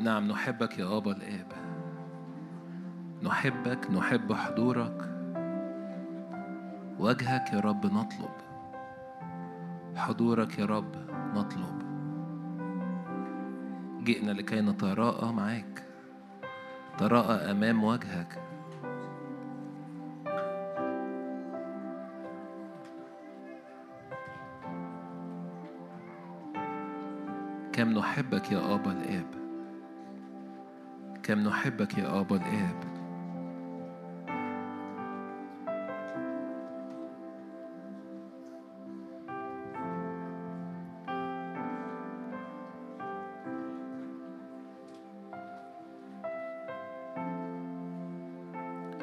نعم نحبك يا أبا الآب. نحبك نحب حضورك. وجهك يا رب نطلب. حضورك يا رب نطلب. جئنا لكي نتراءى معاك. تراءى أمام وجهك. كم نحبك يا آبا الآب. كم نحبك يا آبا الآب.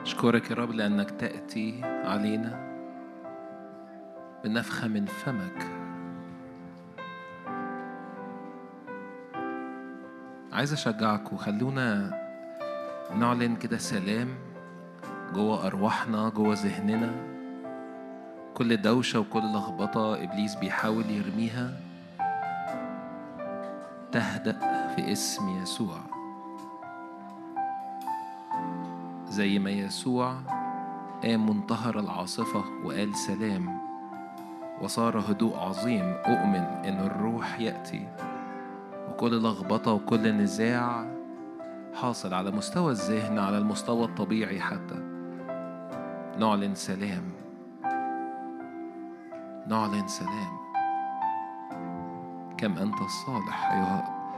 أشكرك يا رب لأنك تأتي علينا بنفخة من فمك. عايز أشجعك وخلونا نعلن كده سلام جوه أرواحنا جوه ذهننا. كل دوشة وكل لخبطة إبليس بيحاول يرميها. تهدأ في اسم يسوع. زي ما يسوع قام منتهر العاصفة وقال سلام وصار هدوء عظيم. أؤمن إن الروح يأتي. وكل لخبطة وكل نزاع حاصل على مستوى الذهن على المستوى الطبيعي حتى. نعلن سلام. نعلن سلام. كم أنت صالح أيها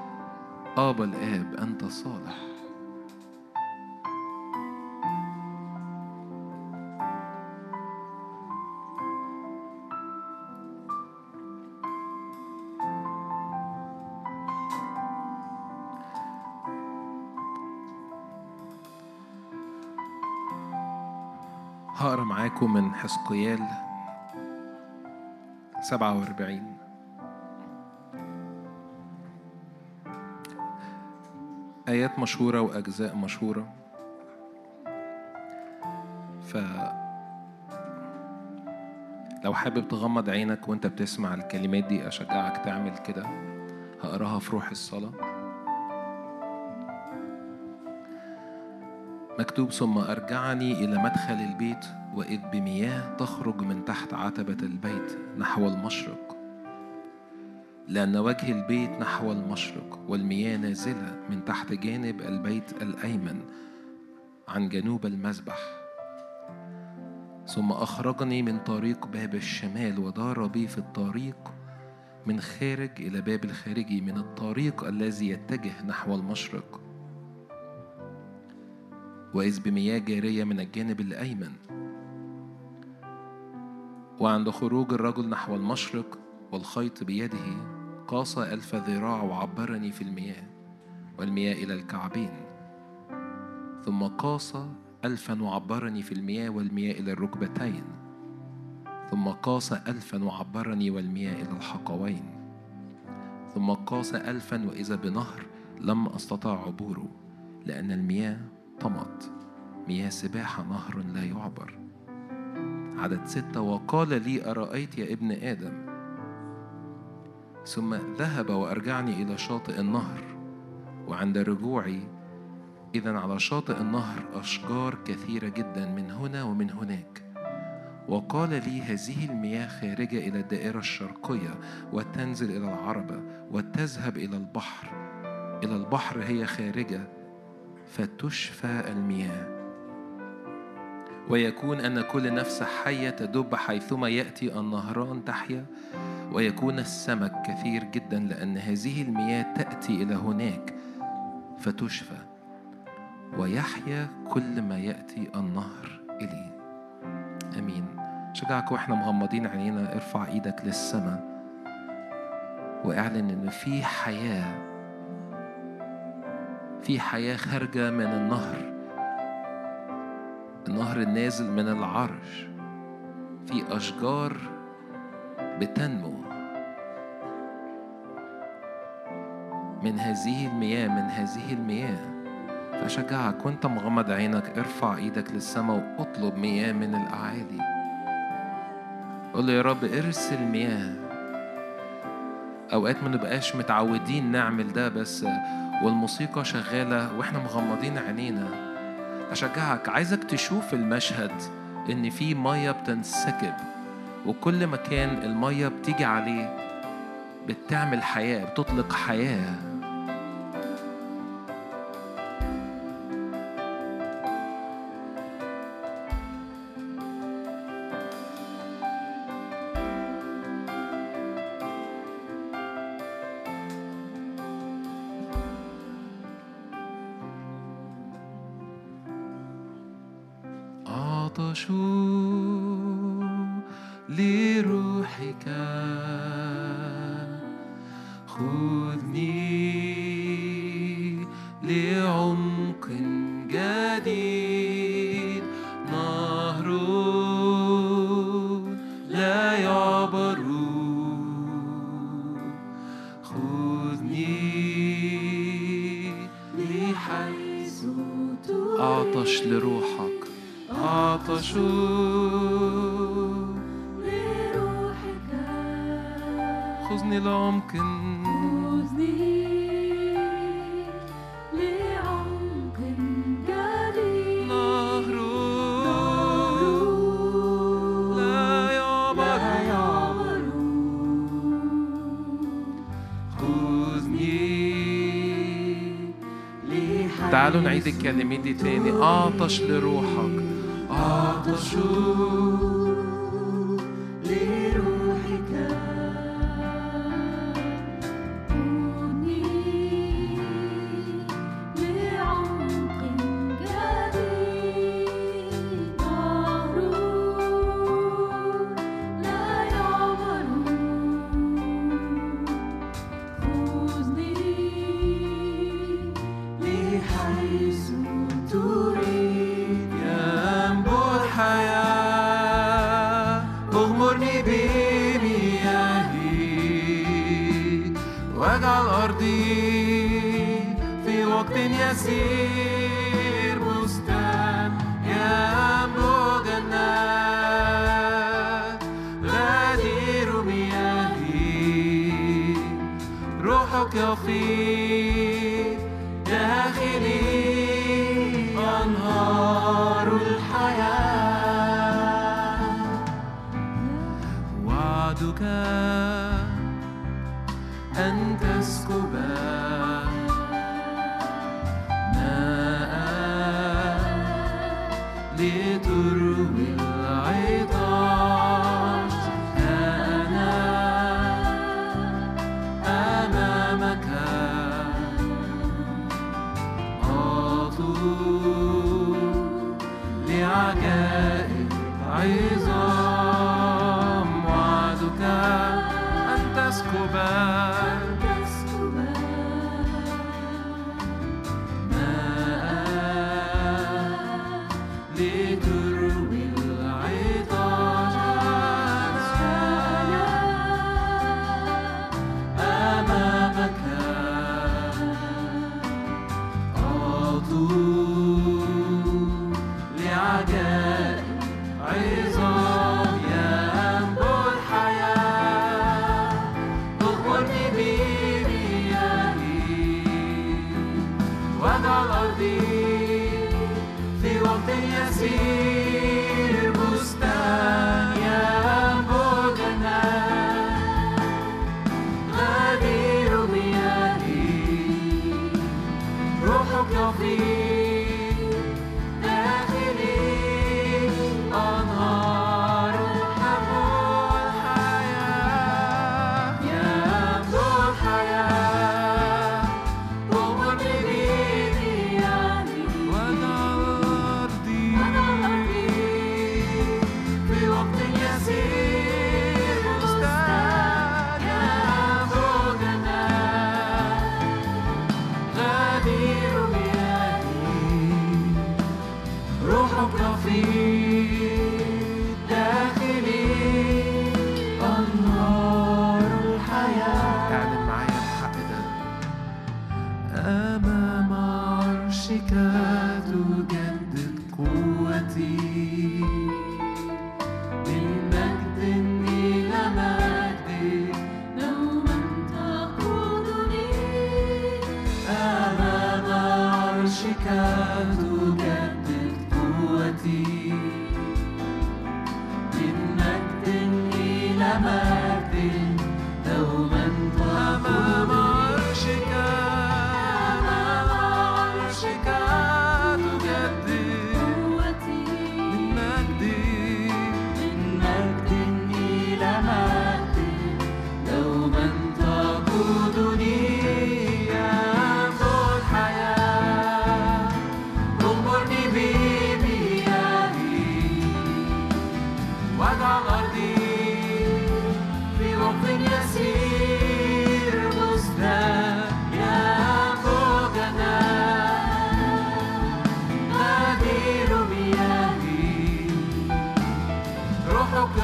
آبا الآب أنت صالح. حسقيال 47 آيات مشهورة وأجزاء مشهورة. ف لو حابب تغمض عينك وأنت بتسمع الكلمات دي أشجعك تعمل كده. هقراها في روح الصلاة. مكتوب ثم أرجعني إلى مدخل البيت وإذ بمياه تخرج من تحت عتبة البيت نحو المشرق. لأن وجه البيت نحو المشرق والمياه نازلة من تحت جانب البيت الأيمن عن جنوب المذبح. ثم أخرجني من طريق باب الشمال ودار بي في الطريق من خارج إلى باب الخارجي من الطريق الذي يتجه نحو المشرق. وإذ بمياه جارية من الجانب الأيمن. وعند خروج الرجل نحو المشرق والخيط بيده قاس ألف ذراع وعبرني في المياه والمياه إلى الكعبين. ثم قاس ألفا وعبرني في المياه والمياه إلى الركبتين. ثم قاس ألفا وعبرني والمياه إلى الحقوين. ثم قاس ألفا وإذا بنهر لم أستطع عبوره لأن المياه طمت مياه سباحة نهر لا يعبر. عدد ستة وقال لي أرأيت يا ابن آدم؟ ثم ذهب وأرجعني إلى شاطئ النهر. وعند رجوعي إذا على شاطئ النهر أشجار كثيرة جدا من هنا ومن هناك. وقال لي هذه المياه خارجة إلى الدائرة الشرقية وتنزل إلى العربة وتذهب إلى البحر. إلى البحر هي خارجة فتشفى المياه. ويكون أن كل نفس حية تدب حيثما يأتي النهران تحيا. ويكون السمك كثير جدا لأن هذه المياه تأتي إلى هناك فتشفى. ويحيا كل ما يأتي النهر إليه. أمين. شجعك وإحنا مغمضين عينينا ارفع إيدك للسماء. واعلن إن في حياة في حياة خارجة من النهر. النهر النازل من العرش. في أشجار بتنمو. من هذه المياه من هذه المياه. فشجعك وانت مغمض عينك ارفع إيدك للسماء واطلب مياه من الأعالي. قول له يا رب ارسل مياه. أوقات ما نبقاش متعودين نعمل ده بس والموسيقى شغالة وإحنا مغمضين عينينا. أشجعك عايزك تشوف المشهد إن في مية بتنسكب وكل مكان المية بتيجي عليه بتعمل حياة بتطلق حياة. عطش لروحك. خذ عيد الكلمات دي تاني أعطش لروحك أعطش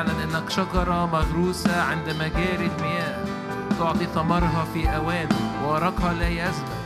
اعلن إنك شجرة مغروسه عند مجاري المياه تعطي ثمرها في أوان وورقها لا يزبل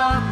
나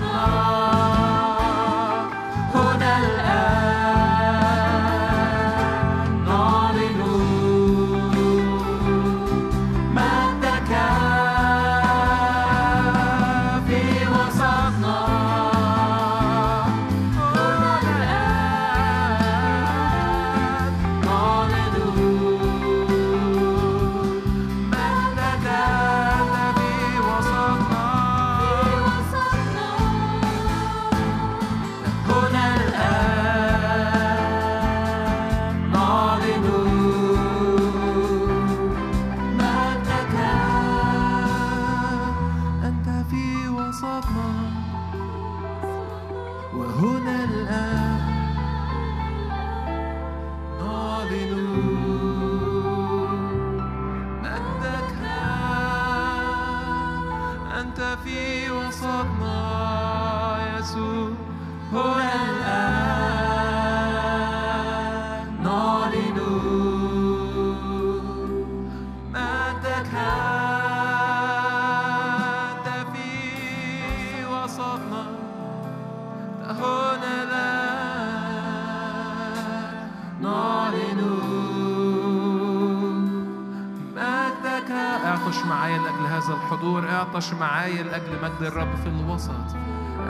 معايا لأجل مجد الرب في الوسط.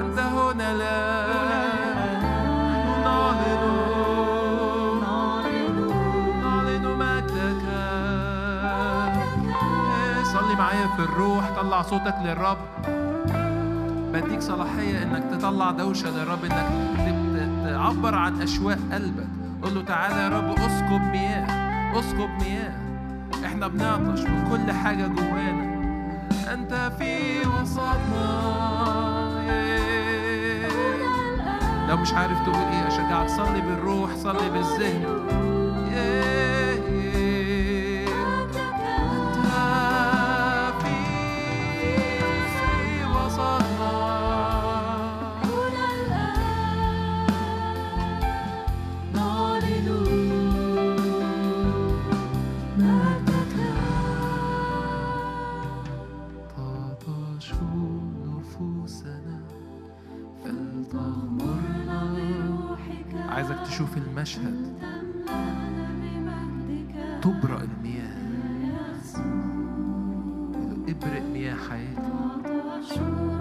أنت هنا الآن نعلن صلي معايا في الروح. طلع صوتك للرب. بديك صلاحية إنك تطلع دوشة للرب إنك تعبر عن أشواق قلبك. قول له تعالى يا رب أسكب مياه. أسكب مياه. إحنا بنعطش من كل حاجة جوانا. في وسطنا. لو مش عارف تقول إيه أشجعك. صلي بالروح صلي بالذهن. نهر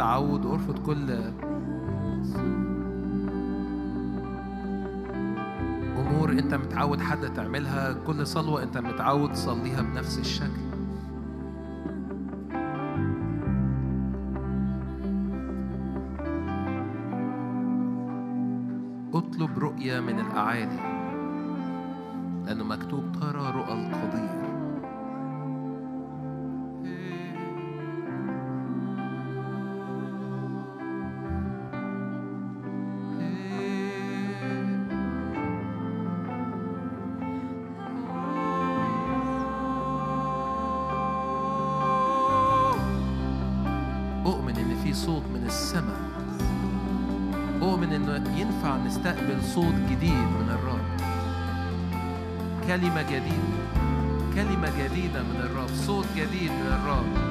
تعود ارفض كل أمور أنت متعود حد تعملها كل صلوة أنت متعود تصليها بنفس الشكل. اطلب رؤية من الأعالي. ينفع نستقبل صوت جديد من الرب. كلمة جديدة كلمة جديدة من الرب صوت جديد من الرب.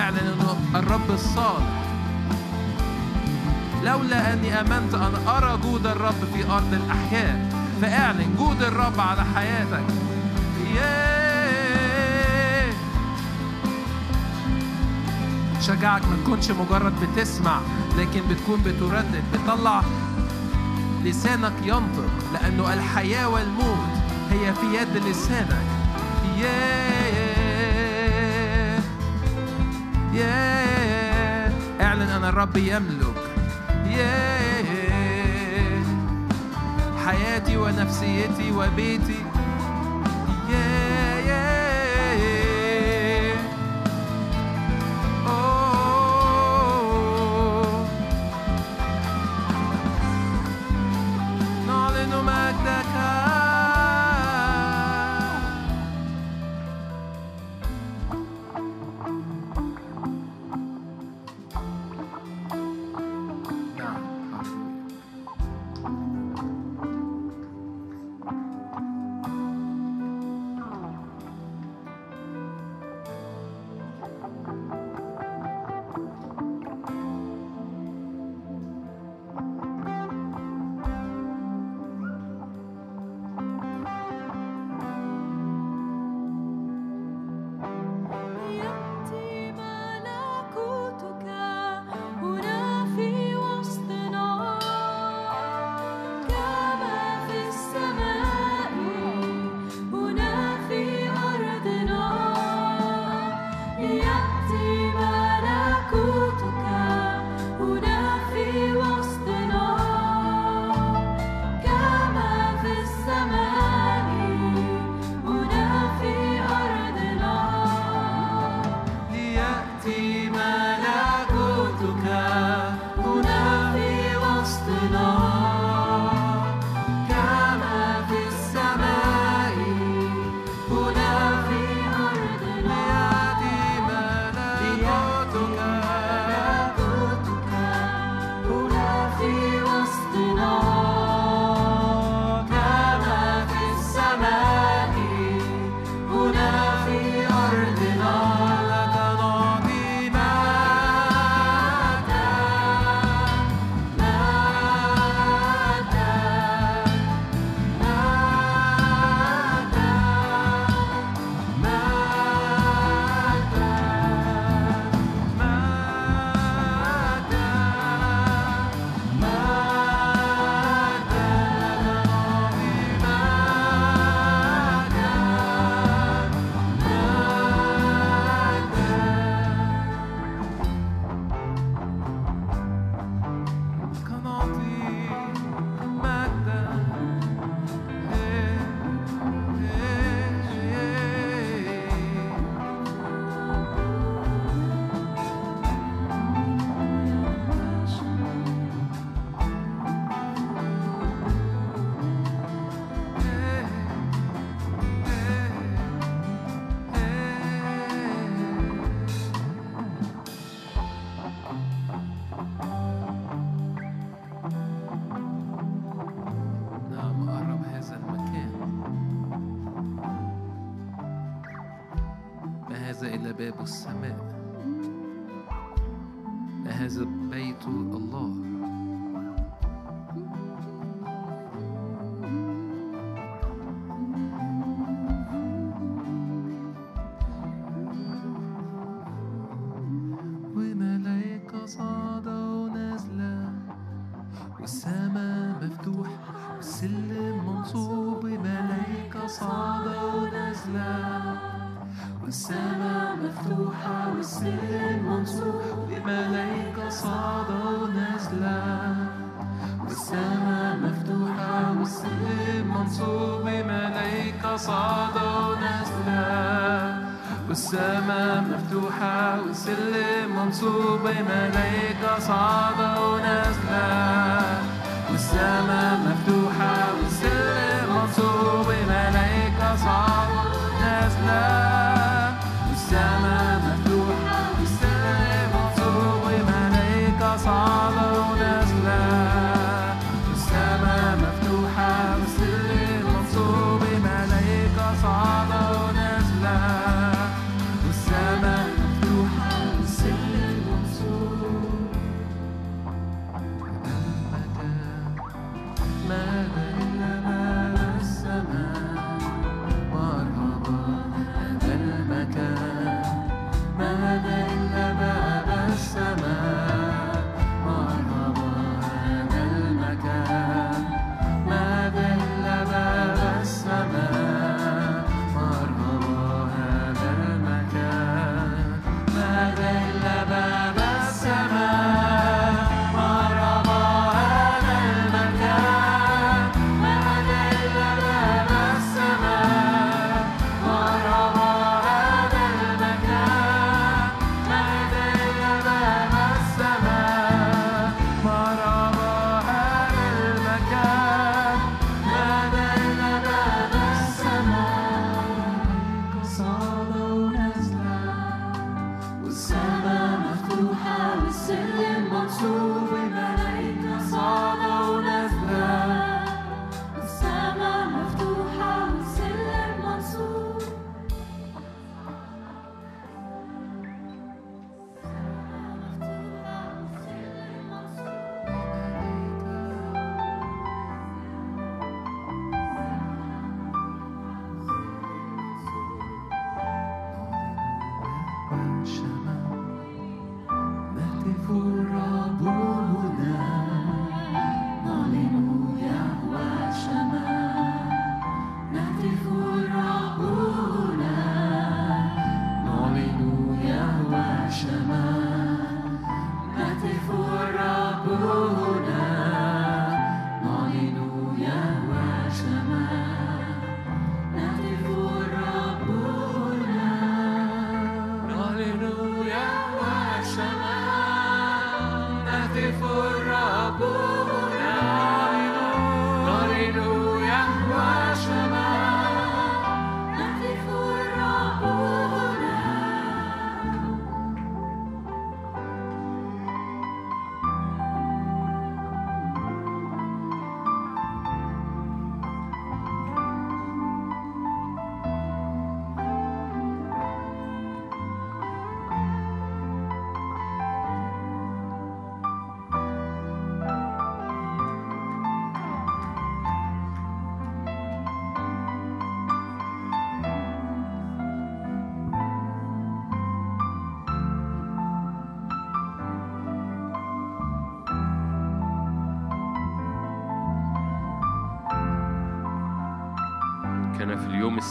أعلن إنه الرب الصالح. لولا أني آمنت أن أرى جود الرب في أرض الأحياء فأعلن جود الرب على حياتك. شجعك ما تكونش مجرد بتسمع لكن بتكون بتردد بتطلع لسانك ينطق لأنه الحياة والموت هي في يد لسانك. ياه yeah. اعلن أن الرب يملك yeah. حياتي ونفسيتي وبيتي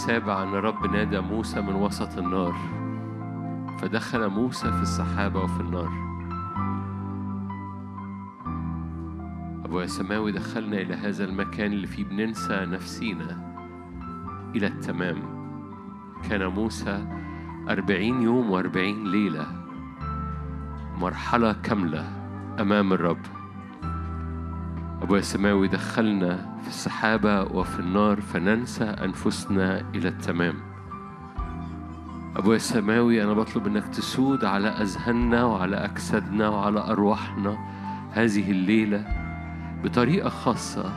السابع أن الرب نادى موسى من وسط النار فدخل موسى في السحابة وفي النار. أبويا السماوي دخلنا إلى هذا المكان اللي فيه بننسى نفسينا إلى التمام. كان موسى أربعين يوم وأربعين ليلة مرحلة كاملة أمام الرب. أبويا السماوي دخلنا في السحابة وفي النار فننسى أنفسنا إلى التمام. أبويا السماوي أنا بطلب إنك تسود على أذهاننا وعلى أجسادنا وعلى أرواحنا هذه الليلة بطريقة خاصة.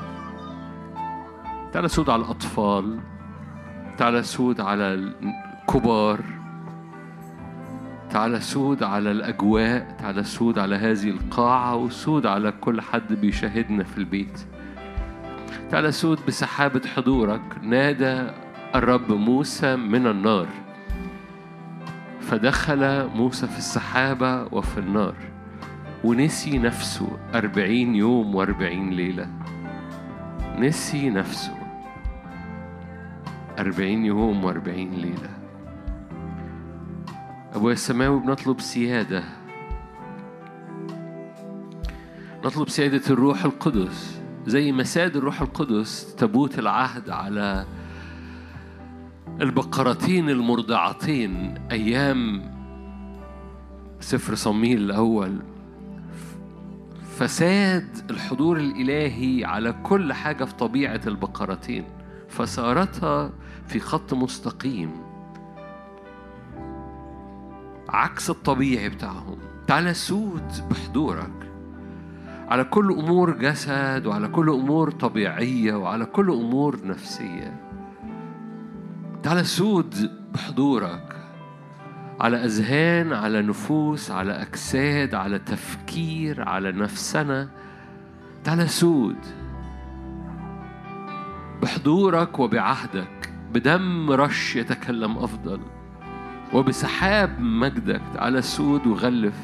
تعالى سود على الأطفال تعالى سود على الكبار. تعالى سود على الأجواء تعالى سود على هذه القاعة وسود على كل حد بيشاهدنا في البيت. تعالى سود بسحابة حضورك. نادى الرب موسى من النار. فدخل موسى في السحابة وفي النار. ونسي نفسه أربعين يوم وأربعين ليلة. نسي نفسه أربعين يوم وأربعين ليلة. أبويا السماوي بنطلب سيادة. نطلب سيادة الروح القدس. زي ما ساد الروح القدس تابوت العهد على البقرتين المرضعتين أيام سفر صمويل الأول. فساد الحضور الإلهي على كل حاجة في طبيعة البقرتين. فصارتها في خط مستقيم. عكس الطبيعي بتاعهم. تعالى سود بحضورك. على كل أمور جسد وعلى كل أمور طبيعية وعلى كل أمور نفسية. تعالى سود بحضورك. على أذهان على نفوس على أجساد على تفكير على نفسنا. تعالى سود بحضورك وبعهدك. بدم رش يتكلم أفضل. وبسحاب مجدك تعالى سود وغلف.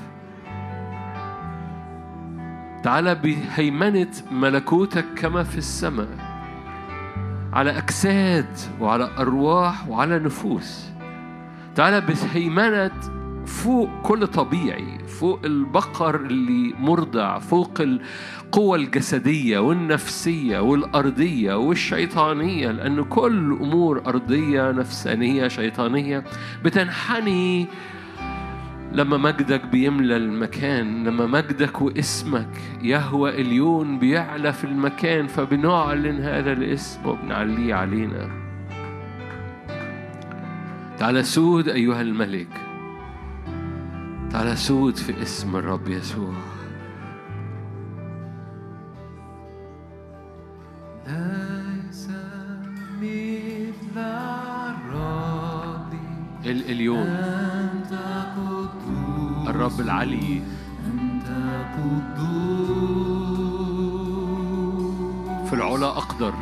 تعالى بهيمنة ملكوتك كما في السماء على أجساد وعلى أرواح وعلى نفوس. تعالى بهيمنة فوق كل طبيعي فوق البقر اللي مرضع فوق القوة الجسدية والنفسية والأرضية والشيطانية لأن كل أمور أرضية نفسانية شيطانية بتنحني لما مجدك بيملى المكان لما مجدك واسمك يهوى إليون بيعلى في المكان فبنعلن هذا الاسم وبنعليه علينا. تعالى سود أيها الملك. تعالى سود في اسم الرب يسوع. ليس مثل الرب. ال- اليوم أنت الرب العلي. أنت قدوس. في العلا أقدر.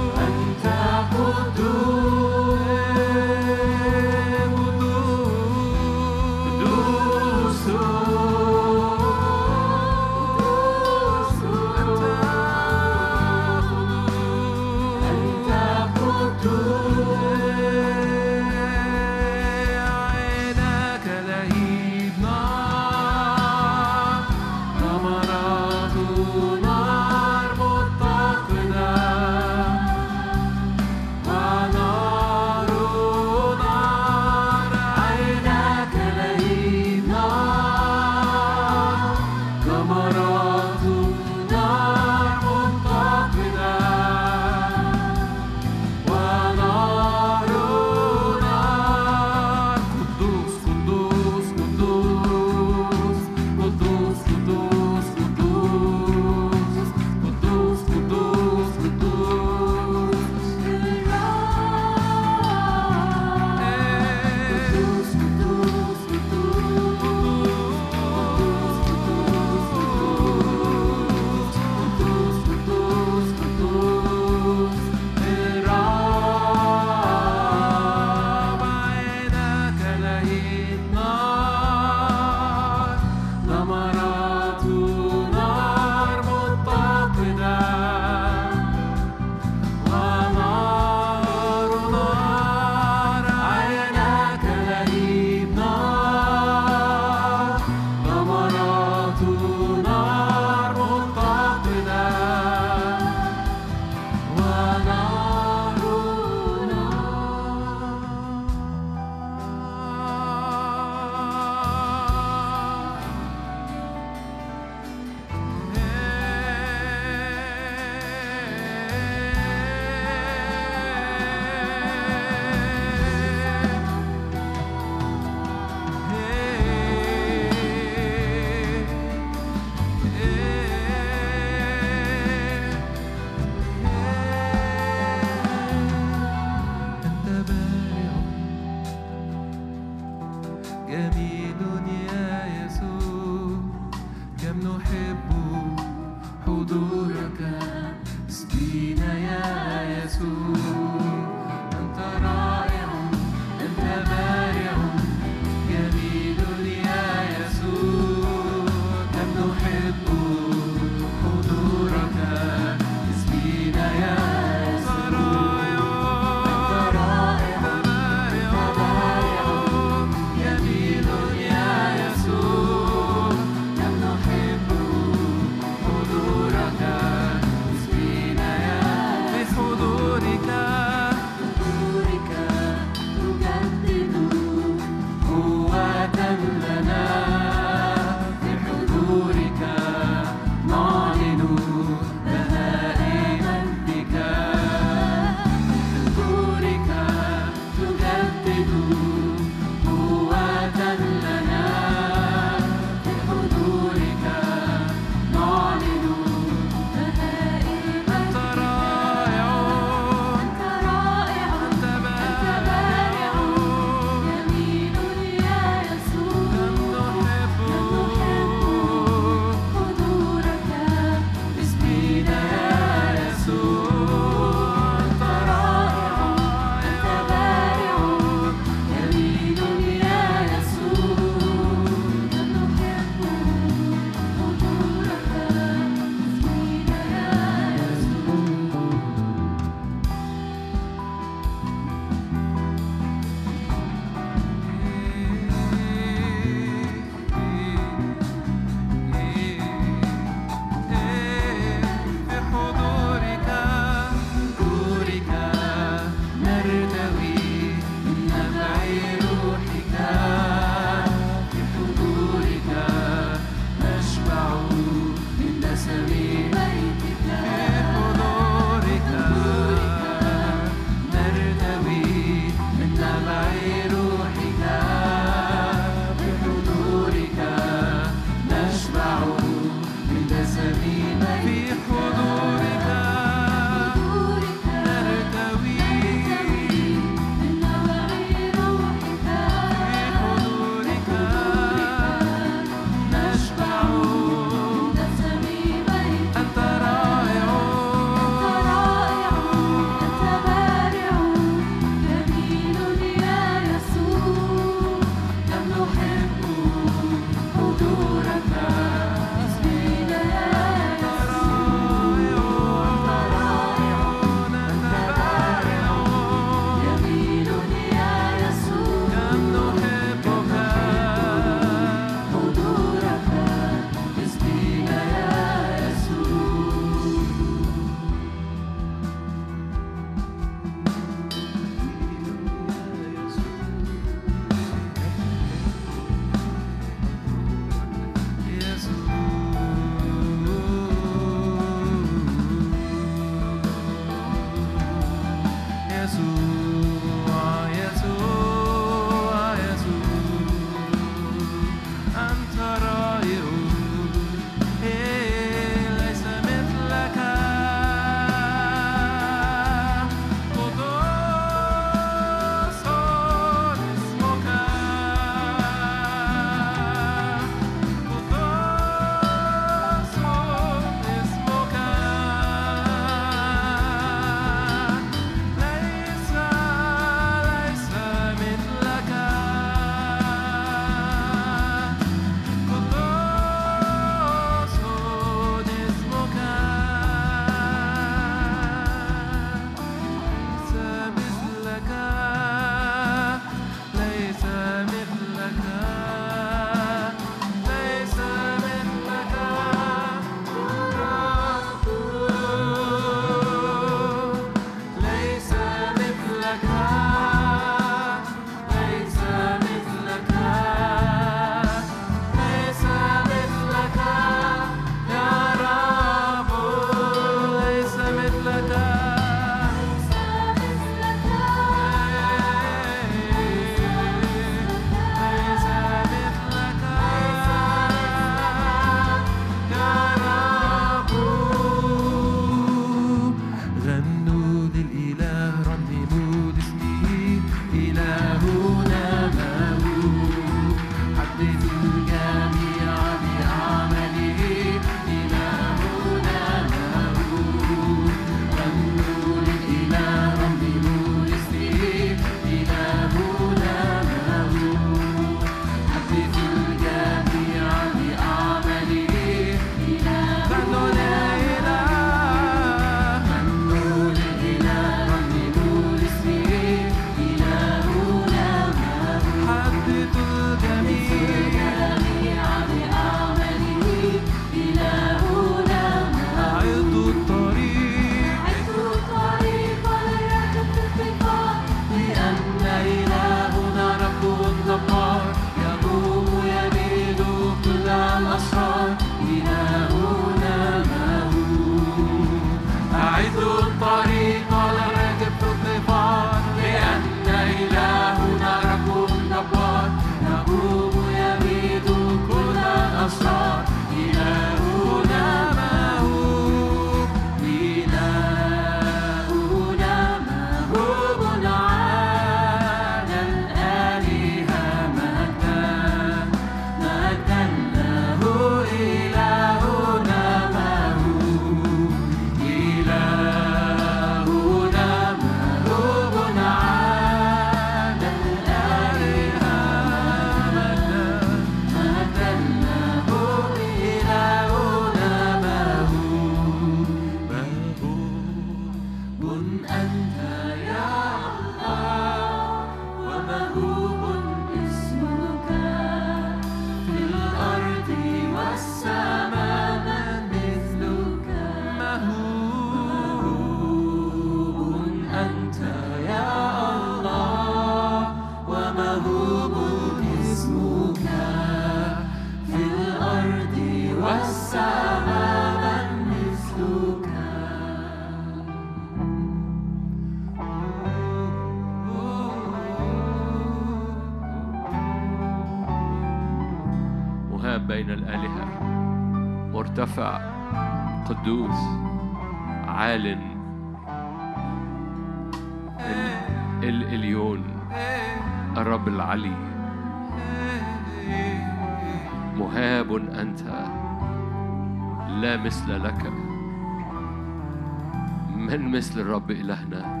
من مثل الرب إلهنا؟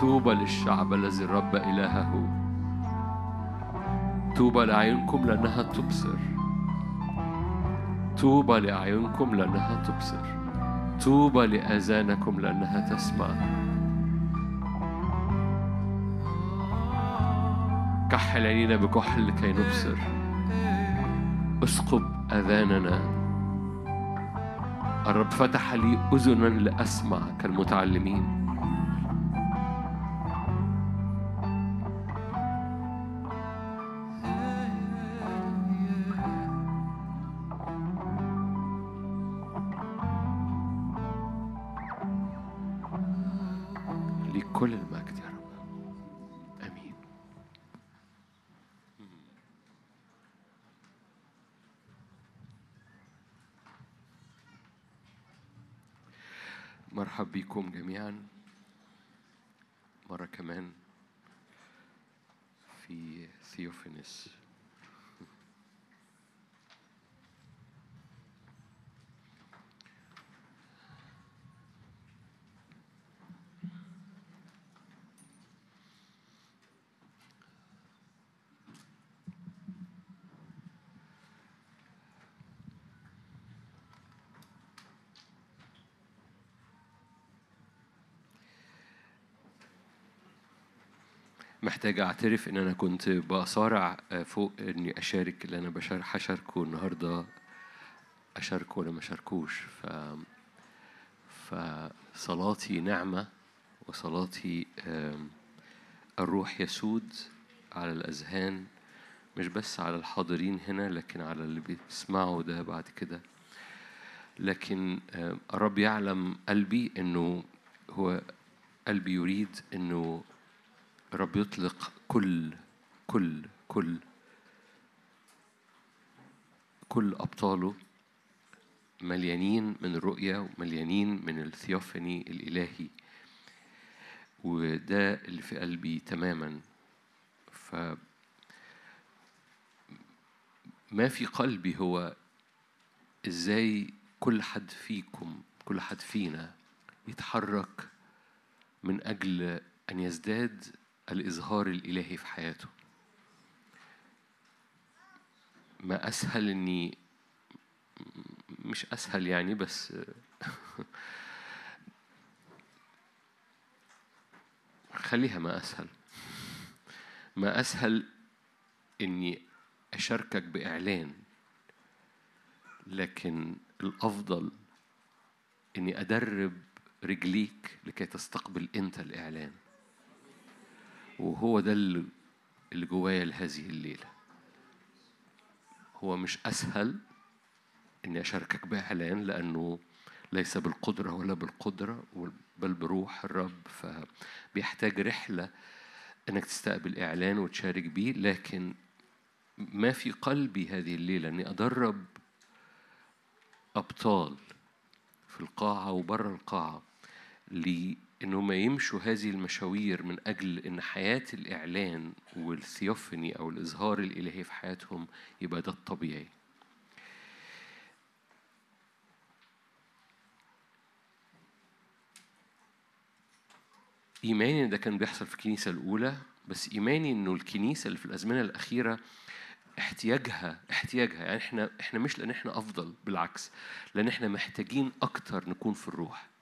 طوبى للشعب الذي الرب إلهه. طوبى لأعينكم لأنها تبصر. طوبى لأعينكم لأنها تبصر. طوبى لآذانكم لأنها تسمع. كحل عينينا بكحل لكي نبصر. اسقب آذاننا. الرب فتح لي أذنا لأسمع كالمتعلمين. مرحب بكم جميعا. مرة كمان في ثيوفينس محتاج أعترف إن أنا كنت بصارع فوق إني أشارك اللي أنا بشار هشاركه النهارده أشاركه ولا ما أشاركوش. ف فصلاتي نعمة وصلاتي الروح يسود على الأذهان مش بس على الحاضرين هنا لكن على اللي بيسمعوا ده بعد كده. لكن الرب يعلم قلبي إنه هو قلبي يريد إنه الرب يطلق كل كل كل كل أبطاله مليانين من الرؤية ومليانين من الثيوفاني الإلهي. وده اللي في قلبي تماما. ف ما في قلبي هو إزاي كل حد فيكم كل حد فينا يتحرك من أجل أن يزداد الإظهار الإلهي في حياته. ما أسهل إني مش أسهل يعني بس خليها ما أسهل. ما أسهل إني أشاركك بإعلان لكن الأفضل إني أدرب رجليك لكي تستقبل أنت الإعلان. وهو ده اللي جوايا لهذه الليلة. هو مش أسهل إني أشاركك بإعلان لأنه ليس بالقدرة ولا بالقدرة بل بروح الرب. فبيحتاج رحلة إنك تستقبل إعلان وتشارك بيه. لكن ما في قلبي هذه الليلة إني أدرب أبطال في القاعة وبره القاعة لأنهم يمشوا هذه المشاوير من أجل أن حياة الإعلان والثيوفني أو الإظهار الإلهي في حياتهم يبقى ده الطبيعي. إيماني إن ده كان بيحصل في الكنيسة الأولى بس إيماني إنه الكنيسة اللي في الأزمنة الأخيرة احتياجها احتياجها يعني إحنا إحنا مش لأن إحنا أفضل بالعكس لأن إحنا محتاجين أكتر نكون في الروح.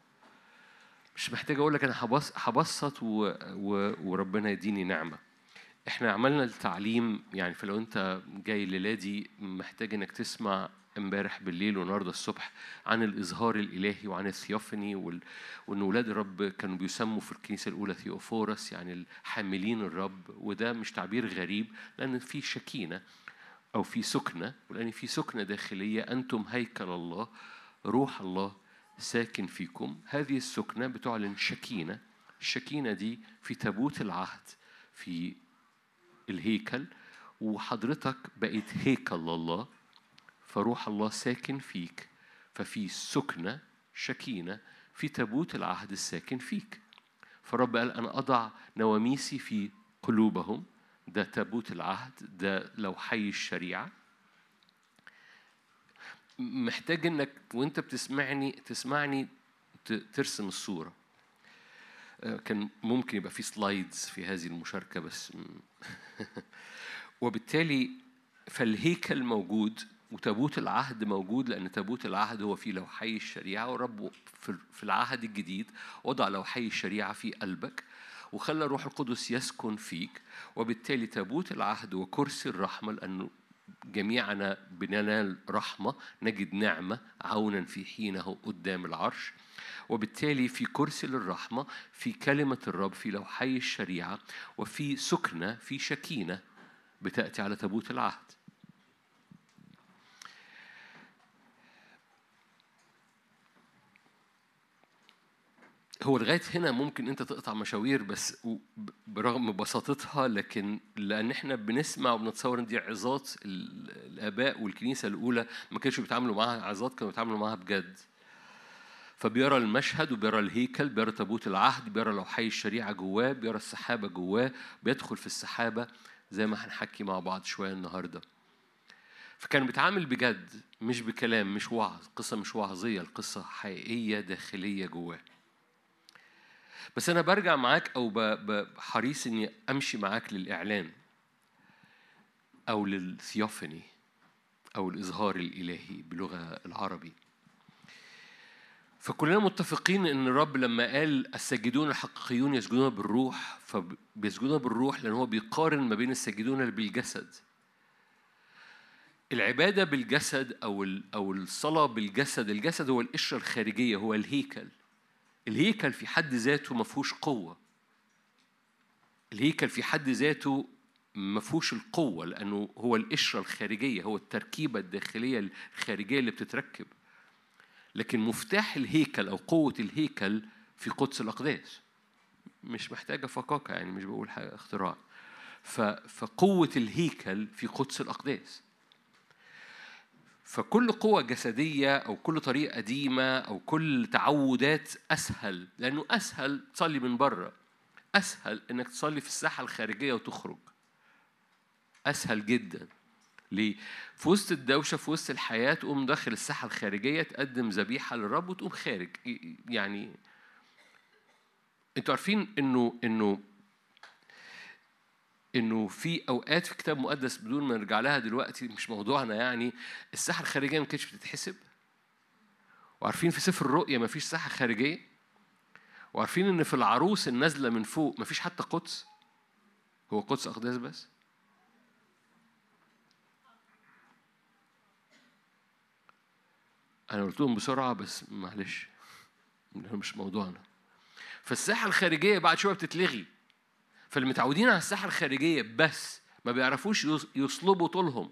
مش محتاج أقول لك أنا هبسط و... وربنا يديني نعمة إحنا عملنا التعليم يعني فلو أنت جاي الليلة دي محتاج إنك تسمع امبارح بالليل والنهارده الصبح عن الإظهار الإلهي وعن الثيوفني. وإن أولاد الرب كانوا بيسموا في الكنيسة الأولى ثيوفورس يعني الحاملين الرب وده مش تعبير غريب لأن في شكينة أو في سكنة ولأن في سكنة داخلية أنتم هيكل الله روح الله ساكن فيكم. هذه السكنة بتعلن شكينه الشكينة دي في تابوت العهد في الهيكل. وحضرتك بقيت هيكل الله فروح الله ساكن فيك. ففي سكنة شكينة في تابوت العهد الساكن فيك. فرب قال أنا أضع نواميسي في قلوبهم. ده تابوت العهد ده لو حي الشريعة. محتاج إنك وأنت بتسمعني تسمعني ترسم الصورة. كان ممكن يبقى في سلايدز في هذه المشاركة بس وبالتالي فالهيكل موجود وتابوت العهد موجود لأن تابوت العهد هو في لوحي الشريعة ورب في العهد الجديد وضع لوحي الشريعة في قلبك وخلى الروح القدس يسكن فيك. وبالتالي تابوت العهد وكرسي الرحمة لأنه جميعنا بننال رحمة نجد نعمة عونا في حينه قدام العرش. وبالتالي في كرسي للرحمة في كلمة الرب في لوحي الشريعة وفي سكنة في شكينة بتأتي على تابوت العهد. هو لغاية هنا ممكن أنت تقطع مشاوير بس برغم بساطتها لكن لأن إحنا بنسمع وبنتصور إن دي عظات الآباء والكنيسة الأولى ما كانش بيتعاملوا معاها عظات كانوا بيتعاملوا معاها بجد. فبيرى المشهد وبيرى الهيكل بيرى تابوت العهد بيرى لوحي الشريعة جواه بيرى السحابة جواه بيدخل في السحابة زي ما هنحكي مع بعض شوية النهارده. فكان بيتعامل بجد مش بكلام مش وعظ قصة مش وعظية القصة حقيقية داخلية جواه. بس أنا برجع معاك أو حريص إني أمشي معاك للإعلان أو للثيوفني أو الإظهار الإلهي بلغة العربي. فكلنا متفقين إن الرب لما قال الساجدون الحقيقيون يسجدون بالروح فبيسجدون بالروح لأن هو بيقارن ما بين الساجدون بالجسد. العبادة بالجسد أو أو الصلاة بالجسد الجسد هو القشرة الخارجية هو الهيكل. الهيكل في حد ذاته ما فيهوش قوة. الهيكل في حد ذاته ما فيهوش القوة لأنه هو القشرة الخارجية هو التركيبة الداخلية الخارجية اللي بتتركب. لكن مفتاح الهيكل أو قوة الهيكل في قدس الأقداس. مش محتاجة فقاقة يعني مش بقول حاجة اختراع فقوة الهيكل في قدس الأقداس. فكل قوة جسدية أو كل طريقة قديمة أو كل تعودات أسهل لأنه أسهل تصلي من بره. أسهل إنك تصلي في الساحة الخارجية وتخرج. أسهل جدا. ليه؟ في وسط الدوشة في وسط الحياة تقوم داخل الساحة الخارجية تقدم ذبيحة للرب وتقوم خارج. يعني أنتوا عارفين انه إنه إنه في أوقات في كتاب مقدس بدون ما نرجع لها دلوقتي مش موضوعنا يعني الساحة الخارجية ما كانتش بتتحسب. وعارفين في سفر الرؤيا ما فيش ساحة خارجية؟ وعارفين إن في العروس النازلة من فوق ما فيش حتى قدس؟ هو قدس أقداس بس؟ أنا قلت لهم بسرعة بس معلش مش موضوعنا. فالساحة الخارجية بعد شوية بتتلغي. فاللي متعودين على الساحة الخارجية بس ما بيعرفوش يص- يصلبوا طولهم.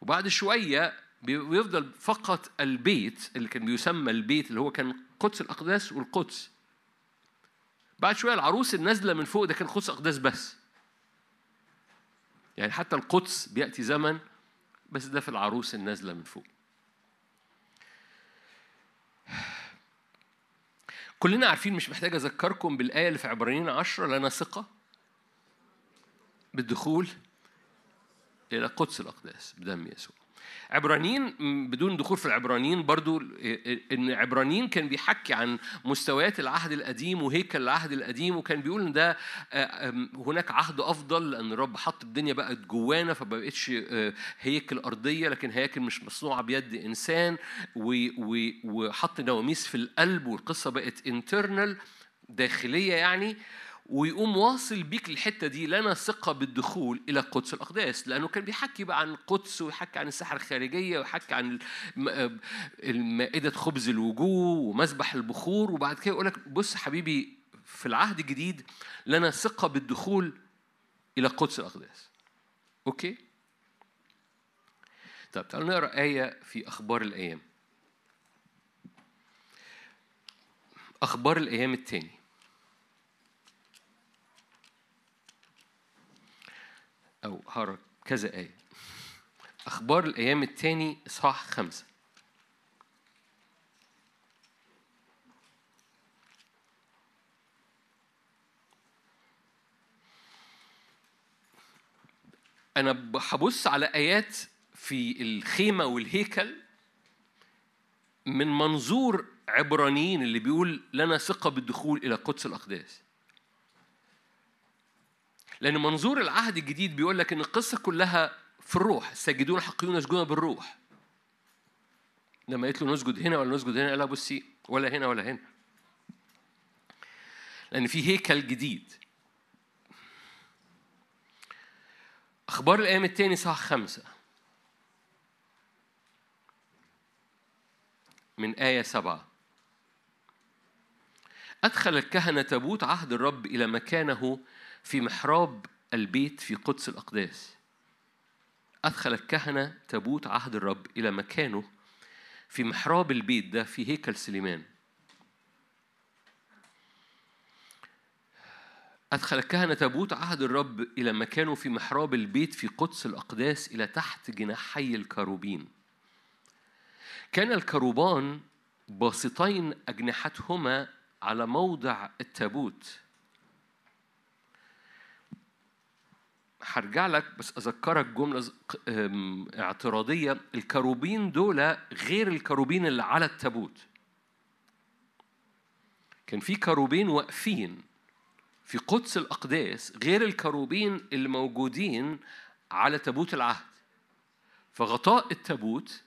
وبعد شوية بي- بيفضل فقط البيت اللي كان بيسمى البيت اللي هو كان قدس الأقداس والقدس. بعد شوية العروس النازلة من فوق ده كان قدس أقداس بس. يعني حتى القدس بيأتي زمن بس ده في العروس النازلة من فوق. كلنا عارفين مش محتاج أذكركم بالآية اللي في عبرانيين عشرة لنا ثقة بالدخول إلى قدس الأقداس بدم يسوع. عبرانيين بدون دخول في العبرانيين برضو إن عبرانيين كان بيحكي عن مستويات العهد القديم وهيكل العهد القديم وكان بيقول إن ده آه، هناك عهد أفضل لأن الرب حط الدنيا بقت جوانا فما بقتش آه، هيكل أرضية لكن هياكل مش مصنوعة بيد إنسان وحط نواميس في القلب والقصة بقت انترنال داخلية يعني. ويقوم واصل بيك الحته دي لنا ثقة بالدخول إلى قدس الأقداس لأنه كان بيحكي بقى عن القدس ويحكي عن الساحة الخارجية ويحكي عن الم- المائده خبز الوجوه ومذبح البخور وبعد كده يقول لك بص حبيبي في العهد الجديد لنا ثقة بالدخول إلى قدس الأقداس. أوكي؟ طب تعالوا نقرأ آية في أخبار الأيام. أخبار الأيام التاني. أو هقرا كذا آية. أخبار الأيام التاني إصحاح خمسة. أنا هبص على آيات في الخيمة والهيكل من منظور عبرانيين اللي بيقول لنا ثقة بالدخول إلى قدس الأقداس. لأن منظور العهد الجديد بيقول لك إن القصة كلها في الروح. الساجدون حقيقون يسجدون بالروح. لما قلت له نسجد هنا ولا نسجد هنا قال بصي ولا هنا ولا هنا. لأن في هيكل جديد. أخبار الأيام التاني صح خمسة. من آية سبعة. أدخل الكهنة تابوت عهد الرب إلى مكانه في محراب البيت في قدس الأقداس. أدخل الكهنة تابوت عهد الرب إلى مكانه في محراب البيت ده في هيكل سليمان. أدخل الكهنة تابوت عهد الرب إلى مكانه في محراب البيت في قدس الأقداس إلى تحت جناحي الكروبين. كان الكروبان باسطين أجنحتهما على موضع التابوت. هرجع لك بس أذكرك جملة اعتراضية. الكروبين دول غير الكروبين اللي على التابوت. كان في كروبين واقفين في قدس الأقداس غير الكروبين اللي موجودين على تابوت العهد. فغطاء التابوت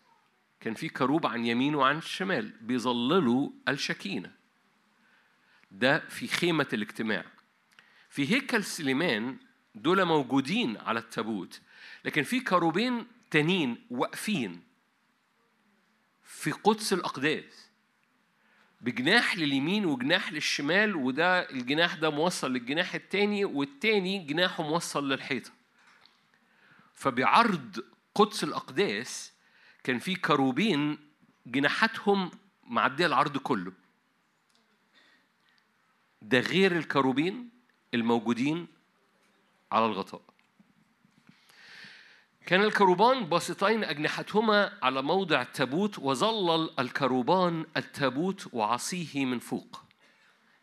كان في كروب عن يمين وعن شمال بيظللوا الشكينة. ده في خيمة الاجتماع. في هيكل سليمان دول موجودين على التابوت لكن في كروبين تانيين واقفين في قدس الأقداس. بجناح لليمين وجناح للشمال وده الجناح ده موصل للجناح التاني والتاني جناحه موصل للحيطة. فبعرض قدس الأقداس كان في كروبين جناحاتهم معدية العرض كله. ده غير الكروبين الموجودين على الغطاء. كان الكروبان باسطين أجنحتهما على موضع التابوت وظلل الكروبان التابوت وعصيه من فوق.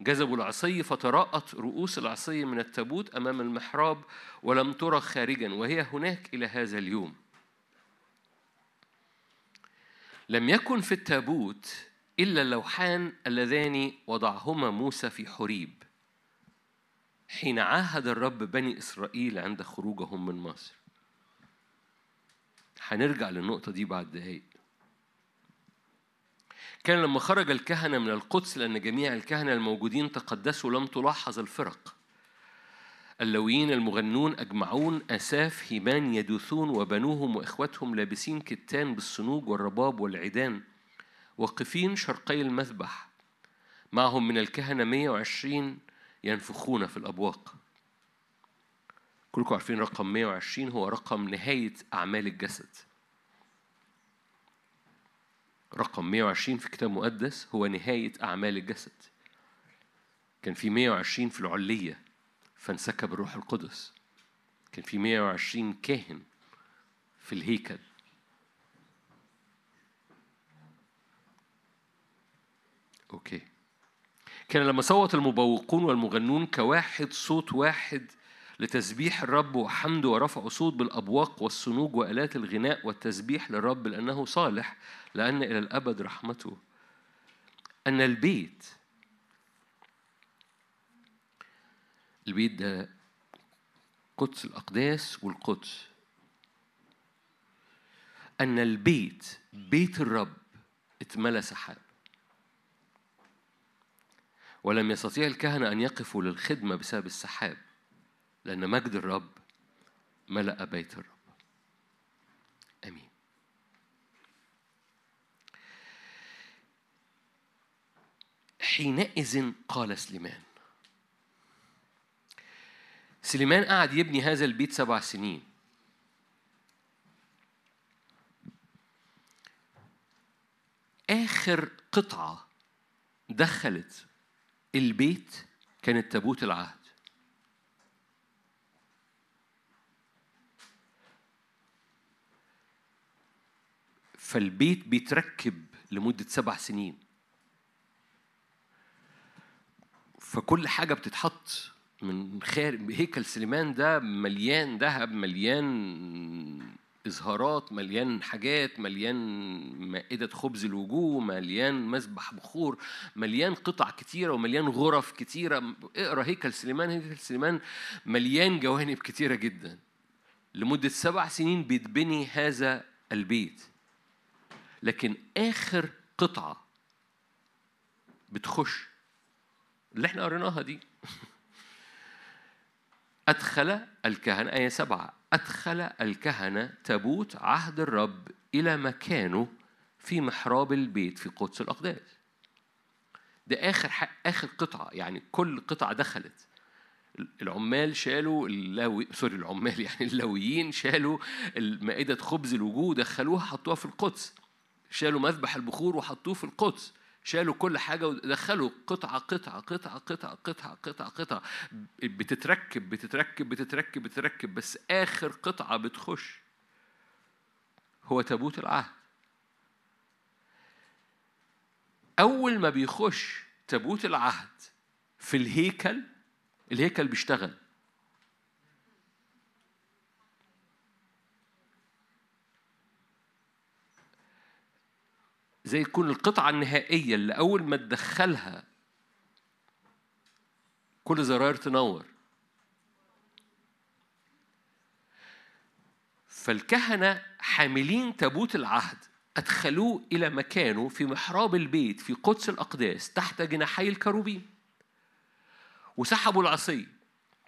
جذبوا العصي فتراءت رؤوس العصي من التابوت أمام المحراب ولم ترى خارجا وهي هناك إلى هذا اليوم. لم يكن في التابوت إلا اللوحان اللذان وضعهما موسى في حريب. حين عاهد الرب بني إسرائيل عند خروجهم من مصر. هنرجع للنقطة دي بعد دقايق. كان لما خرج الكهنة من القدس لأن جميع الكهنة الموجودين تقدسوا لم تلاحظ الفرق. اللويين المغنون أجمعون أساف هيمان يدوثون وبنوهم وإخوتهم لابسين كتان بالصنوج والرباب والعيدان واقفين شرقي المذبح. معهم من الكهنة 120 ينفخون في الأبواق. كلكم عارفين رقم 120 هو رقم نهاية أعمال الجسد. رقم 120 في كتاب مقدس هو نهاية أعمال الجسد. كان في 120 في العلية فانسكب الروح القدس. كان في 120 كاهن في الهيكل. okay. كان لما صوت المبوقون والمغنون كواحد صوت واحد لتسبيح الرب وحمده ورفعوا صوت بالأبواق والصنوج وآلات الغناء والتسبيح للرب لأنه صالح لأن إلى الأبد رحمته. أن البيت البيت ده قدس الأقداس والقدس. أن البيت بيت الرب اتملى سحاب ولم يستطيع الكهنة أن يقفوا للخدمة بسبب السحاب لأن مجد الرب ملأ بيت الرب. آمين. حينئذ قال سليمان سليمان قعد يبني هذا البيت سبع سنين. آخر قطعة دخلت البيت كانت تابوت العهد. فالبيت بيتركب لمدة سبع سنين. فكل حاجة بتتحط من خارج هيكل سليمان ده مليان ذهب مليان إظهارات مليان حاجات مليان مائدة خبز الوجوه مليان مسبح بخور مليان قطع كتيرة ومليان غرف كتيرة. اقرأ هيكل سليمان هيكل سليمان مليان جوانب كتيرة جدا. لمدة سبع سنين بيتبني هذا البيت. لكن آخر قطعة بتخش اللي إحنا قريناها دي أدخل الكهنة آية سبعة. أدخل الكهنة تابوت عهد الرب إلى مكانه في محراب البيت في قدس الأقداس. ده آخر ح... آخر قطعة يعني كل قطعة دخلت. العمال شالوا اللاوي سوري العمال يعني اللويين شالوا مائدة خبز الوجوه دخلوها حطوها في القدس. شالوا مذبح البخور وحطوه في القدس. شالوا كل حاجة ودخلوا قطعة قطعة قطعة قطعة قطعة قطعة قطعة. بتتركب بتتركب بتتركب بتتركب بس آخر قطعة بتخش هو تابوت العهد. أول ما بيخش تابوت العهد في الهيكل الهيكل بيشتغل. زي تكون القطعة النهائية اللي أول ما تدخلها كل زراير تنور فالكهنة حاملين تابوت العهد أدخلوه إلى مكانه في محراب البيت في قدس الأقداس تحت جناحي الكروبين. وسحبوا العصي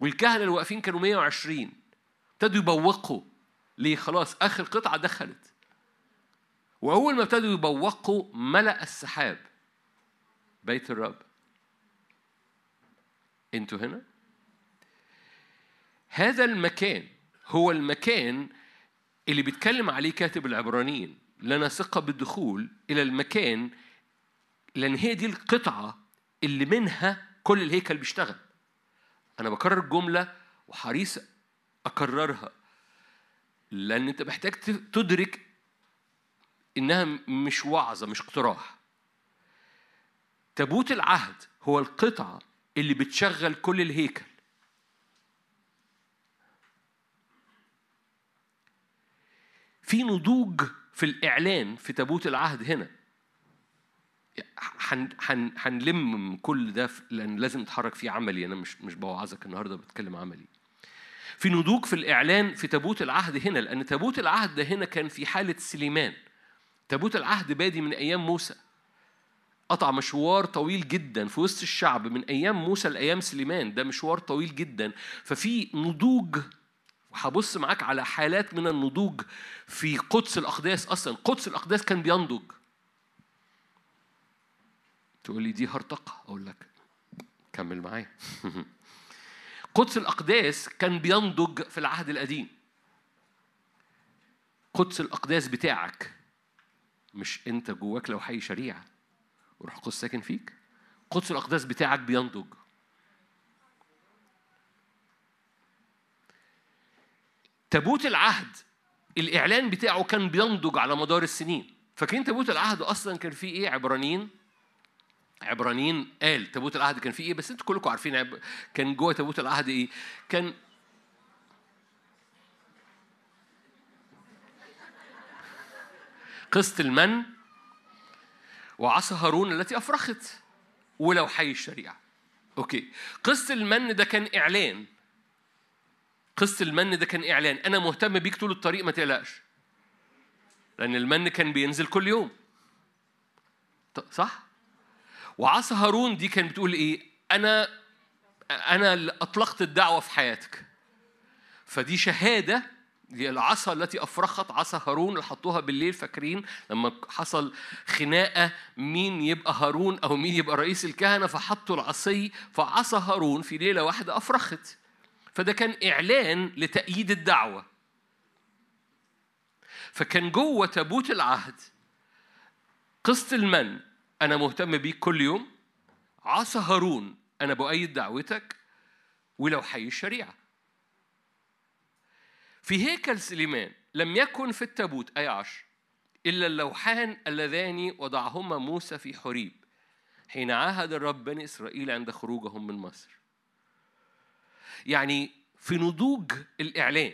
والكهنة اللي واقفين كانوا 120 ابتدوا يبوقوا. ليه؟ خلاص آخر قطعة دخلت. وأول ما ابتدوا يبوقوا ملأ السحاب. بيت الرب. أنتوا هنا؟ هذا المكان هو المكان اللي بيتكلم عليه كاتب العبرانيين. لنا ثقة بالدخول إلى المكان لأن هي دي القطعة اللي منها كل الهيكل بيشتغل. أنا بكرر الجملة وحريص أكررها. لأن أنت محتاج تدرك إنها مش وعظة مش اقتراح. تابوت العهد هو القطعة اللي بتشغل كل الهيكل. في نضوج في الإعلان في تابوت العهد هنا. هنلم كل ده لأن لازم نتحرك فيه عملي أنا مش مش بوعظك النهارده بتكلم عملي. في نضوج في الإعلان في تابوت العهد هنا لأن تابوت العهد ده هنا كان في حالة سليمان. تابوت العهد بادي من أيام موسى. قطع مشوار طويل جدا في وسط الشعب من أيام موسى لأيام سليمان. ده مشوار طويل جدا. ففي نضوج وهبص معاك على حالات من النضوج في قدس الأقداس أصلا. قدس الأقداس كان بينضج. تقول لي دي هرطقة؟ أقول لك كمل معايا. قدس الأقداس كان بينضج في العهد القديم. قدس الأقداس بتاعك مش انت جواك لو حي شريعة. وروح القدس ساكن فيك. قدس الأقداس بتاعك بينضج. تابوت العهد الإعلان بتاعه كان بينضج على مدار السنين. فاكرين تابوت العهد أصلا كان فيه إيه؟ عبرانيين. عبرانيين قال تابوت العهد كان فيه إيه؟ بس أنتوا كلكم عارفين عب... كان جوه تابوت العهد إيه؟ كان قسط المن وعصا هارون التي أفرخت ولو حي الشريعة. أوكي. قسط المن ده كان إعلان. قسط المن ده كان إعلان. أنا مهتم بيك طول الطريق ما تقلقش. لأن المن كان بينزل كل يوم. صح؟ وعصا هارون دي كانت بتقول إيه؟ أنا أنا اللي أطلقت الدعوة في حياتك. فدي شهادة دي العصا التي أفرخت عصا هارون اللي حطوها بالليل فاكرين؟ لما حصل خناقة مين يبقى هارون أو مين يبقى رئيس الكهنة فحطوا العصي فعصا هارون في ليلة واحدة أفرخت. فده كان إعلان لتأييد الدعوة. فكان جوه تابوت العهد قسط المن أنا مهتم بيك كل يوم. عصا هارون أنا بؤيد دعوتك ولو حي الشريعة. في هيكل سليمان لم يكن في التابوت آية عشر إلا اللوحان اللذان وضعهما موسى في حريب حين عاهد الرب بني إسرائيل عند خروجهم من مصر. يعني في نضوج الإعلان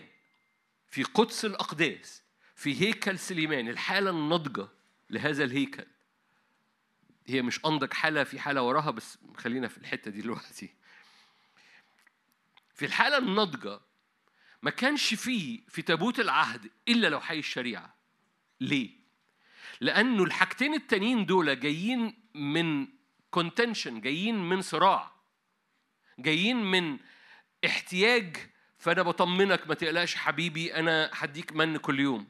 في قدس الأقداس في هيكل سليمان الحالة الناضجة لهذا الهيكل. هي مش أنضج حالة في حالة وراها بس خلينا في الحتة دي دلوقتي. في الحالة الناضجة ما كانش فيه في تابوت العهد إلا لو حي الشريعة. ليه؟ لأنه الحاجتين التانيين دول جايين من كونتنشن جايين من صراع جايين من احتياج فأنا بطمنك ما تقلقش حبيبي أنا هديك من كل يوم.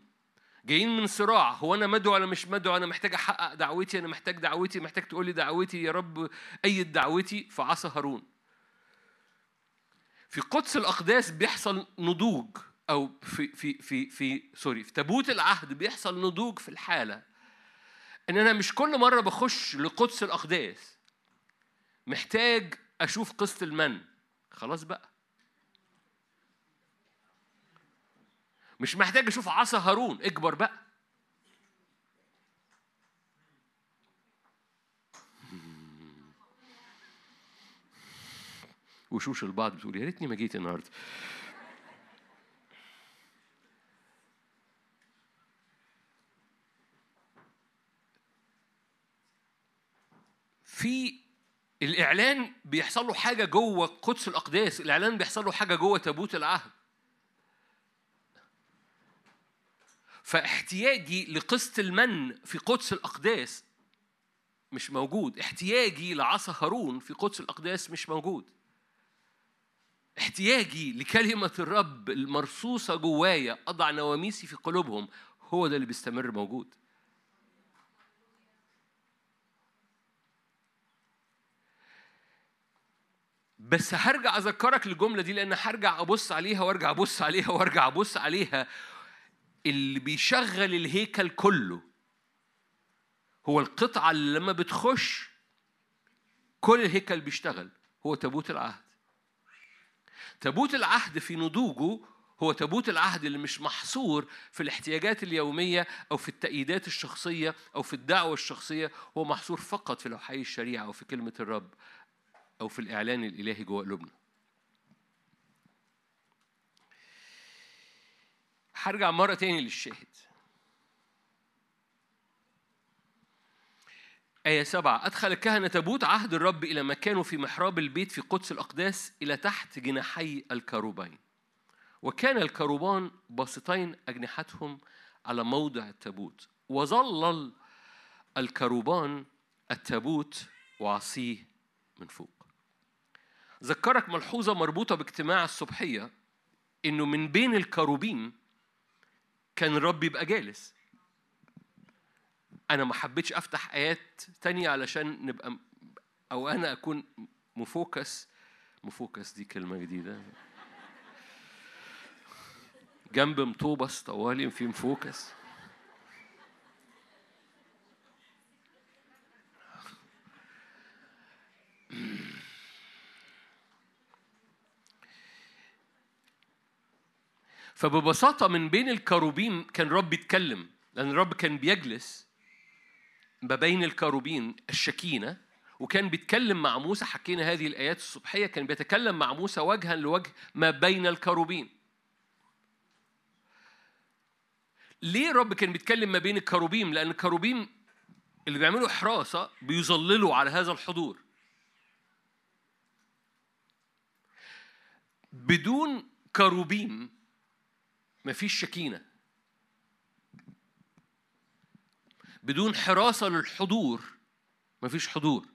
جايين من صراع هو أنا مدعو ولا مش مدعو؟ أنا محتاج أحقق دعوتي أنا محتاج دعوتي محتاج تقول لي دعوتي يا رب أيد دعوتي. فعصا هارون. في قدس الأقداس بيحصل نضوج أو في في في في سوري في تابوت العهد بيحصل نضوج في الحالة. إن أنا مش كل مرة بخش لقدس الأقداس محتاج أشوف قسط المن. خلاص بقى. مش محتاج أشوف عصا هارون. اكبر بقى. وشوش البعض بتقول يا ريتني ما جيت النهارده. في الإعلان بيحصل له حاجة جوه قدس الأقداس الإعلان بيحصل له حاجة جوه تابوت العهد. فاحتياجي لقسط المن في قدس الأقداس مش موجود. احتياجي لعصا هارون في قدس الأقداس مش موجود. احتياجي لكلمة الرب المرصوصة جوايا أضع نواميسي في قلوبهم هو ده اللي بيستمر موجود. بس هرجع أذكرك الجملة دي لأن هرجع أبص عليها وأرجع أبص عليها وأرجع أبص عليها. اللي بيشغل الهيكل كله هو القطعة اللي لما بتخش كل الهيكل بيشتغل هو تابوت العهد. تابوت العهد في نضوجه هو تابوت العهد اللي مش محصور في الاحتياجات اليومية أو في التأييدات الشخصية أو في الدعوة الشخصية هو محصور فقط في لوحي الشريعة أو في كلمة الرب أو في الإعلان الإلهي جوه قلوبنا. هرجع مرة تاني للشاهد. آية سبعة أدخل الكهنة تابوت عهد الرب إلى مكانه في محراب البيت في قدس الأقداس إلى تحت جناحي الكروبين. وكان الكروبان باسطين أجنحتهم على موضع التابوت. وظلل الكروبان التابوت وعصيه من فوق. ذكرك ملحوظة مربوطة باجتماع الصبحية إنه من بين الكروبيم كان الرب يبقى جالس. أنا ما حبيتش أفتح آيات تانية علشان نبقى أو أنا أكون مفوكس. مفوكس دي كلمة جديدة. جنب مطوبس طوالي في مفوكس. فببساطة من بين الكروبيم كان الرب يتكلم لأن الرب كان بيجلس. ما بين الكروبين الشكينة وكان بيتكلم مع موسى حكينا هذه الآيات الصبحية كان بيتكلم مع موسى وجها لوجه ما بين الكروبين ليه الرب كان بيتكلم ما بين الكروبيم لأن الكروبيم اللي بيعملوا حراسة بيظللوا على هذا الحضور. بدون كروبيم مفيش شكينة. بدون حراسة للحضور. مفيش حضور.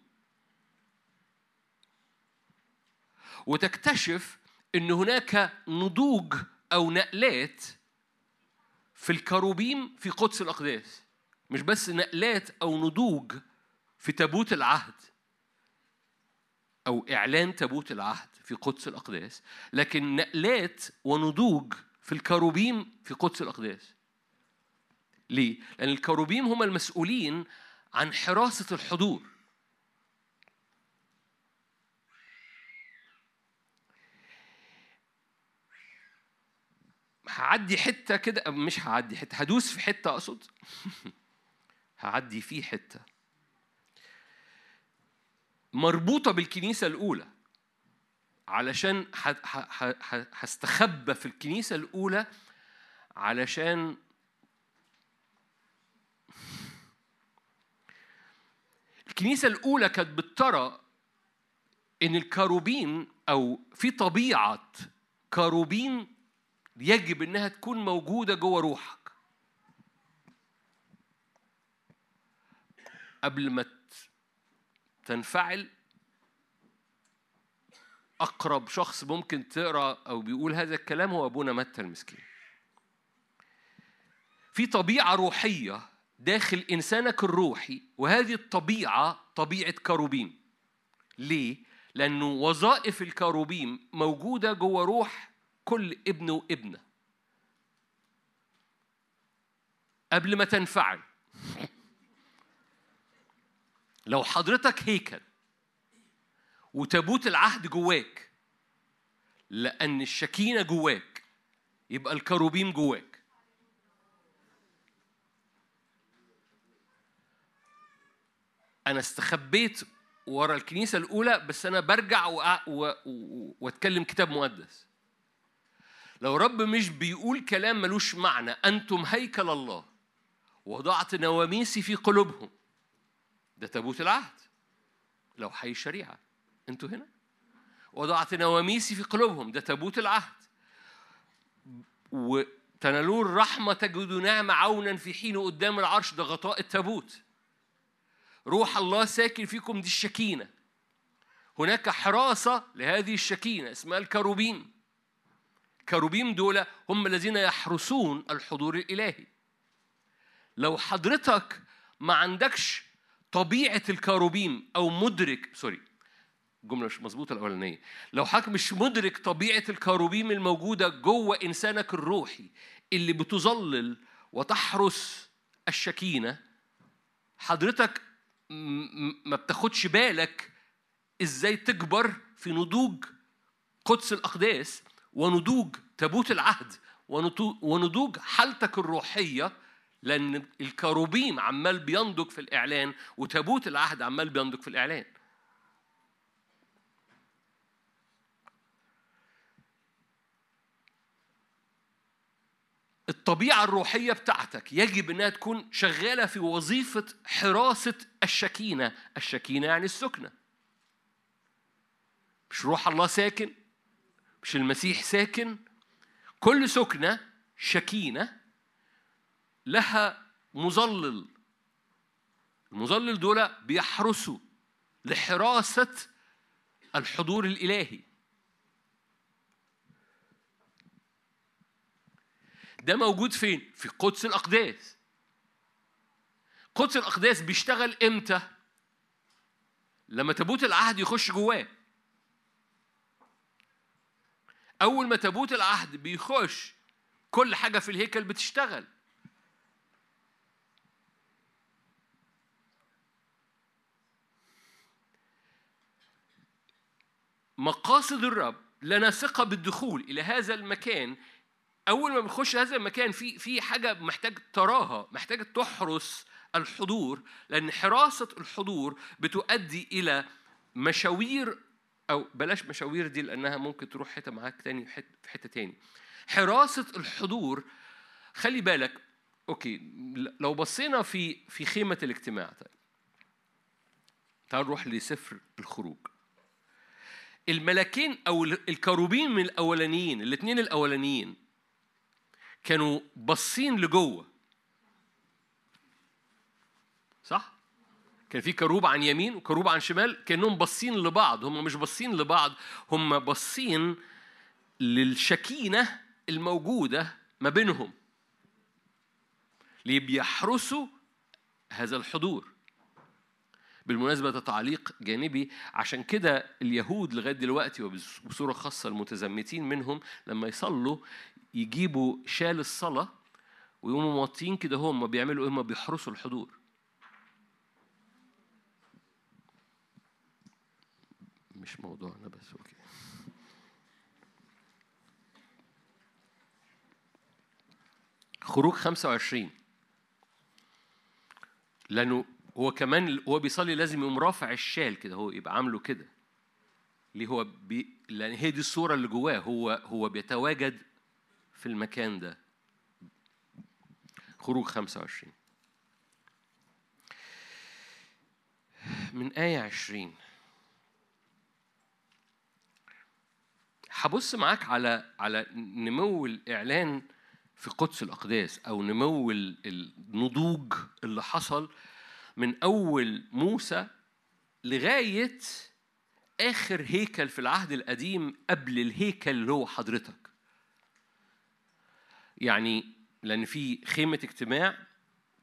وتكتشف إن هناك نضوج أو نقلات في الكروبيم في قدس الأقداس. مش بس نقلات أو نضوج في تابوت العهد أو إعلان تابوت العهد في قدس الأقداس لكن نقلات ونضوج في الكروبيم في قدس الأقداس. ليه؟ لأن الكروبيم هم المسؤولين عن حراسة الحضور. هعدي حتة كده مش هعدي حتة هدوس في حتة أقصد. هعدي فيه حتة. مربوطة بالكنيسة الأولى. علشان هستخبى في الكنيسة الأولى علشان الكنيسة الأولى كانت بترى إن الكروبين أو في طبيعة كروبين يجب إنها تكون موجودة جوه روحك. قبل ما تنفعل أقرب شخص ممكن تقرأ أو بيقول هذا الكلام هو أبونا متى المسكين. في طبيعة روحية داخل إنسانك الروحي وهذه الطبيعة طبيعة كروبيم ليه؟ لأنه وظائف الكروبيم موجودة جوه روح كل ابن وابنة. قبل ما تنفعل. لو حضرتك هيكل وتابوت العهد جواك لأن الشكينة جواك يبقى الكروبيم جواك. أنا استخبيت ورا الكنيسة الأولى بس أنا برجع وأ- و- و- وأتكلم كتاب مقدس. لو رب مش بيقول كلام ملوش معنى أنتم هيكل الله. وضعت نواميسي في قلوبهم. ده تابوت العهد. لو حي الشريعة أنتوا هنا؟ وضعت نواميسي في قلوبهم. ده تابوت العهد. وتنالون الرحمة تجدوا نعمة عونا في حين قدام العرش. ده غطاء التابوت. روح الله ساكن فيكم دي الشكينة. هناك حراسة لهذه الشكينة اسمها الكروبيم الكروبيم دول هم الذين يحرسون الحضور الإلهي. لو حضرتك ما عندكش طبيعة الكروبيم أو مدرك sorry الجملة مش مظبوطة الأولانية. لو حضرتك مش مدرك طبيعة الكروبيم الموجودة جوه إنسانك الروحي اللي بتظلل وتحرس الشكينة حضرتك ما بتاخدش بالك إزاي تكبر في نضوج قدس الأقداس ونضوج تابوت العهد ونضوج حالتك الروحية لأن الكروبيم عمال بينضج في الإعلان وتابوت العهد عمال بينضج في الإعلان. الطبيعة الروحية بتاعتك يجب إنها تكون شغالة في وظيفة حراسة الشكينة. الشكينة يعني السكنة. مش روح الله ساكن مش المسيح ساكن. كل سكنة شكينة لها مظلل. المظلل دول بيحرسوا لحراسة الحضور الإلهي. ده موجود فين؟ في قدس الأقداس قدس الأقداس بيشتغل إمتى؟ لما تابوت العهد يخش جواه أول ما تابوت العهد بيخش كل حاجة في الهيكل بتشتغل مقاصد الرب لنا ثقة بالدخول إلى هذا المكان أول ما بنخش هذا المكان في في حاجة محتاج تراها محتاج تحرس الحضور لأن حراسة الحضور بتؤدي إلى مشاوير أو بلاش مشاوير دي لأنها ممكن تروح حتة معاك تاني في حتة تاني. حراسة الحضور خلي بالك أوكي لو بصينا في في خيمة الاجتماع طيب. تعال نروح لسفر الخروج. الملكين أو الكروبين من الأولانيين الاثنين الأولانيين كانوا باصين لجوه. صح؟ كان في كروب عن يمين وكروب عن شمال كأنهم باصين لبعض. هم مش باصين لبعض هم باصين للشكينة الموجودة ما بينهم. ليه بيحرسوا هذا الحضور. بالمناسبة ده تعليق جانبي. عشان كده اليهود لغاية دلوقتي وبصورة خاصة المتزمتين منهم لما يصلوا يجيبوا شال الصلاة ويقوموا موطيين كده هم بيعملوا إيه؟ هم بيحرسوا الحضور. مش موضوعنا بس أوكي. خروج 25 لأنه هو كمان هو بيصلي لازم يقوم رافع الشال كده هو يبقى عامله كده ليه هو بي... لأن هي دي الصورة اللي جواه هو هو بيتواجد في المكان ده. خروج 25 من آية 20 هبص معاك على على نمو الإعلان في قدس الأقداس أو نمو النضوج اللي حصل من أول موسى لغاية آخر هيكل في العهد القديم قبل الهيكل اللي هو حضرتك. يعني لأن في خيمة اجتماع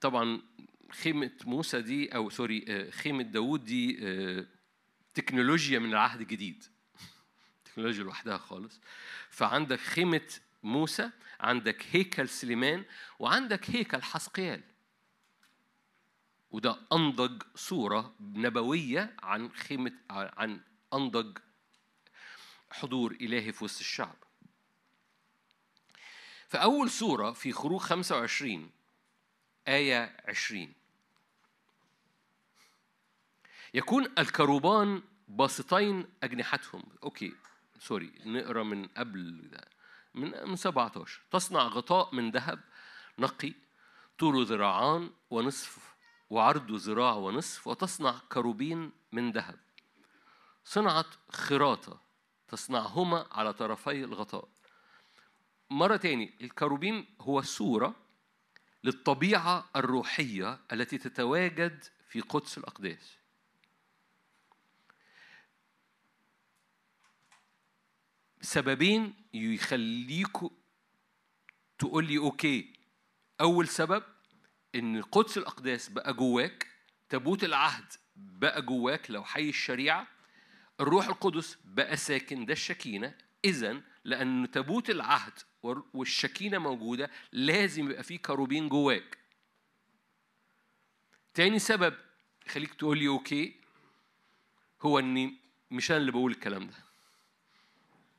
طبعا خيمة موسى دي أو سوري خيمة داوود دي تكنولوجيا من العهد الجديد. تكنولوجيا لوحدها خالص. فعندك خيمة موسى عندك هيكل سليمان وعندك هيكل حسقيال. وده أنضج صورة نبوية عن خيمة عن أنضج حضور إلهي في وسط الشعب. فأول صورة في خروج 25 آية 20 يكون الكروبان باسطين أجنحتهم. okay sorry نقرأ من قبل ده من من 17 تصنع غطاء من ذهب نقي طوله ذراعان ونصف وعرضه ذراع ونصف وتصنع كروبين من ذهب. صنعة خراطة تصنعهما على طرفي الغطاء. مرة تاني الكروبين هو صورة للطبيعة الروحية التي تتواجد في قدس الأقداس. سببين يخليكوا تقول لي أوكي. أول سبب إن قدس الأقداس بقى جواك تابوت العهد بقى جواك لو حي الشريعة الروح القدس بقى ساكن ده الشكينة. اذا لأن تابوت العهد والشكينة موجودة لازم يبقى فيه كروبين جواك. تاني سبب يخليك تقول لي أوكي هو إني مش أنا اللي بقول الكلام ده.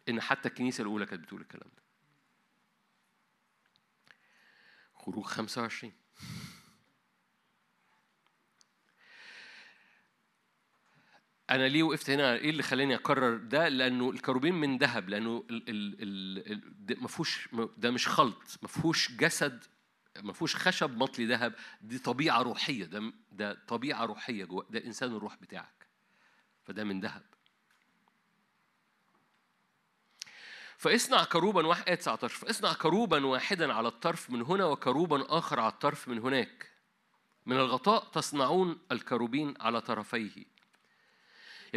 إن حتى الكنيسة الأولى كانت بتقول الكلام ده. خروج 25 أنا ليه وقفت هنا؟ إيه اللي خلاني اكرر ده؟ لأنه الكروبين من ذهب لأنه ال ال ال ما فيهوش ده مش خلط ما فيهوش جسد ما فيهوش خشب مطلي ذهب. دي طبيعة روحية ده ده طبيعة روحية جوا ده إنسان الروح بتاعك. فده من ذهب. فاصنع كروبا واحد آية 19 فاصنع كروبا واحدا على الطرف من هنا وكروبا آخر على الطرف من هناك. من الغطاء تصنعون الكروبين على طرفيه.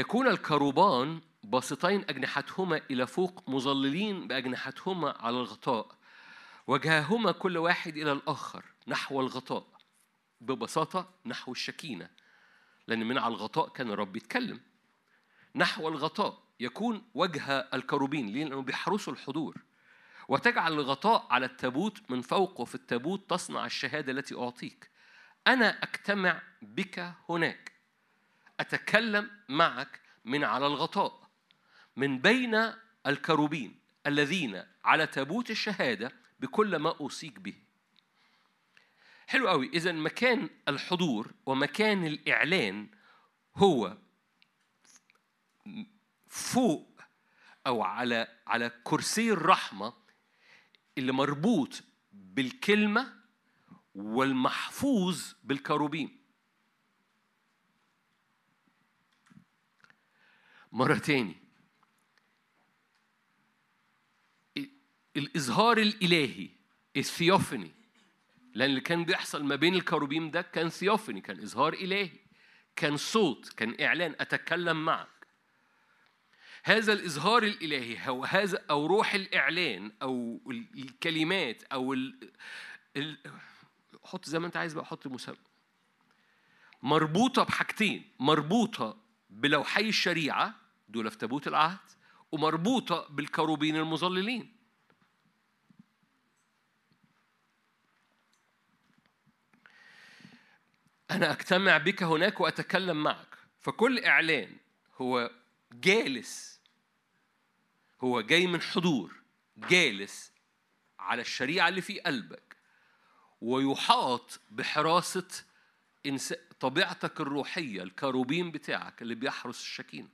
يكون الكروبان باسطين أجنحتهما إلى فوق مظللين بأجنحتهما على الغطاء وجههما كل واحد إلى الآخر نحو الغطاء ببساطة نحو الشكينة لأن من على الغطاء كان الرب يتكلم نحو الغطاء يكون وجه الكروبين ليه؟ لأنه بيحرسوا الحضور وتجعل الغطاء على التابوت من فوق وفي التابوت تصنع الشهادة التي أعطيك أنا أجتمع بك هناك أتكلم معك من على الغطاء من بين الكروبين الذين على تابوت الشهادة بكل ما أوصيك به. حلو قوي إذا مكان الحضور ومكان الإعلان هو فوق أو على على كرسي الرحمة اللي مربوط بالكلمة والمحفوظ بالكروبيم مرة تاني. الإظهار الإلهي الثيوفني لأن اللي كان بيحصل ما بين الكروبيم ده كان ثيوفني كان إظهار إلهي كان صوت كان إعلان أتكلم معك. هذا الإظهار الإلهي أو هذا أو روح الإعلان أو الكلمات أو ال... ال... حط زي ما أنت عايز بقى حط مسمى مربوطة بحاجتين مربوطة بلوحي الشريعة دول في تابوت العهد ومربوطة بالكروبين المظللين أنا أجتمع بك هناك وأتكلم معك فكل إعلان هو جالس هو جاي من حضور جالس على الشريعة اللي في قلبك ويحاط بحراسة. طبيعتك الروحية الكروبين بتاعك اللي بيحرس الشكينة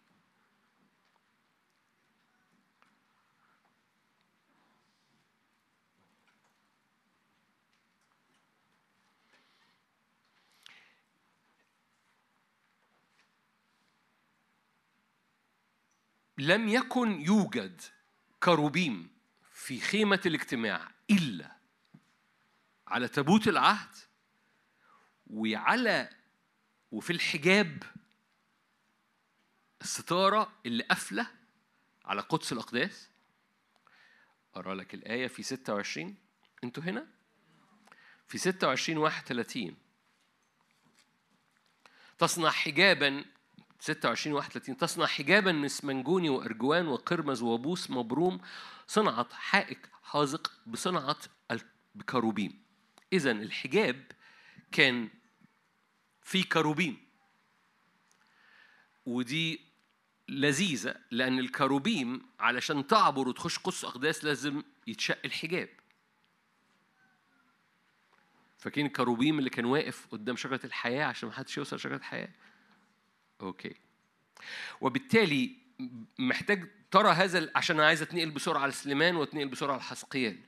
لم يكن يوجد كروبيم في خيمة الاجتماع إلا على تابوت العهد وعلى وفي الحجاب الستارة اللي قافلة على قدس الأقداس. أقرأ لك الآية في 26 أنتوا هنا؟ في 26 31 تصنع حجابا 26 31 تصنع حجابا من اسمنجوني وأرجوان وقرمز وبوس مبروم. صنعت حائك حاذق بصنعة بكروبيم إذا الحجاب كان في كروبيم ودي لذيذة لأن الكروبيم علشان تعبر وتخش قدس أقداس لازم يتشق الحجاب. فاكرين الكروبيم اللي كان واقف قدام شجرة الحياة عشان محدش يوصل شجرة الحياة؟ okay. وبالتالي محتاج ترى هذا عشان أنا عايز أتنقل بسرعة على سليمان وأتنقل بسرعة على حسقيال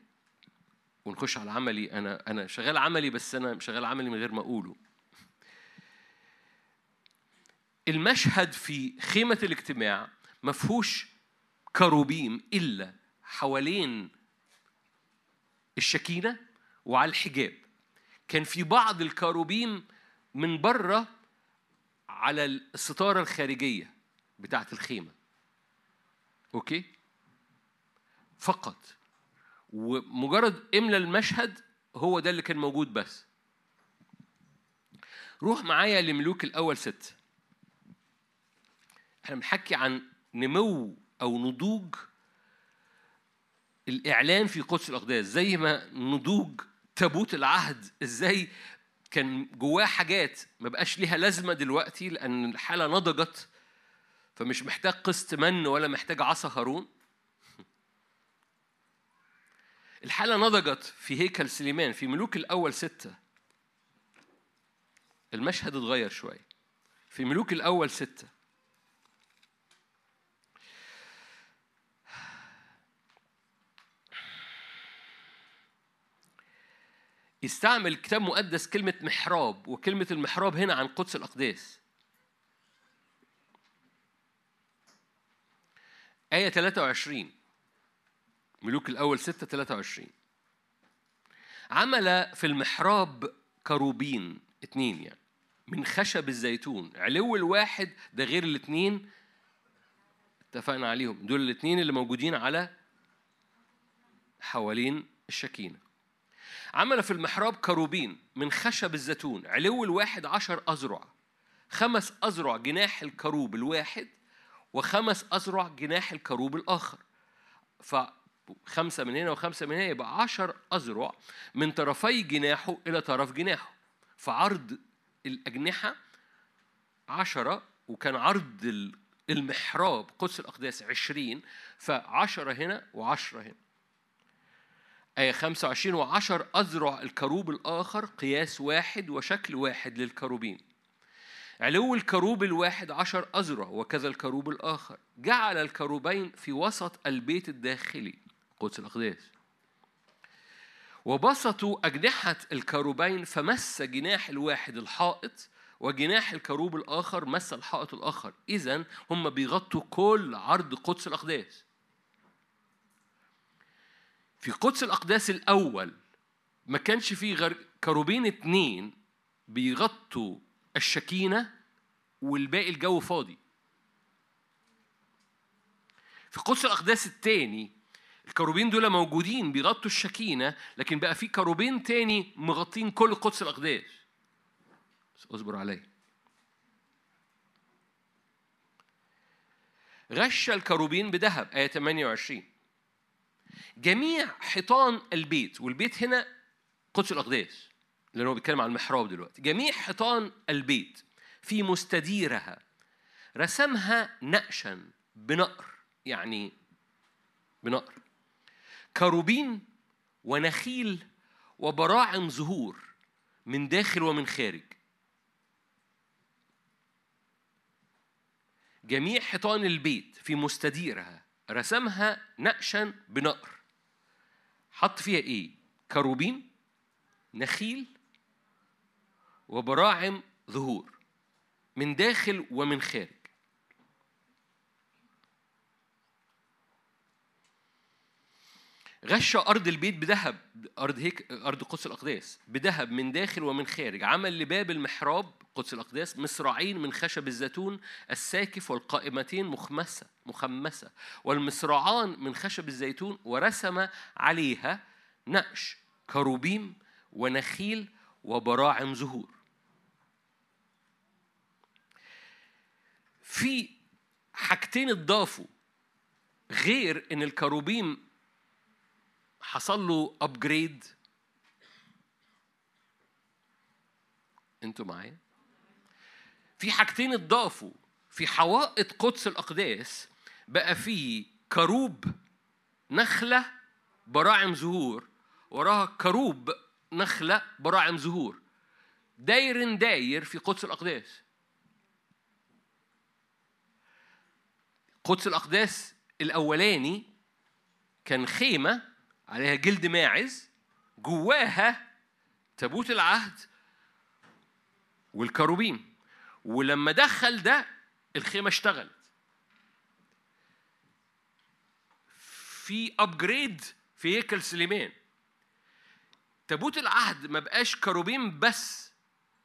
ونخش على عملي. أنا أنا شغال عملي بس أنا شغال عملي من غير ما أقوله. المشهد في خيمة الاجتماع ما فيهوش كروبيم إلا حوالين الشكينة وعلى الحجاب. كان في بعض الكروبيم من بره على الستارة الخارجية بتاعة الخيمة. أوكي؟ فقط. ومجرد املى المشهد هو ده اللي كان موجود بس. روح معايا لملوك الأول ست. إحنا بنحكي عن نمو أو نضوج الإعلان في قدس الأقداس. زي ما نضوج تابوت العهد إزاي كان جواه حاجات ما بقاش ليها لازمة دلوقتي لأن الحالة نضجت فمش محتاج قسط من ولا محتاج عصا هارون. الحالة نضجت في هيكل سليمان في ملوك الأول ستة. المشهد اتغير شوية. في ملوك الأول ستة. يستعمل كتاب مقدس كلمة محراب وكلمة المحراب هنا عن قدس الأقداس آية 23 ملوك الأول 6 23 عمل في المحراب كروبين اتنين يعني من خشب الزيتون. علو الواحد ده غير الاتنين. اتفقنا عليهم. دول الاتنين اللي موجودين على حوالين الشكينة. عمل في المحراب كروبين من خشب الزيتون علو الواحد عشر أذرع خمس أذرع جناح الكروب الواحد وخمس أذرع جناح الكروب الآخر. فخمسة من هنا وخمسة من هنا يبقى عشر أذرع من طرفي جناحه إلى طرف جناحه. فعرض الأجنحة عشرة وكان عرض ال- المحراب قدس الأقداس عشرين فعشرة هنا وعشرة هنا. آية 25 وعشر أذرع الكروب الآخر قياس واحد وشكل واحد للكروبين. علو الكروب الواحد عشر أذرع وكذا الكروب الآخر. جعل الكروبين في وسط البيت الداخلي. قدس الأقداس. وبسطوا أجنحة الكروبين فمس جناح الواحد الحائط وجناح الكروب الآخر مس الحائط الآخر. إذا هم بيغطوا كل عرض قدس الأقداس. في قدس الأقداس الأول ما كانش فيه غير كروبين اتنين بيغطوا الشكينة والباقي الجو فاضي. في قدس الأقداس التاني الكروبين دول موجودين بيغطوا الشكينة لكن بقى في كروبين تاني مغطين كل قدس الأقداس. اصبر عليا. غش الكروبين بذهب آية 28 جميع حيطان البيت والبيت هنا قدس الأقداس لأن هو بيتكلم عن المحراب دلوقتي. جميع حيطان البيت في مستديرها رسمها نقشا بنقر يعني بنقر. كروبين ونخيل وبراعم زهور من داخل ومن خارج. جميع حيطان البيت في مستديرها رسمها نقشا بنقر. حط فيها إيه؟ كروبين نخيل وبراعم ظهور من داخل ومن خارج. غش أرض البيت بذهب أرض هيك أرض قدس الأقداس بذهب من داخل ومن خارج عمل لباب المحراب قدس الأقداس مصراعين من خشب الزيتون الساكف والقائمتين مخمسة مخمسة والمصراعان من خشب الزيتون ورسم عليها نقش كروبيم ونخيل وبراعم زهور. في حاجتين اتضافوا غير إن الكروبيم حصل له ابجريد أنتوا معايا؟ في حاجتين اتضافوا في حوائط قدس الأقداس بقى في كروب نخلة براعم زهور وراها كروب نخلة براعم زهور. داير داير في قدس الأقداس. قدس الأقداس الأولاني كان خيمة عليها جلد ماعز جواها تابوت العهد والكروبيم ولما دخل ده الخيمة اشتغلت. في ابجريد في هيكل سليمان. تابوت العهد ما بقاش كروبيم بس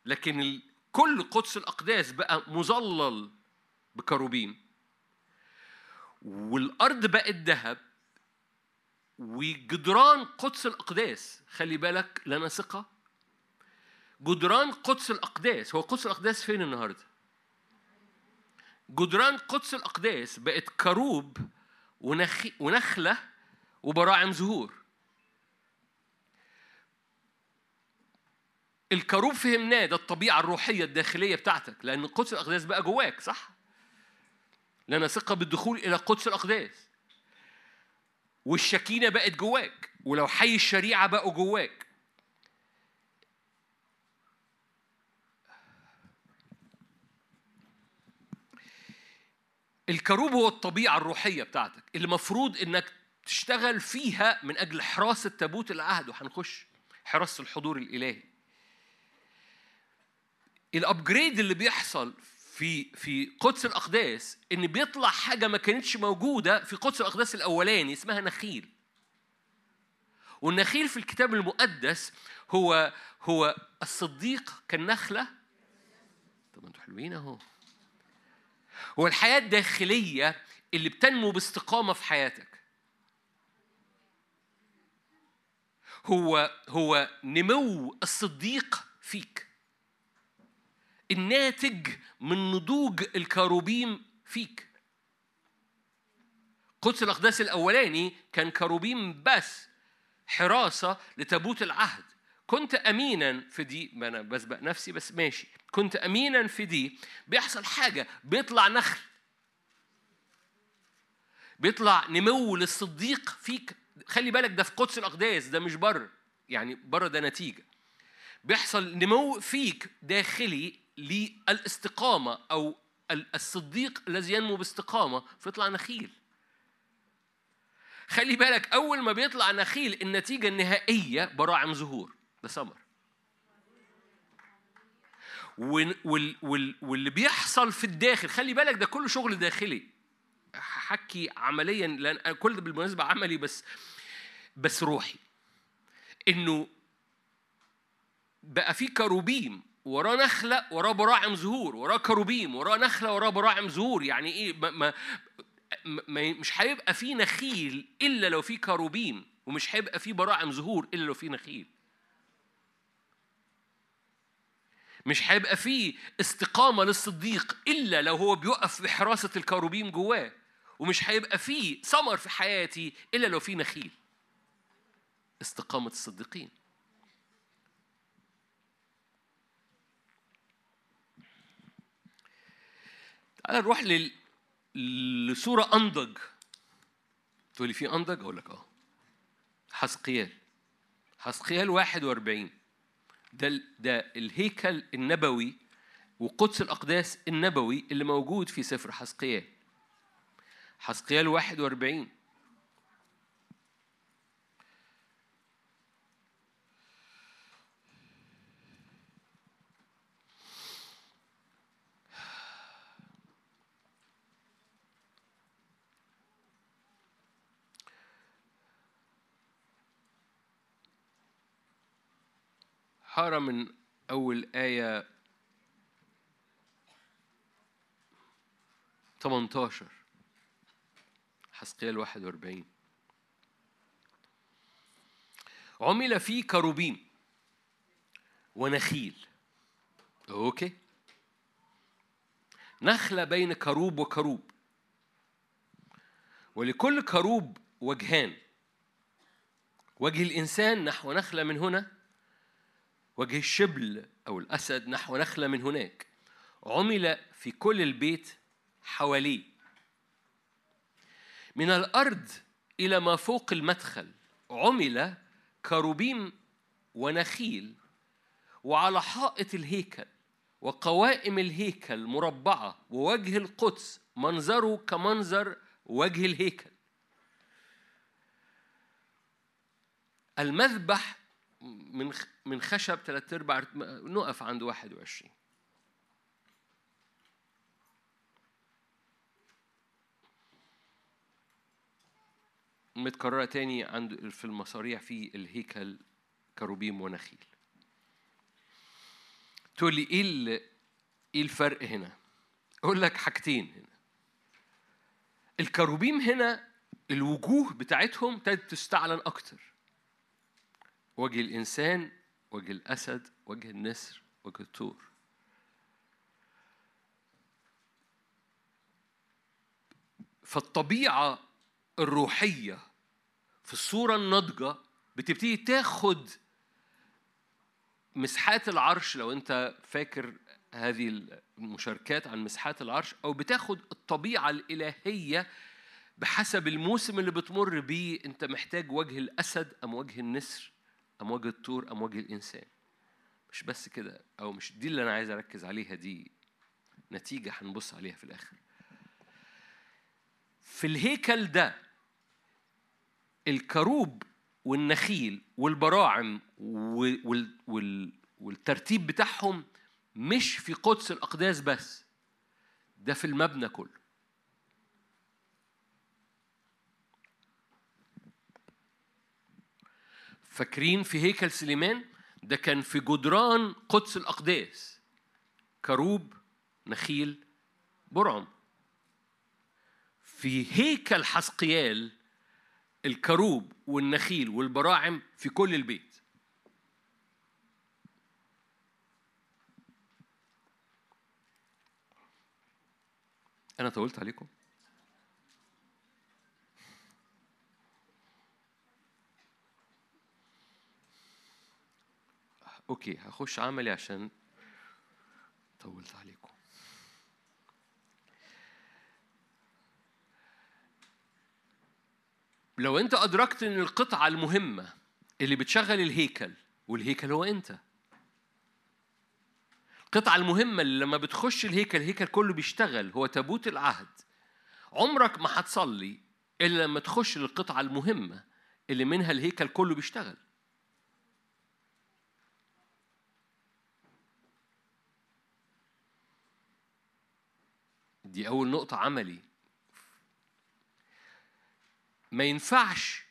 لكن كل قدس الأقداس بقى مظلل بكروبيم والأرض بقت ذهب وجدران قدس الأقداس. خلي بالك لنا ثقة. جدران قدس الأقداس. هو قدس الأقداس فين النهاردة؟ جدران قدس الأقداس بقت كروب ونخي ونخلة وبراعم زهور. الكروب فهمناه ده الطبيعة الروحية الداخلية بتاعتك لأن قدس الأقداس بقى جواك صح؟ لنا ثقة بالدخول إلى قدس الأقداس. والشكينة بقت جواك ولو حي الشريعة بقوا جواك. الكروب هو الطبيعة الروحية بتاعتك. اللي مفروض إنك تشتغل فيها من أجل حراسة تابوت العهد وهنخش حراسة الحضور الإلهي. الابجريد اللي بيحصل في في قدس الأقداس إن بيطلع حاجة ما كانتش موجودة في قدس الأقداس الأولاني اسمها نخيل. والنخيل في الكتاب المقدس هو هو الصديق كالنخلة. طب أنتوا حلوين أهو. هو الحياة الداخلية اللي بتنمو باستقامة في حياتك. هو هو نمو الصديق فيك. الناتج من نضوج الكروبيم فيك. قدس الأقداس الأولاني كان كروبيم بس حراسة لتابوت العهد. كنت أمينا في دي أنا بسبق نفسي بس ماشي. كنت أمينا في دي. بيحصل حاجة بيطلع نخل. بيطلع نمو للصديق فيك. خلي بالك ده في قدس الأقداس ده مش بره. يعني بره ده نتيجة. بيحصل نمو فيك داخلي للاستقامة أو الصديق الذي ينمو باستقامة فيطلع نخيل. خلي بالك أول ما بيطلع نخيل النتيجة النهائية براعم زهور ده وال- واللي بيحصل في الداخل خلي بالك ده كله شغل داخلي. حكي عمليا لأن كل ده بالمناسبة عملي بس بس روحي. إنه بقى في كروبيم وراه نخلة وراه براعم زهور وراه كروبيم وراه نخلة وراه براعم زهور يعني إيه؟ ما ما مش هيبقى في نخيل إلا لو في كروبيم ومش هيبقى في براعم زهور إلا لو في نخيل. مش هيبقى فيه استقامة للصديق إلا لو هو بيقف في حراسة الكروبيم جواه ومش هيبقى فيه ثمر في حياتي إلا لو في نخيل. استقامة الصديقين. تعال نروح لل... لصورة أنضج. تقول لي في أنضج؟ أقول لك أه. حسقيال. حسقيال 41 ده ده الهيكل النبوي وقدس الأقداس النبوي اللي موجود في سفر حسقيال. حسقيال 41 هقرا من أول آية 18 حسقيال 41 عمل فيه كروبيم ونخيل. okay. نخلة بين كروب وكروب. ولكل كروب وجهان. وجه الإنسان نحو نخلة من هنا وجه الشبل أو الأسد نحو نخلة من هناك عمل في كل البيت حواليه. من الأرض إلى ما فوق المدخل عمل كروبيم ونخيل وعلى حائط الهيكل وقوائم الهيكل مربعة ووجه القدس منظره كمنظر وجه الهيكل. المذبح من من خشب ثلاث أرباع نقف عند 21 متكررة تاني عند في المصاريع في الهيكل كروبيم ونخيل. تقول لي إيه إيه الفرق هنا؟ أقول لك حاجتين هنا. الكروبيم هنا الوجوه بتاعتهم ابتدت تستعلن أكتر. وجه الإنسان وجه الأسد وجه النسر وجه الطور. فالطبيعة الروحية في الصورة الناضجة بتبتدي تاخد مساحات العرش لو أنت فاكر هذه المشاركات عن مساحات العرش أو بتاخد الطبيعة الإلهية بحسب الموسم اللي بتمر بيه أنت محتاج وجه الأسد أم وجه النسر. وجه الطور أم وجه الإنسان. مش بس كده أو مش دي اللي أنا عايز أركز عليها دي نتيجة هنبص عليها في الآخر. في الهيكل ده الكروب والنخيل والبراعم والترتيب بتاعهم مش في قدس الأقداس بس ده في المبنى كله. فاكرين في هيكل سليمان؟ ده كان في جدران قدس الأقداس. كروب نخيل برعم. في هيكل حسقيال الكروب والنخيل والبراعم في كل البيت. أنا طولت عليكم؟ أوكي هخش عملي عشان طولت عليكم. لو أنت أدركت إن القطعة المهمة اللي بتشغل الهيكل والهيكل هو أنت. القطعة المهمة اللي لما بتخش الهيكل الهيكل كله بيشتغل هو تابوت العهد. عمرك ما هتصلي إلا لما تخش للقطعة المهمة اللي منها الهيكل كله بيشتغل. دي أول نقطة عملي. ما ينفعش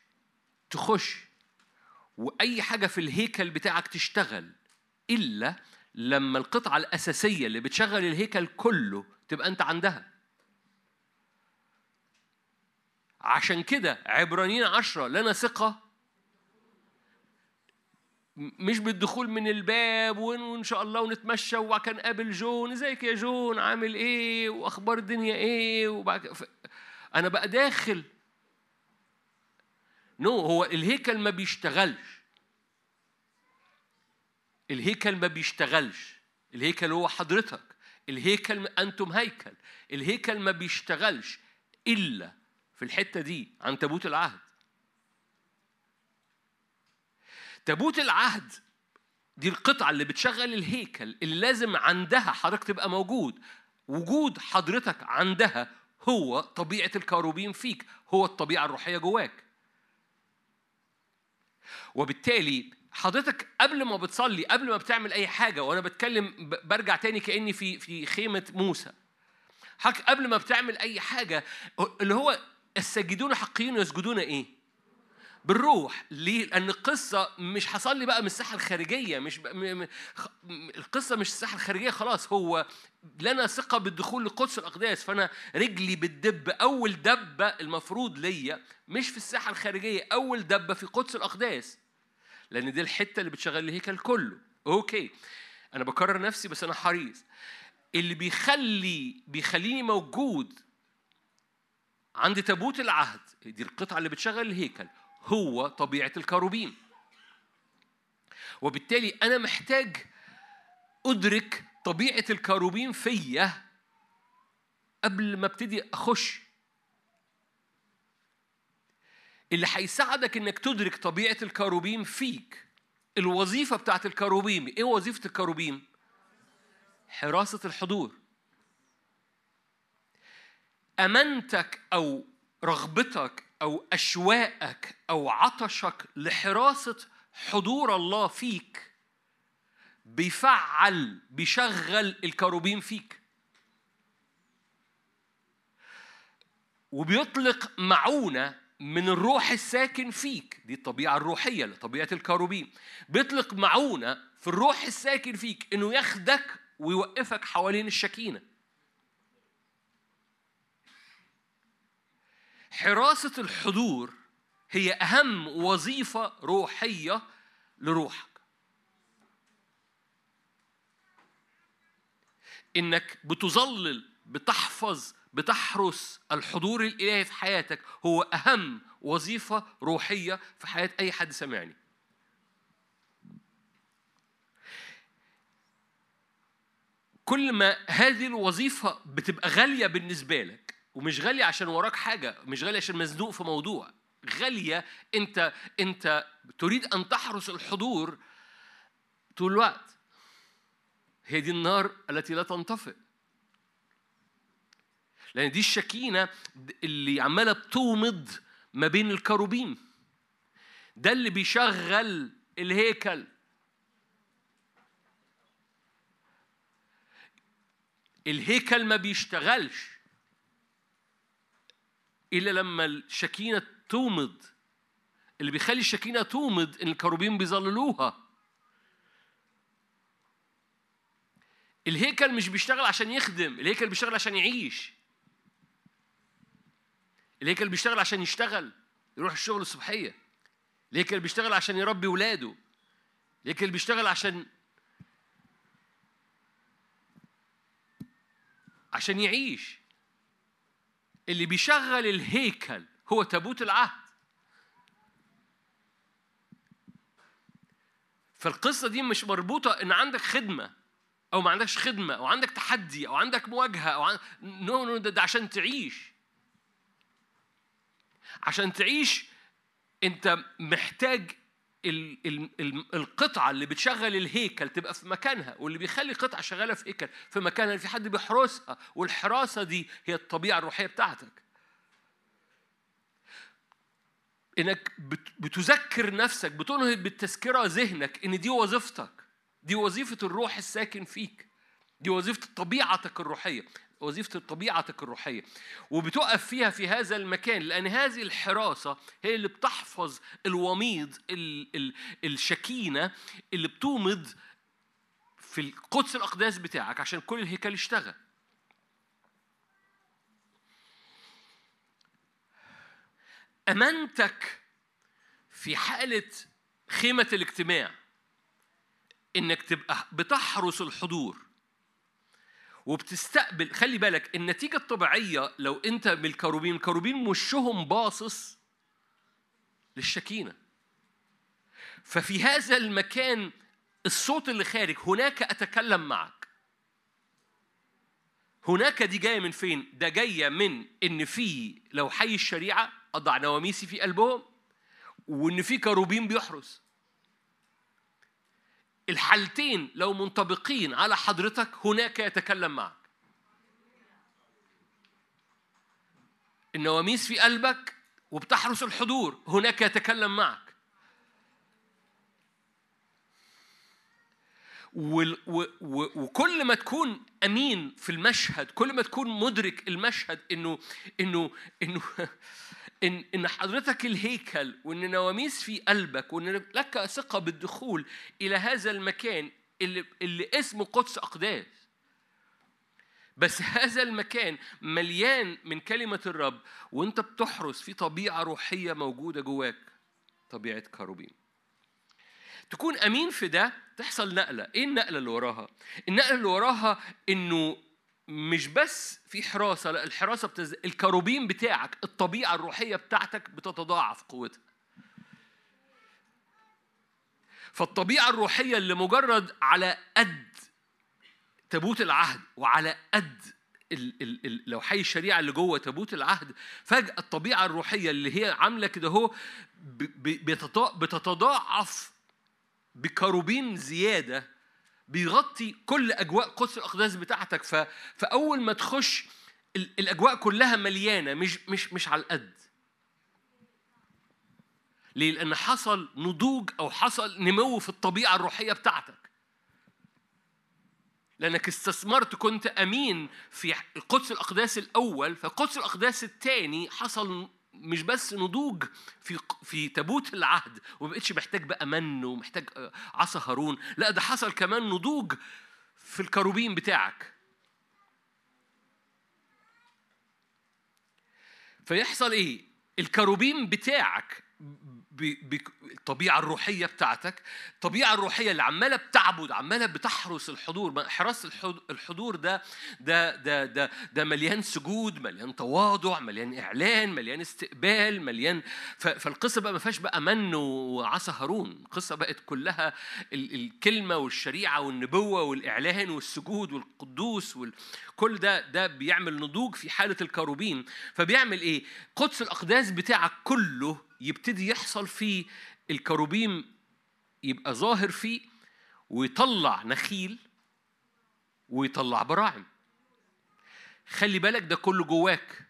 تخش وأي حاجة في الهيكل بتاعك تشتغل إلا لما القطعة الأساسية اللي بتشغل الهيكل كله تبقى أنت عندها. عشان كده عبرانيين عشرة لنا ثقة مش بالدخول من الباب وإن شاء الله ونتمشى وبعد كده نقابل جون إزيك يا جون؟ عامل إيه؟ وأخبار الدنيا إيه؟ وبعد ف- أنا بقى داخل. نو no, هو الهيكل ما بيشتغلش. الهيكل ما بيشتغلش. الهيكل هو حضرتك. الهيكل أنتم هيكل. الهيكل ما بيشتغلش إلا في الحتة دي عن تابوت العهد. تابوت العهد دي القطعة اللي بتشغل الهيكل اللي لازم عندها حضرتك تبقى موجود. وجود حضرتك عندها هو طبيعة الكاروبين فيك هو الطبيعة الروحية جواك. وبالتالي حضرتك قبل ما بتصلي قبل ما بتعمل أي حاجة وأنا بتكلم برجع تاني كأني في في خيمة موسى. حضرتك قبل ما بتعمل أي حاجة اللي هو الساجدون حقيون يسجدون إيه؟ بالروح. ليه؟ لأن القصة مش هصلي بقى من الساحة الخارجية مش ب... م... م... القصة مش الساحة الخارجية خلاص هو لنا ثقة بالدخول لقدس الأقداس فأنا رجلي بتدب أول دبة المفروض ليا مش في الساحة الخارجية أول دبة في قدس الأقداس لأن دي الحتة اللي بتشغل الهيكل كله. أوكي. أنا بكرر نفسي بس أنا حريص. اللي بيخلي بيخليني موجود عند تابوت العهد دي القطعة اللي بتشغل الهيكل هو طبيعة الكروبين وبالتالي أنا محتاج أدرك طبيعة الكروبين فيا قبل ما ابتدي أخش. اللي هيساعدك إنك تدرك طبيعة الكروبيم فيك. الوظيفة بتاعت الكروبيم إيه وظيفة الكروبيم؟ حراسة الحضور. أمانتك أو رغبتك أو اشواقك أو عطشك لحراسة حضور الله فيك. بيفعل بيشغل الكروبيم فيك. وبيطلق معونة من الروح الساكن فيك. دي الطبيعة الروحية لطبيعة الكروبيم بيطلق معونة في الروح الساكن فيك إنه ياخدك ويوقفك حوالين الشكينة. حراسة الحضور هي أهم وظيفة روحية لروحك. إنك بتظلل بتحفظ بتحرس الحضور الإلهي في حياتك هو أهم وظيفة روحية في حياة أي حد سمعني. كل ما هذه الوظيفة بتبقى غالية بالنسبة لك ومش غالية عشان وراك حاجة مش غالية عشان مزنوق في موضوع. غالية انت انت تريد أن تحرس الحضور طول الوقت. هي دي النار التي لا تنطفئ. لأن دي الشكينة اللي عمالة بتومض ما بين الكروبيم ده اللي بيشغل الهيكل. الهيكل ما بيشتغلش. إلا لما الشكينة تومض. اللي بيخلي الشكينة تومض إن الكروبين بيظللوها. الهيكل مش بيشتغل عشان يخدم الهيكل بيشتغل عشان يعيش. الهيكل بيشتغل عشان يشتغل يروح الشغل الصبحية. الهيكل بيشتغل عشان يربي ولاده. الهيكل بيشتغل عشان عشان يعيش. اللي بيشغل الهيكل هو تابوت العهد. فالقصة دي مش مربوطة إن عندك خدمة أو ما عندكش خدمة أو عندك تحدي أو عندك مواجهة أو عن... نو نو ده, ده عشان تعيش. عشان تعيش أنت محتاج القطعة اللي بتشغل الهيكل تبقى في مكانها واللي بيخلي قطعة شغالة في هيكل في مكانها في حد بيحرسها والحراسة دي هي الطبيعة الروحية بتاعتك. إنك بت- بتذكر نفسك بتنهض بالتذكرة ذهنك إن دي وظيفتك دي وظيفة الروح الساكن فيك دي وظيفة طبيعتك الروحية. وظيفة طبيعتك الروحية وبتقف فيها في هذا المكان لأن هذه الحراسة هي اللي بتحفظ الوميض ال ال الشكينة اللي بتومض في القدس الأقداس بتاعك عشان كل الهيكل يشتغل. أمانتك في حالة خيمة الاجتماع إنك تبقى بتحرس الحضور. وبتستقبل خلي بالك النتيجة الطبيعية لو أنت من الكروبين وشهم باصص للشكينة ففي هذا المكان الصوت اللي خارج هناك أتكلم معك هناك دي جاية من فين؟ ده جاية من إن في لو حي الشريعة أضع نواميسي في قلبهم وإن في كروبين بيحرس. الحالتين لو منطبقين على حضرتك هناك يتكلم معك. النواميس في قلبك وبتحرس الحضور هناك يتكلم معك. وكل ما تكون أمين في المشهد كل ما تكون مدرك المشهد إنه إنه إنه ان إن حضرتك الهيكل وإن نواميس في قلبك وإن لك ثقة بالدخول إلى هذا المكان اللي اللي اسمه قدس أقداس. بس هذا المكان مليان من كلمة الرب وأنت بتحرس في طبيعة روحية موجودة جواك طبيعة كروبين تكون أمين في ده تحصل نقلة. إيه النقلة اللي وراها؟ النقلة اللي وراها إنه مش بس في حراسة لا الحراسة بتز... الكروبين بتاعك الطبيعة الروحية بتاعتك بتتضاعف قوتها. فالطبيعة الروحية اللي مجرد على قد تابوت العهد وعلى قد ال ال ال لو حي الشريعة اللي جوه تابوت العهد فجأة الطبيعة الروحية اللي هي عاملة كده اهو ب- ب- بتتضا- بتتضاعف بكروبين زيادة بيغطي كل أجواء قدس الأقداس بتاعتك ف... فأول ما تخش ال... الأجواء كلها مليانة مش مش مش على القد ليه؟ لأن حصل نضوج أو حصل نمو في الطبيعة الروحية بتاعتك. لأنك استثمرت كنت أمين في القدس الأقداس الأول، فالقدس الأقداس الثاني حصل مش بس نضوج في في تابوت العهد ومبقتش محتاج بقى من ومحتاج عصا هارون، لا ده حصل كمان نضوج في الكروبين بتاعك. فيحصل إيه؟ الكروبين بتاعك بالطبيعة الروحية بتاعتك الطبيعة الروحية اللي عمالة بتعبد عمالة بتحرس الحضور حراسة الحضور ده ده ده ده ده مليان سجود مليان تواضع مليان إعلان مليان استقبال مليان فالقصة بقى ما فيهاش بقى من وعصا هارون القصة بقت كلها الكلمة والشريعة والنبوة والإعلان والسجود والقدوس كل ده ده بيعمل نضوج في حالة الكروبين فبيعمل إيه؟ قدس الأقداس بتاعك كله يبتدي يحصل فيه الكروبيم يبقى ظاهر فيه ويطلع نخيل ويطلع براعم. خلي بالك ده كله جواك.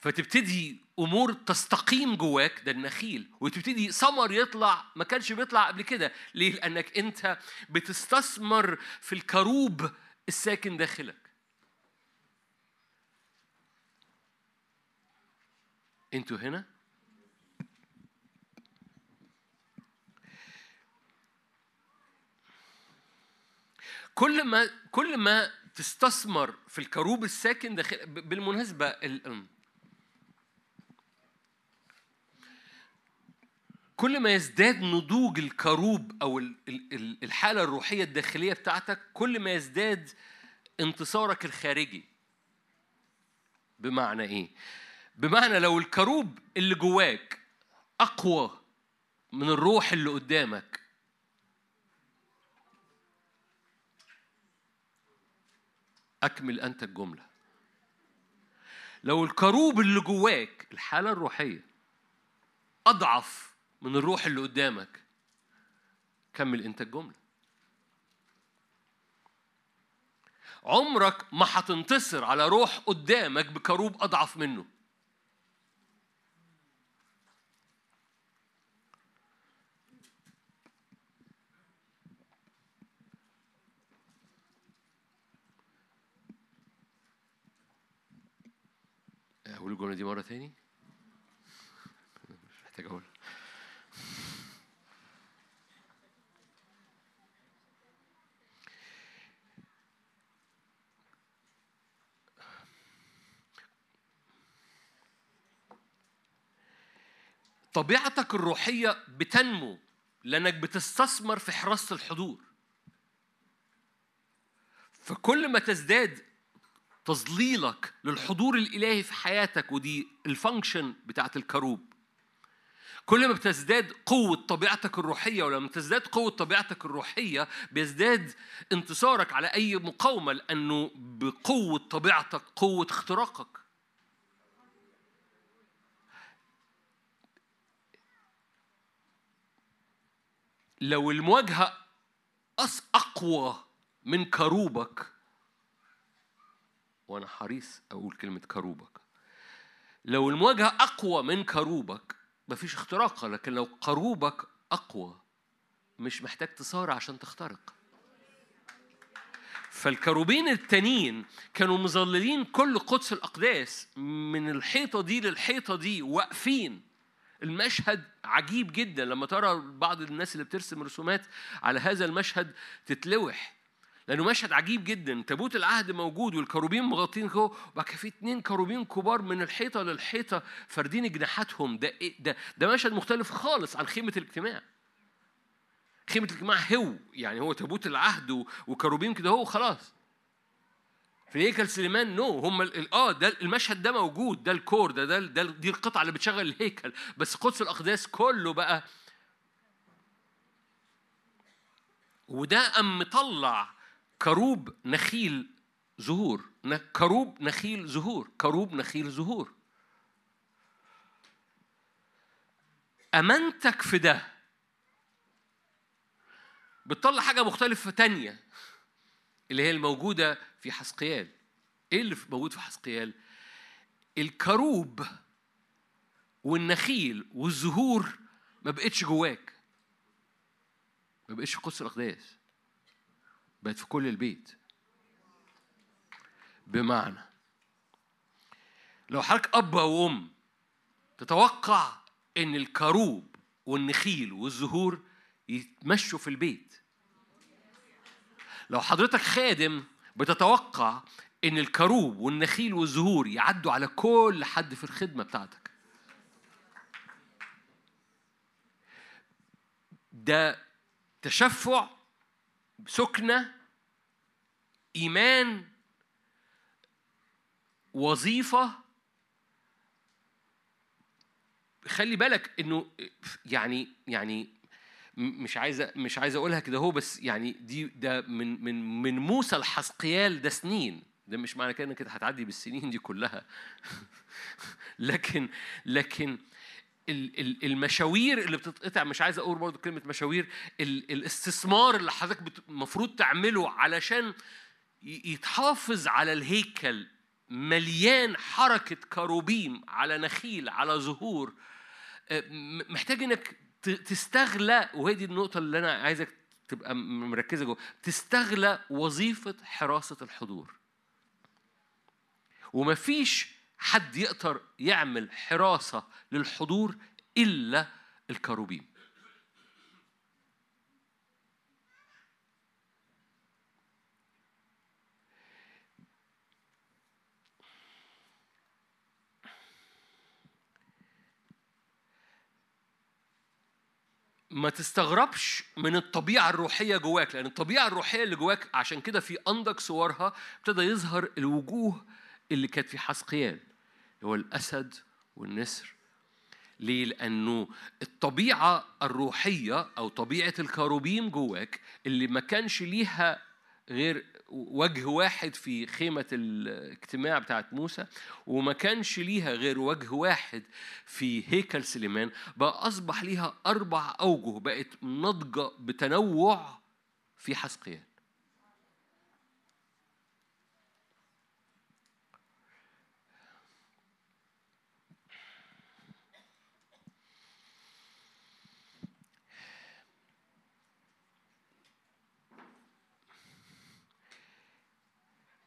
فتبتدي أمور تستقيم جواك ده النخيل وتبتدي ثمر يطلع ما كانش بيطلع قبل كده. ليه؟ لأنك أنت بتستثمر في الكروب الساكن داخلك. أنتوا هنا؟ كل ما كل ما تستثمر في الكروب الساكن داخل ب- بالمناسبة ال... كل ما يزداد نضوج الكروب أو ال- ال- ال- الحالة الروحية الداخلية بتاعتك كل ما يزداد انتصارك الخارجي. بمعنى إيه؟ بمعنى لو الكروب اللي جواك أقوى من الروح اللي قدامك أكمل أنت الجملة. لو الكروب اللي جواك الحالة الروحية أضعف من الروح اللي قدامك كمل أنت الجملة. عمرك ما هتنتصر على روح قدامك بكروب أضعف منه. أقول الجملة دي مرة تاني؟ مش محتاج أقولها. طبيعتك الروحية بتنمو لأنك بتستثمر في حراسة الحضور. فكل ما تزداد تظليلك للحضور الإلهي في حياتك ودي ال function بتاعت الكروب كل ما بتزداد قوة طبيعتك الروحية ولما تزداد قوة طبيعتك الروحية بيزداد انتصارك على أي مقاومة لأنه بقوة طبيعتك قوة اختراقك. لو المواجهة أقوى من كروبك وأنا حريص أقول كلمة كروبك. لو المواجهة أقوى من كروبك مفيش اختراق لكن لو كروبك أقوى مش محتاج تصارع عشان تخترق. فالكروبين التانيين كانوا مظللين كل قدس الأقداس من الحيطة دي للحيطة دي واقفين. المشهد عجيب جدا لما ترى بعض الناس اللي بترسم رسومات على هذا المشهد تتلوح. لأنه مشهد عجيب جدا. تابوت العهد موجود والكروبين مغطين جوه وبعد كده في اتنين كروبين كبار من الحيطة للحيطة فاردين جناحاتهم. ده إيه؟ ده ده مشهد مختلف خالص عن خيمة الاجتماع. خيمة الاجتماع هو يعني هو تابوت العهد وكروبين كده هو خلاص في هيكل سليمان نو هم آه ده المشهد ده موجود ده الكور ده ده, ده دي القطعة اللي بتشغل الهيكل. بس قدس الأقداس كله بقى وده قام مطلع كروب نخيل زهور. كروب نخيل زهور. كروب نخيل زهور. أمانتك في ده. بتطلع حاجة مختلفة تانية اللي هي الموجودة في حسقيال. إيه اللي موجود في حسقيال؟ الكروب والنخيل والزهور ما بقتش جواك. ما بقتش في قدس الاقداس بقت في كل البيت. بمعنى لو حضرتك أب أو ام تتوقع إن الكروب والنخيل والزهور يتمشوا في البيت. لو حضرتك خادم بتتوقع إن الكروب والنخيل والزهور يعدوا على كل حد في الخدمة بتاعتك. ده تشفع سكنة إيمان وظيفة. خلي بالك إنه يعني يعني مش عايز مش عايز أقولها كده هو بس يعني دي ده من من من موسى لحسقيال ده سنين. ده مش معنى كده إنك هتعدي بالسنين دي كلها. لكن لكن المشاوير اللي بتتقطع مش عايز أقول برضه كلمة مشاوير ال- الاستثمار اللي حضرتك المفروض تعمله علشان يتحافظ على الهيكل مليان حركة كروبيم على نخيل على زهور. آه، محتاج إنك تستغلى وهي دي النقطة اللي أنا عايزك تبقى مركزة جوه تستغلى وظيفة حراسة الحضور. ومفيش حد يقدر يعمل حراسة للحضور إلا الكروبيم. ما تستغربش من الطبيعة الروحية جواك لأن الطبيعة الروحية اللي جواك عشان كده في أندك صورها ابتدى يظهر الوجوه اللي كانت في حسقيال هو الأسد والنسر ليه؟ لأنه الطبيعة الروحية أو طبيعة الكروبيم جواك اللي ما كانش ليها غير وجه واحد في خيمة الاجتماع بتاعت موسى وما كانش ليها غير وجه واحد في هيكل سليمان بقى أصبح ليها أربع أوجه بقت ناضجة بتنوع في حسقيال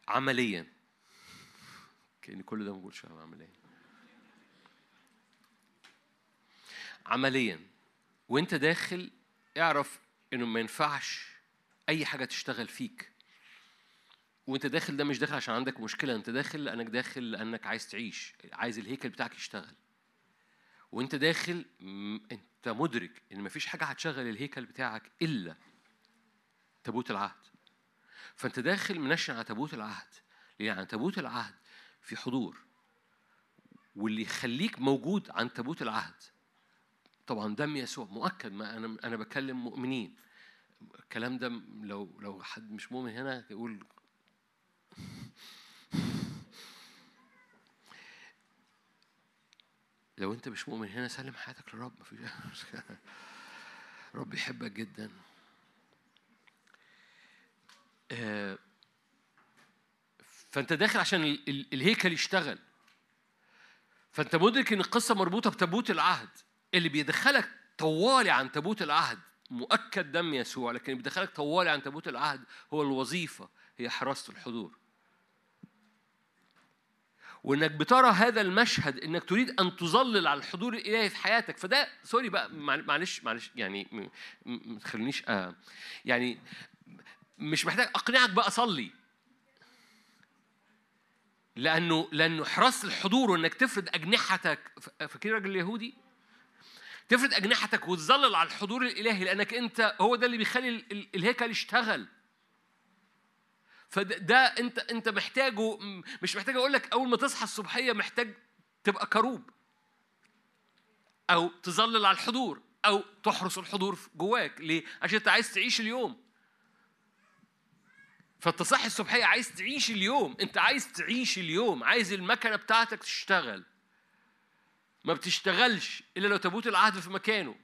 عمليا. كأن كل ده ما بقولش عمليا. عمليا. وانت داخل اعرف انه ما ينفعش أي حاجة تشتغل فيك. وانت داخل ده مش داخل عشان عندك مشكلة انت داخل لأنك داخل لأنك عايز تعيش عايز الهيكل بتاعك يشتغل. وانت داخل انت مدرك إن مفيش حاجة هتشغل الهيكل بتاعك إلا تابوت العهد. فانت داخل منشن على تابوت العهد. ليه عن تابوت العهد في حضور. واللي يخليك موجود عن تابوت العهد. طبعا دم يسوع مؤكد ما أنا أنا بكلم مؤمنين. الكلام ده لو لو حد مش مؤمن هنا يقول لو أنت مش مؤمن هنا سلم حياتك للرب مفيش رب يحبك جدا. فانت داخل عشان ال- ال- الهيكل يشتغل. فانت مدرك إن القصة مربوطة بتابوت العهد. اللي بيدخلك طوالي عن تابوت العهد مؤكد دم يسوع لكن اللي بيدخلك طوالي عن تابوت العهد هو الوظيفة هي حراسة الحضور. وإنك بترى هذا المشهد إنك تريد أن تظلل على الحضور الإلهي في حياتك. فده سوري بقى مع- معلش معلش يعني ما تخلينيش آه يعني مش محتاج أقنعك بقى اصلي لأنه لأنه حراسه الحضور وإنك تفرد أجنحتك ف- فاكرين الراجل اليهودي؟ تفرد أجنحتك وتظلل على الحضور الإلهي لأنك أنت هو ده اللي بيخلي ال- ال- الهيكل يشتغل. فده ده أنت أنت محتاجه مش محتاج أقول لك أول ما تصحى الصبحية محتاج تبقى كروب. أو تظلل على الحضور أو تحرس الحضور جواك. ليه؟ عشان أنت عايز تعيش اليوم. فانت صاحي الصبحيه عايز تعيش اليوم. انت عايز تعيش اليوم. عايز المكنة بتاعتك تشتغل. ما بتشتغلش إلا لو تابوت العهد في مكانه.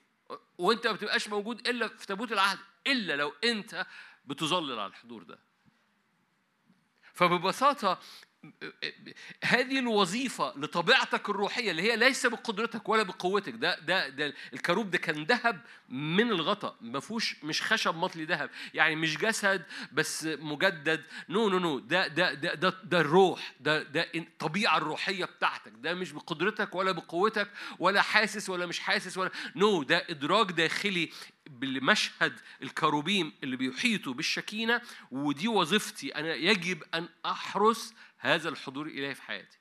وانت ما بتبقاش موجود إلا في تابوت العهد إلا لو انت بتظلل على الحضور ده. فببساطة هذه الوظيفة لطبيعتك الروحية اللي هي ليس بقدرتك ولا بقوتك ده ده ده الكروب ده كان ذهب من الغطاء ما فيهوش مش خشب مطلي ذهب يعني مش جسد بس مجدد no no no ده ده ده ده, ده الروح ده ده الطبيعة الروحية بتاعتك ده مش بقدرتك ولا بقوتك ولا حاسس ولا مش حاسس ولا no ده إدراك داخلي بالمشهد الكروبيم اللي بيحيطوا بالشكينة ودي وظيفتي أنا يجب أن أحرس هذا الحضور الإلهي في حياتي.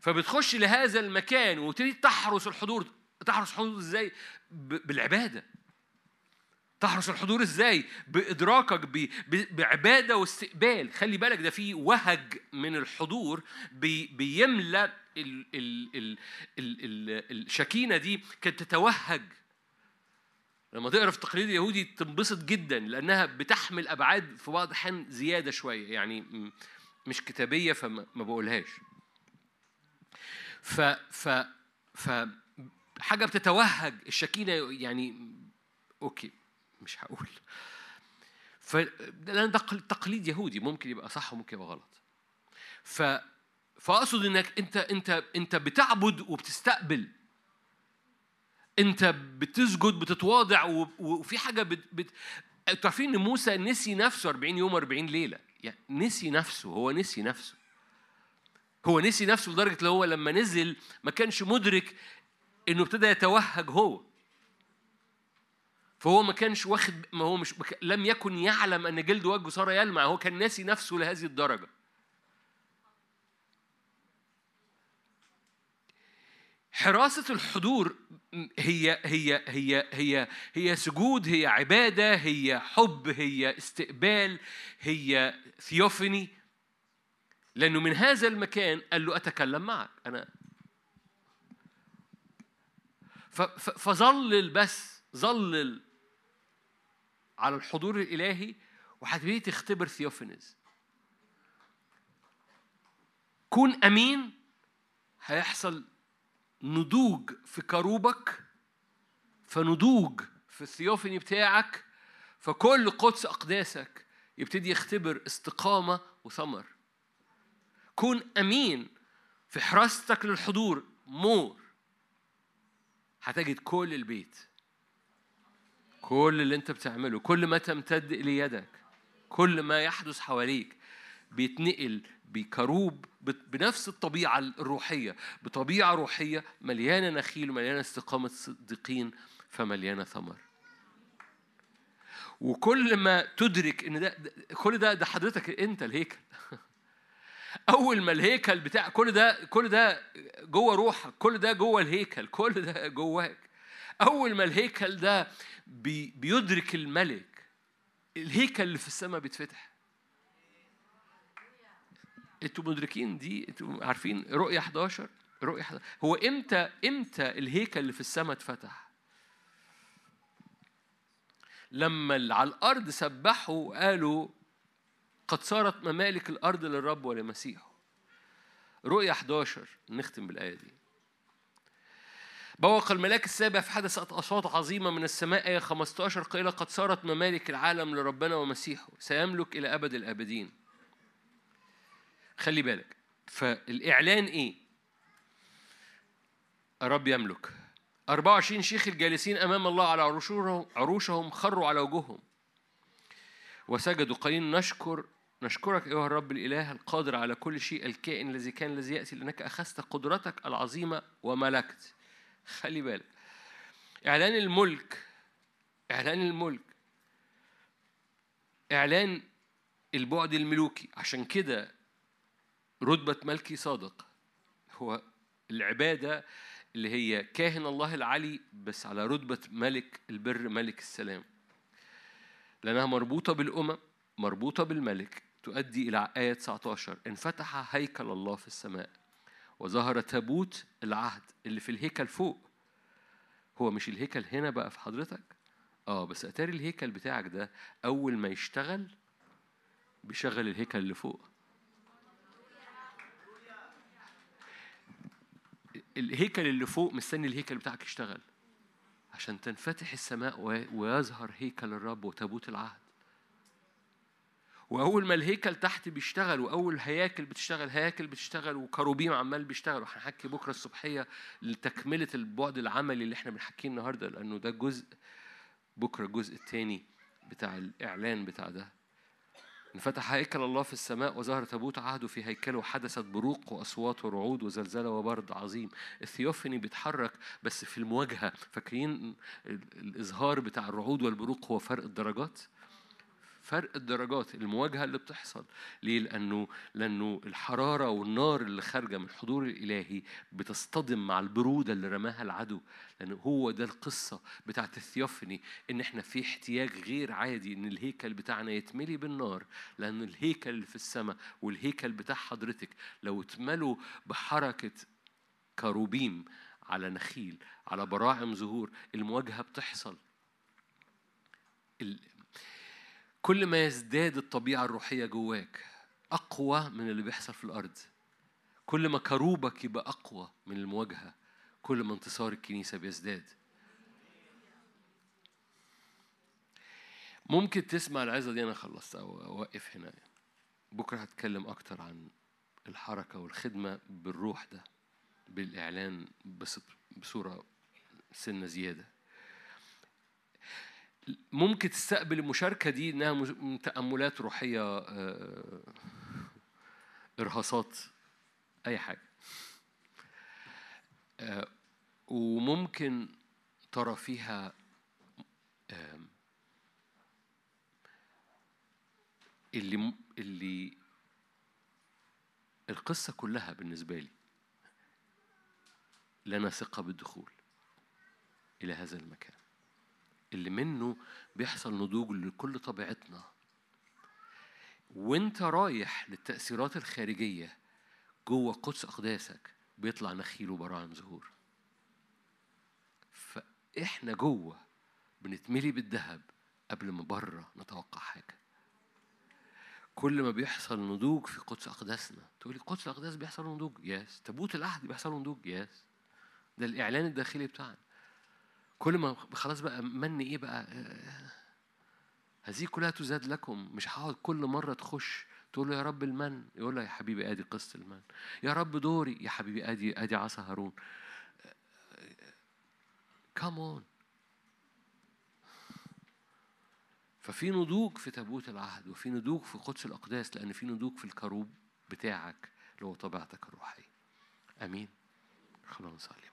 فبتخش لهذا المكان وتبتدي تحرس الحضور تحرس الحضور إزاي؟ بالعبادة. تحرس الحضور إزاي؟ بإدراكك ب- بعبادة واستقبال. خلي بالك ده في وهج من الحضور بي بيملأ ال ال ال ال ال الشكينة دي كانت تتوهج. لما تقرا في التقليد اليهودي تنبسط جدا لانها بتحمل ابعاد في بعض الأحيان زياده شوية يعني مش كتابيه فما ما بقولهاش. ف ف ف حاجة بتتوهج الشكينه يعني أوكي مش هقول. ف لأن ده قل- تقليد يهودي ممكن يبقى صح وممكن يبقى غلط. ف فأقصد إنك أنت أنت أنت بتعبد وبتستقبل انت بتسجد بتتواضع وفي حاجة بت... بت... أنتوا عارفين إن موسى نسي نفسه 40 يوم 40 ليلة. يعني نسي نفسه هو نسي نفسه. هو نسي نفسه لدرجة اللي هو لما نزل ما كانش مدرك إنه ابتدى يتوهج هو. فهو ما كانش واخد ما هو مش لم يكن يعلم أن جلد وجهه صار يلمع. هو كان ناسي نفسه لهذه الدرجة. حراسة الحضور هي هي هي هي هي سجود هي عبادة هي حب هي استقبال هي ثيوفني. لأنه من هذا المكان قال له أتكلم معك ف- فظلل بس ظلل على الحضور الإلهي وهتبتدي تختبر ثيوفنز. كون أمين هيحصل نضوج في كروبك فنضوج في الثيوفني بتاعك فكل قدس أقداسك يبتدي يختبر استقامة وثمر. كون أمين في حراستك للحضور مور. هتجد كل البيت كل اللي انت بتعمله كل ما تمتد إلى يدك كل ما يحدث حواليك بيتنقل بكروب بنفس الطبيعة الروحية. بطبيعة روحية مليانة نخيل ومليانة استقامة صديقين فمليانة ثمر. وكل ما تدرك إن ده, كل ده ده حضرتك أنت الهيكل. أول ما الهيكل بتاع كل ده كل ده جوه روحك كل ده جوه الهيكل كل ده جواك. أول ما الهيكل ده بي بيدرك الملك الهيكل اللي في السماء بيتفتح. أنتوا مدركين دي أنتوا عارفين رؤية 11 رؤية 11 هو إمتى إمتى الهيكل اللي في السماء اتفتح؟ لما اللي على الأرض سبحوا وقالوا قد صارت ممالك الأرض للرب ولمسيحه رؤية 11 نختم بالآية دي. بوق الملاك السابع في حدثت أصوات عظيمة من السماء آية 15 قيل قد صارت ممالك العالم لربنا ومسيحه. سيملك إلى أبد الآبدين. خلي بالك. فالإعلان إيه؟ الرب يملك. 24 شيخ الجالسين أمام الله على عروشهم عروشهم خروا على وجوههم. وسجدوا. قائلين نشكر نشكرك أيها الرب الإله القادر على كل شيء الكائن الذي كان الذي يأتي لأنك أخذت قدرتك العظيمة وملكت. خلي بالك. إعلان الملك إعلان الملك. إعلان البعد الملوكي. عشان كده رتبة ملكي صادق. هو العبادة اللي هي كاهن الله العلي بس على رتبة ملك البر ملك السلام. لأنها مربوطة بالأمم مربوطة بالملك تؤدي إلى آية 19 انفتح هيكل الله في السماء وظهر تابوت العهد اللي في الهيكل فوق. هو مش الهيكل هنا بقى في حضرتك؟ آه بس أتاري الهيكل بتاعك ده أول ما يشتغل بيشغل الهيكل اللي فوق. الهيكل اللي فوق مستني الهيكل بتاعك يشتغل. عشان تنفتح السماء ويظهر هيكل الرب وتابوت العهد. وأول ما الهيكل تحت بيشتغل وأول هياكل بتشتغل هياكل بتشتغل وكروبيم عمال بيشتغل. وهنحكي بكرة الصبحية لتكملة البعد العملي اللي إحنا بنحكيه النهارده لأنه ده جزء بكرة الجزء الثاني بتاع الإعلان بتاع ده. انفتح هيكل الله في السماء وظهر تابوت عهده في هيكله وحدثت بروق وأصوات ورعود وزلزلة وبرد عظيم. الثيوفني بيتحرك بس في المواجهة فاكرين ال- الإظهار بتاع الرعود والبروق هو فرق الدرجات؟ فرق الدرجات المواجهة اللي بتحصل. ليه؟ لأنه لأنه الحرارة والنار اللي خارجة من الحضور الإلهي بتصطدم مع البرودة اللي رماها العدو. لأنه هو ده القصة بتاعت الثيوفني إن إحنا في احتياج غير عادي إن الهيكل بتاعنا يتملي بالنار. لأن الهيكل اللي في السماء والهيكل بتاع حضرتك لو اتملوا بحركة كروبيم على نخيل على براعم زهور المواجهة بتحصل. كل ما يزداد الطبيعة الروحية جواك أقوى من اللي بيحصل في الأرض. كل ما كروبك يبقى أقوى من المواجهة كل ما انتصار الكنيسة بيزداد. ممكن تسمع العظة دي أنا خلصت أو أوقف هنا. بكرة هتكلم أكتر عن الحركة والخدمة بالروح ده بالإعلان بصورة سنة زيادة. ممكن تستقبل المشاركة دي إنها تأملات روحية آه، إرهاصات أي حاجة. آه، وممكن ترى فيها اللي اللي القصة كلها بالنسبة لي لنا ثقة بالدخول إلى هذا المكان. اللي منه بيحصل نضوج لكل طبيعتنا. وانت رايح للتأثيرات الخارجية جوه قدس أقداسك بيطلع نخيل وبراعم زهور. فإحنا جوه بنتملي بالذهب قبل ما بره نتوقع حاجة. كل ما بيحصل نضوج في قدس أقداسنا تقولي قدس الأقداس بيحصل نضوج؟ يس تابوت العهد بيحصل نضوج؟ يس ده الإعلان الداخلي بتاعنا. كل ما خلاص بقى من إيه بقى؟ آه، هذه كلها تزاد لكم. مش هقعد كل مرة تخش تقول له يا رب المن. يقول له يا حبيبي أدي قصة المن. يا رب دوري. يا حبيبي أدي أدي عصا هارون. come on ففي نضوج في تابوت العهد وفي نضوج في قدس الأقداس لأن في نضوج في الكروب بتاعك اللي هو طبيعتك الروحية. أمين. خلونا نصلي.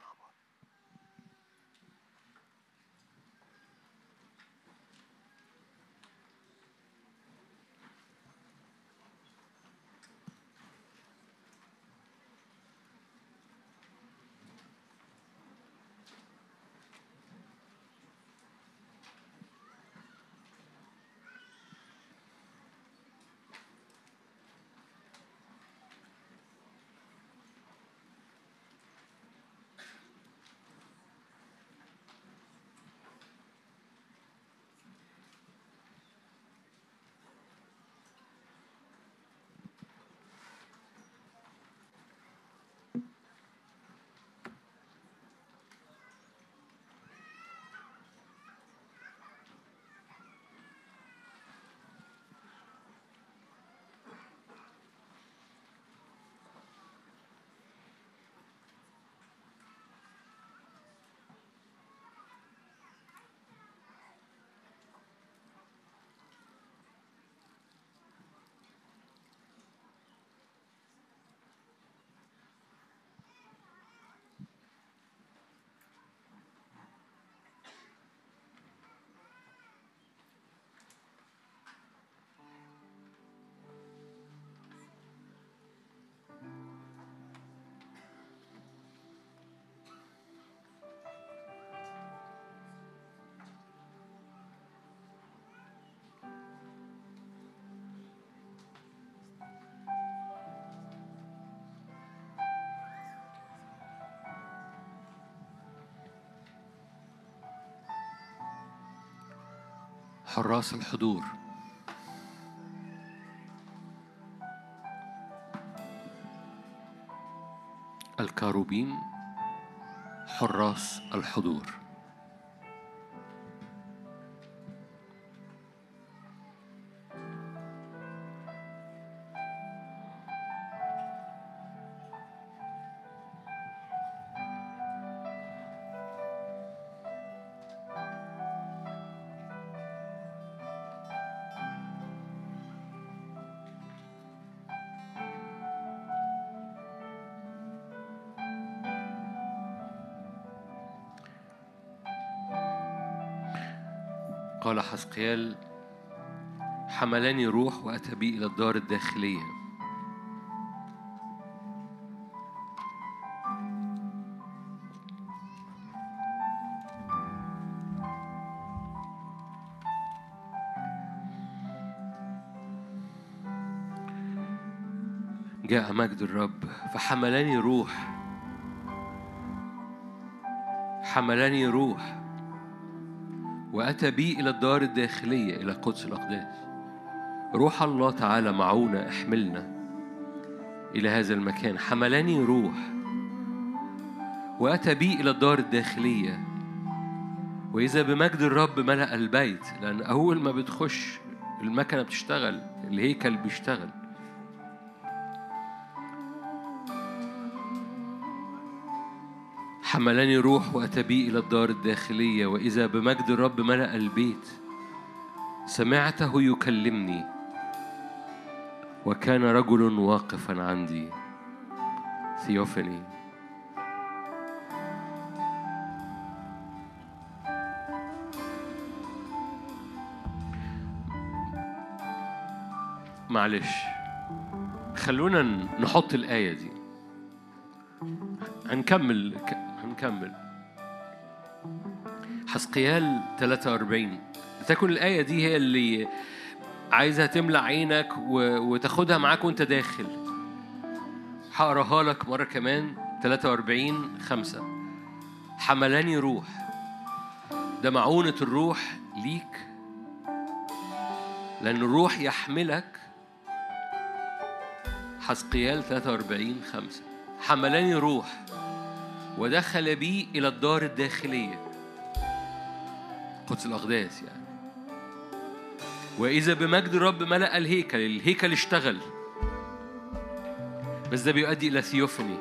حراس الحضور. الكاروبيم حراس الحضور. قال حسقيال حملني روح وأتى بي إلى الدار الداخلية. جاء مجد الرب فحملني روح حملني روح. وأتى بي إلى الدار الداخلية إلى قدس الأقداس. روح الله تعالى معونا احملنا إلى هذا المكان. حملني روح. وأتى بي إلى الدار الداخلية. وإذا بمجد الرب ملأ البيت لأن أول ما بتخش المكنة بتشتغل الهيكل بيشتغل. حملني روح وأتى بي إلى الدار الداخلية وإذا بمجد الرب ملأ البيت سمعته يكلمني وكان رجل واقفا عندي. ثيوفني معلش خلونا نحط الآية دي. هنكمل ونكمل حسقيال 43 تكن الآية دي هي اللي عايزها تملى عينك. وتاخدها معاك وانت داخل. هقراها لك مرة كمان. 43 خمسة. حملاني روح. ده معونة الروح ليك. لأن الروح يحملك. حسقيال 43 خمسة. حملاني روح. ودخل بي إلى الدار الداخلية قدس الأقداس يعني. وإذا بمجد الرب ملأ الهيكل الهيكل اشتغل. بس ده بيؤدي إلى ثيوفني.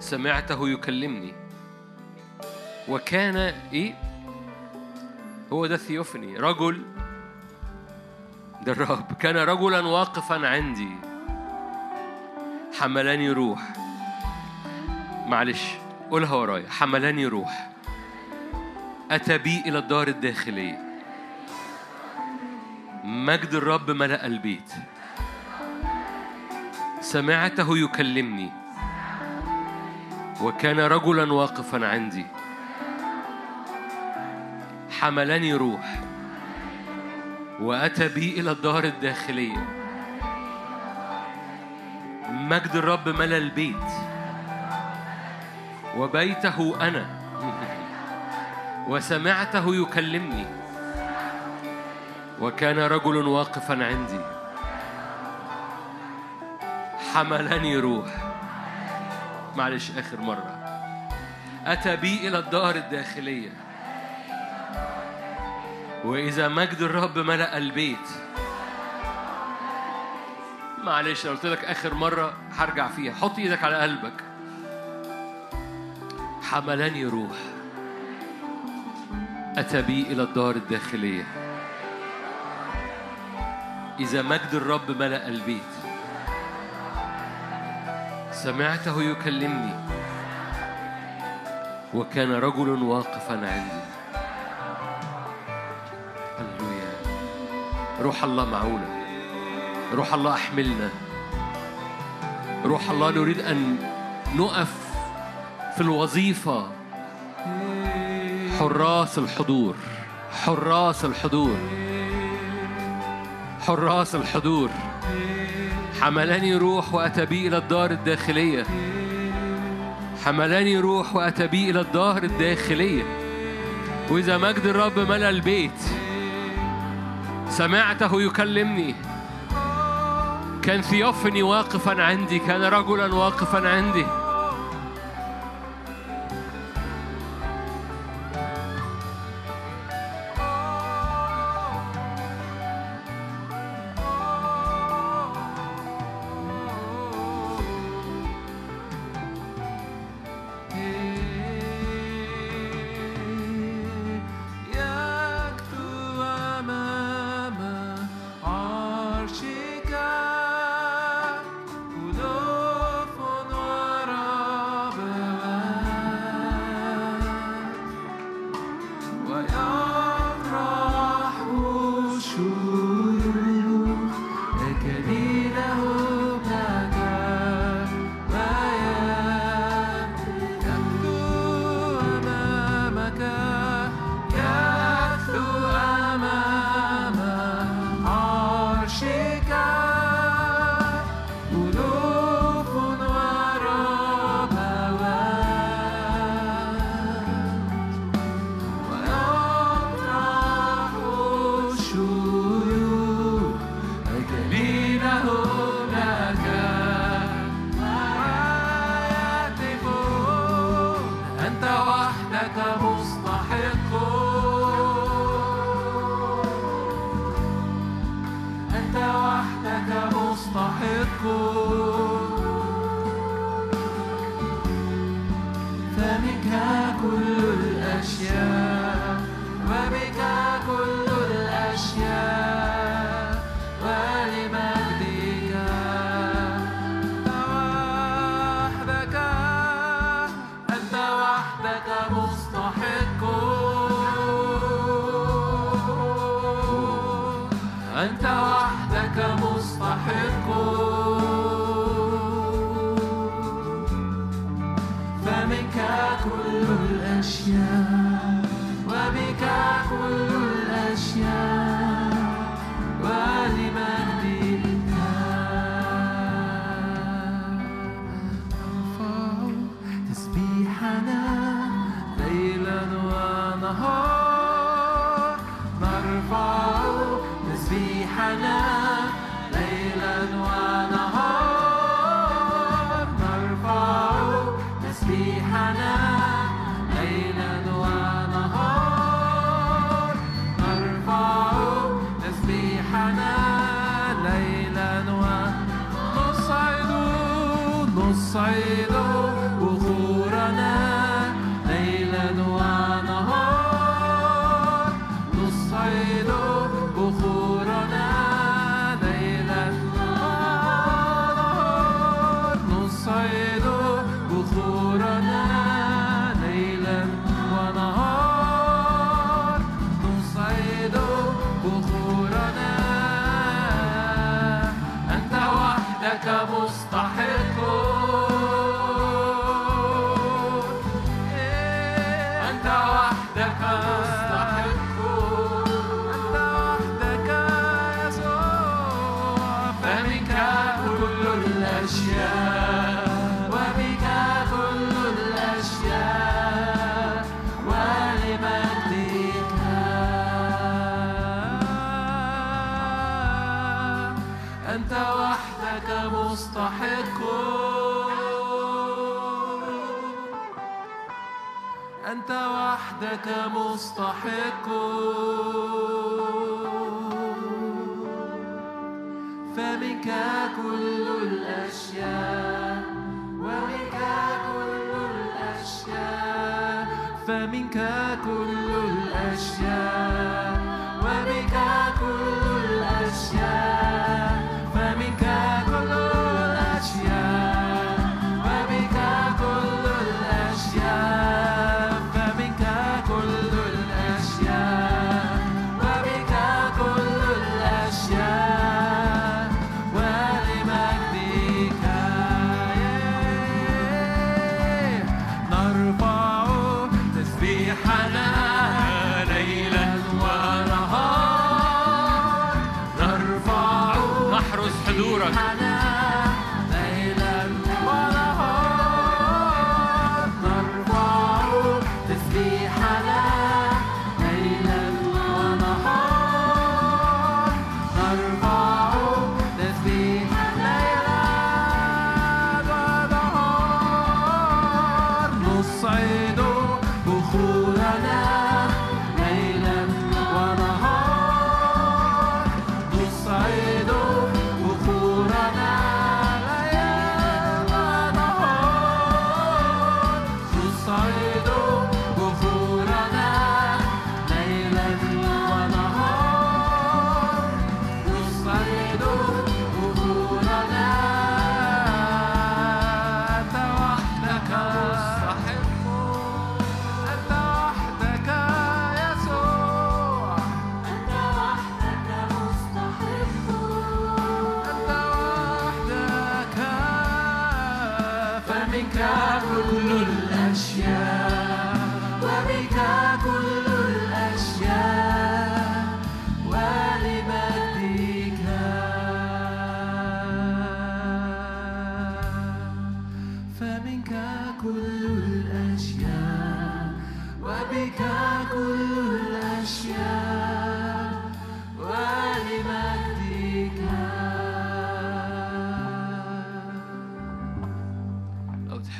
سمعته يكلمني. وكان إيه؟ هو ده ثيوفني. رجل ده الرب. كان رجلا واقفا عندي. حملاني روح. معلش. قولها ورايا. حملاني روح. أتى بي إلى الدار الداخلية. مجد الرب ملأ البيت. سمعته يكلمني. وكان رجلا واقفا عندي. حملني روح. وأتى بي إلى الدار الداخلية. مجد الرب ملأ البيت. وبيته أنا. وسمعته يكلمني. وكان رجل واقفا عندي. حملني روح. معلش آخر مرة. أتى بي إلى الدار الداخلية. وإذا مجد الرب ملأ البيت. معلش أنا قلت لك آخر مرة هرجع فيها. حط إيدك على قلبك. حملني روح. أتى بي إلى الدار الداخلية. إذا مجد الرب ملأ البيت. سمعته يكلمني. وكان رجل واقفا عندي. هللويا. روح الله معونا روح الله أحملنا. روح الله نريد أن نقف في الوظيفة. حراس الحضور. حراس الحضور. حراس الحضور. حملني روح وأتى بي إلى الدار الداخلية. حملني روح وأتى بي إلى الدار الداخلية. وإذا مجد الرب ملأ البيت سمعته يكلمني. كان ثيوفني واقفا عندي كان رجلا واقفا عندي.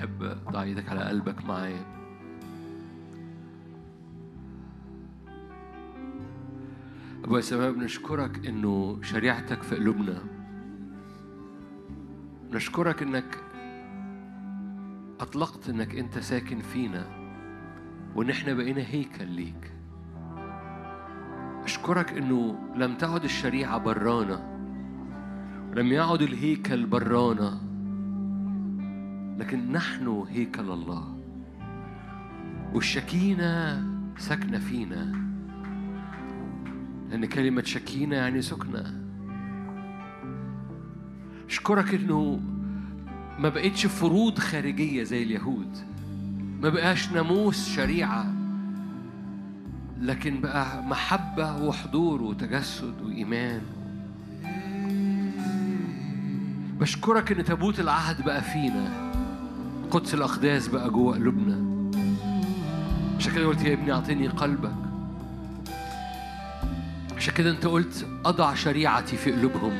تحب ضع إيدك على قلبك معايا أبويا السماء بنشكرك إنه شريعتك في قلوبنا. نشكرك إنك أطلقت إنك أنت ساكن فينا وإن إحنا بقينا هيكل ليك. أشكرك إنه لم تعد الشريعة برانا ولم يعد الهيكل برانا. لكن نحن هيكل الله والشكينة ساكنة فينا. لأن كلمة شكينة يعني سكنة. أشكرك إنه ما بقتش فروض خارجية زي اليهود. ما بقاش ناموس شريعة. لكن بقى محبة وحضور وتجسد وإيمان. بشكرك إن تابوت العهد بقى فينا. قدس الأقداس بقى جوه قلوبنا. عشان كده قلت يا ابني أعطيني قلبك. عشان كده أنت قلت أضع شريعتي في قلوبهم.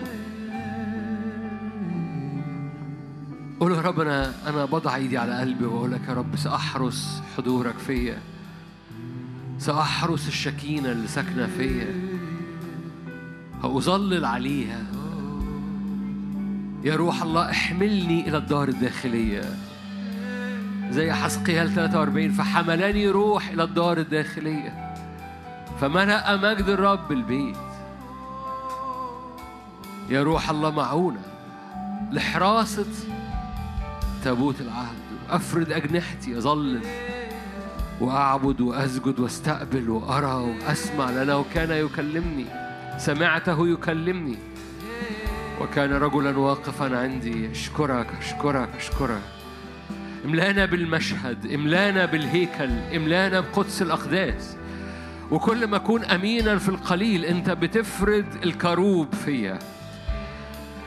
قول يا رب أنا أنا بضع إيدي على قلبي وأقول لك يا رب سأحرس حضورك فيا. سأحرس الشكينة اللي ساكنة فيا. هأظلل عليها. يا روح الله احملني إلى الدار الداخلية. زي حسقيال 43 فحملني روح إلى الدار الداخلية. فملأ مجد الرب البيت؟ يا روح الله معونة لحراسة تابوت العهد. أفرد أجنحتي أظلل وأعبد وأسجد وأستقبل وأرى وأسمع لأنه كان يكلمني سمعته يكلمني. وكان رجلا واقفا عندي أشكرك أشكرك أشكرك. املانا بالمشهد املانا بالهيكل املانا بقدس الأقداس. وكل ما أكون أمينا في القليل أنت بتفرد الكروب فيا.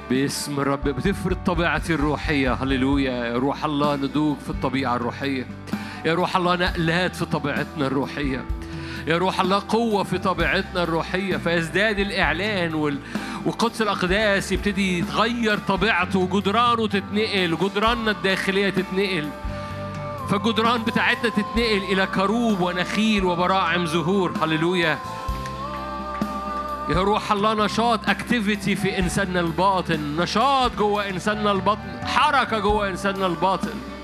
باسم الرب بتفرد طبيعتي الروحية. هللويا يا روح الله ندوق في الطبيعة الروحية. يا روح الله نقلات في طبيعتنا الروحية. يا روح الله قوة في طبيعتنا الروحية فيزداد الإعلان وال... وقدس الأقداس يبتدي يتغير طبيعته وجدرانه تتنقل وجدراننا الداخلية تتنقل. فالجدران بتاعتنا تتنقل إلى كروب ونخيل وبراعم زهور. هللويا. يا روح الله نشاط activity في إنساننا الباطن نشاط جوه إنساننا الباطن حركة جوه إنساننا الباطن.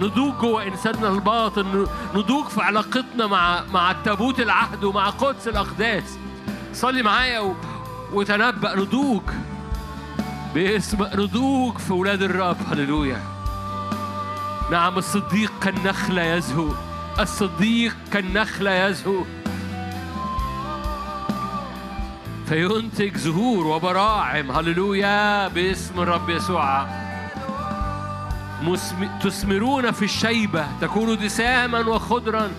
نضوج جوه إنساننا الباطن نضوج في علاقتنا مع مع التابوت العهد ومع قدس الأقداس. صلي معايا و... وتنبأ نضوج باسم نضوج في ولاد الرب. هللويا. نعم الصديق كالنخلة يزهو. الصديق كالنخلة يزهو. فينتج زهور وبراعم. هللويا. باسم الرب يسوع. تثمرون في الشيبة تكونوا دساما وخضرا.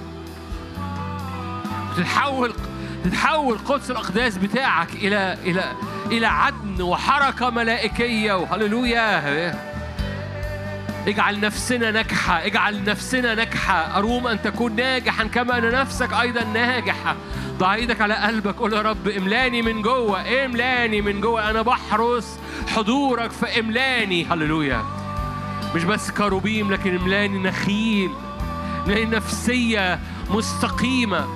تتحول تتحول قدس الأقداس بتاعك إلى إلى إلى عدن وحركة ملائكية وهللويا. اجعل نفسنا ناجحة اجعل نفسنا ناجحة. أروم أن تكون ناجحا كما أن نفسك أيضا ناجحة. ضع إيدك على قلبك قول يا رب إملاني من جوه إملاني من جوه. أنا بحرس حضورك فاملاني هللويا. مش بس كروبيم لكن املاني نخيل املاني نفسية مستقيمة.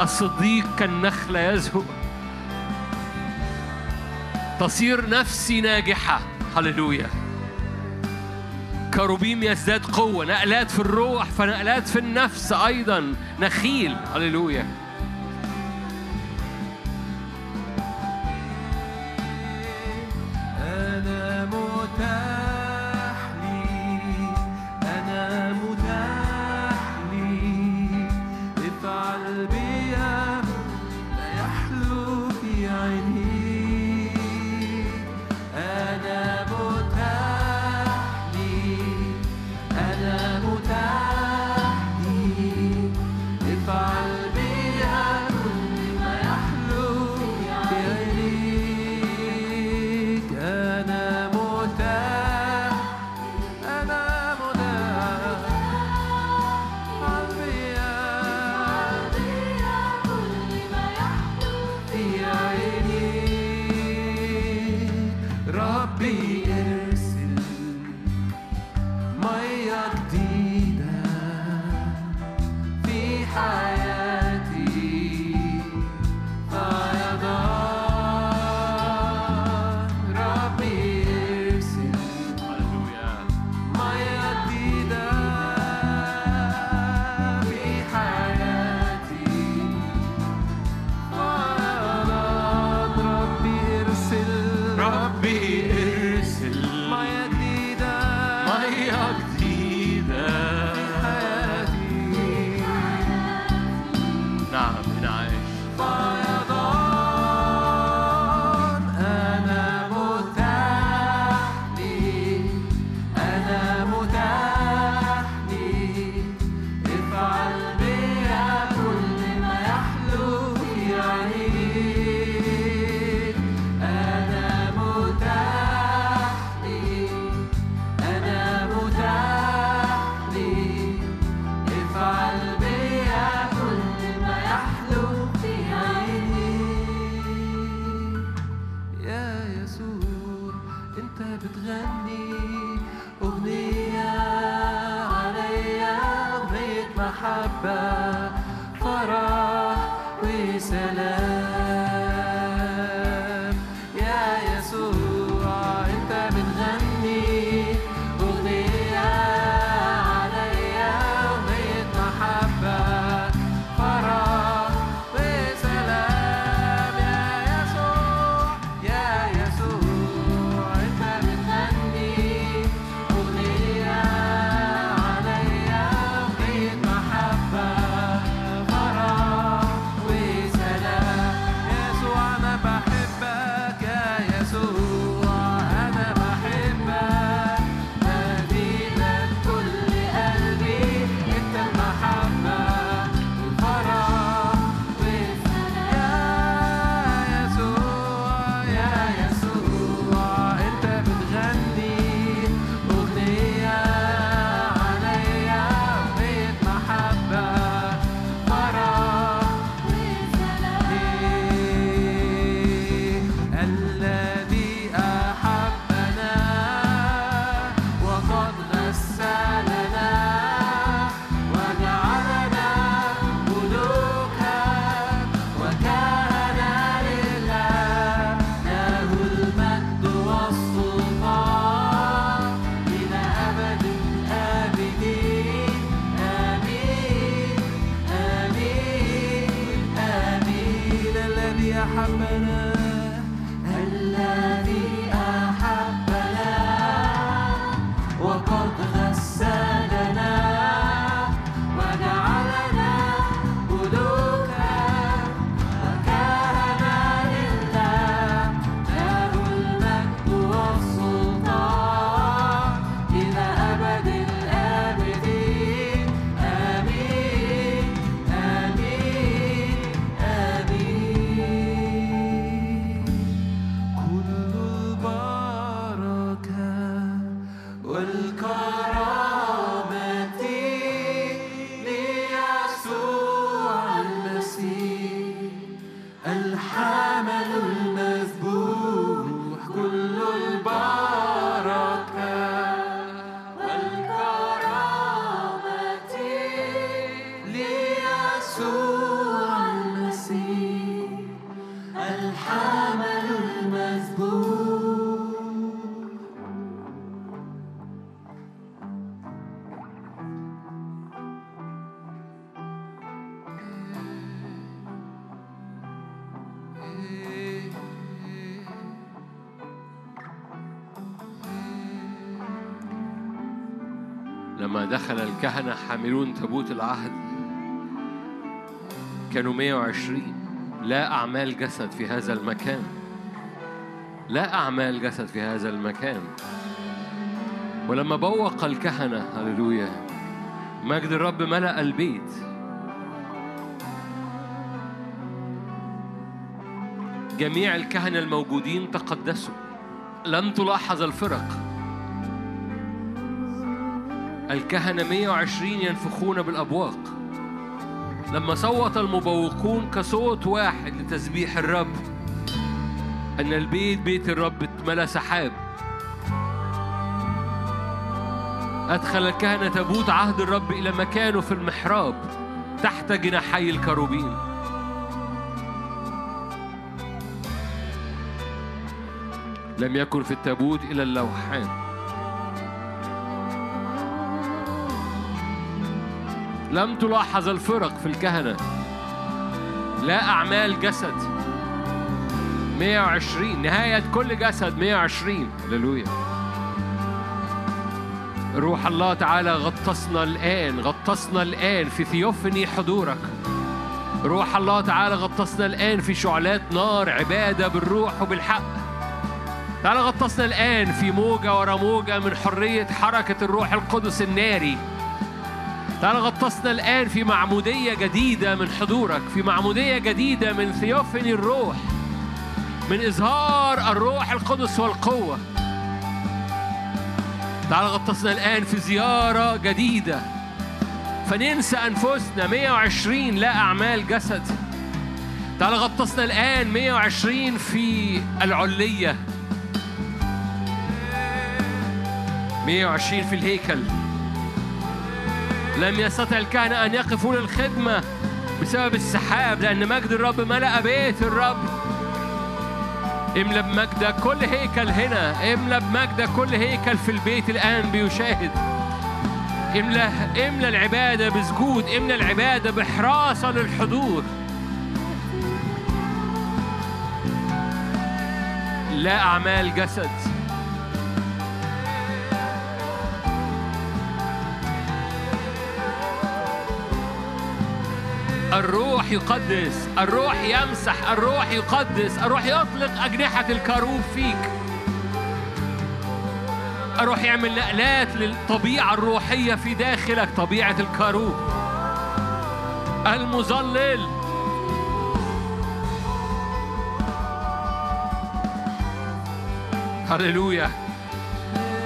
الصديق كالنخلة يزهو. تصير نفسي ناجحة. هللويا. كروبيم يزداد قوة. نقلات في الروح فنقلات في النفس أيضا. نخيل. هللويا. الكهنة حاملون تابوت العهد. كانوا 120 لا أعمال جسد في هذا المكان. لا أعمال جسد في هذا المكان. ولما بوق الكهنة هللويا مجد الرب ملأ البيت. جميع الكهنة الموجودين تقدسوا. لم تلاحظ الفرق. الكهنة 120 ينفخون بالأبواق. لما صوت المبوقون كصوت واحد لتسبيح الرب أن البيت بيت الرب اتملى سحاب. أدخل الكهنة تابوت عهد الرب إلى مكانه في المحراب تحت جناحي الكروبين. لم يكن في التابوت إلا اللوحان. لم تلاحظ الفرق في الكهنة. لا أعمال جسد. 120 نهاية كل جسد. 120 هللويا. روح الله تعالى غطسنا الآن. غطسنا الآن في ثيوفني حضورك. روح الله تعالى غطسنا الآن في شعلات نار عبادة بالروح وبالحق. تعالى غطسنا الآن في موجة ورا موجة من حرية حركة الروح القدس الناري. تعالى غطسنا الآن في معمودية جديدة من حضورك في معمودية جديدة من ثيوفني الروح من إظهار الروح القدس والقوة. تعالى غطسنا الآن في زيارة جديدة. فننسى أنفسنا 120 لا أعمال جسد. تعالى غطسنا الآن 120 في العلية. 120 في الهيكل. لم يستطع الكهنة أن يقفوا للخدمة بسبب السحاب لأن مجد الرب ملأ بيت الرب. املى بمجدك كل هيكل هنا. املى بمجدك كل هيكل في البيت الآن بيشاهد. املى املى العبادة بسجود املى العبادة بحراسة للحضور. لا أعمال جسد. الروح يقدس الروح يمسح الروح يقدس الروح يطلق أجنحة الكروب فيك. الروح يعمل نقلات للطبيعة الروحية في داخلك طبيعة الكروب المظلل. هللويا.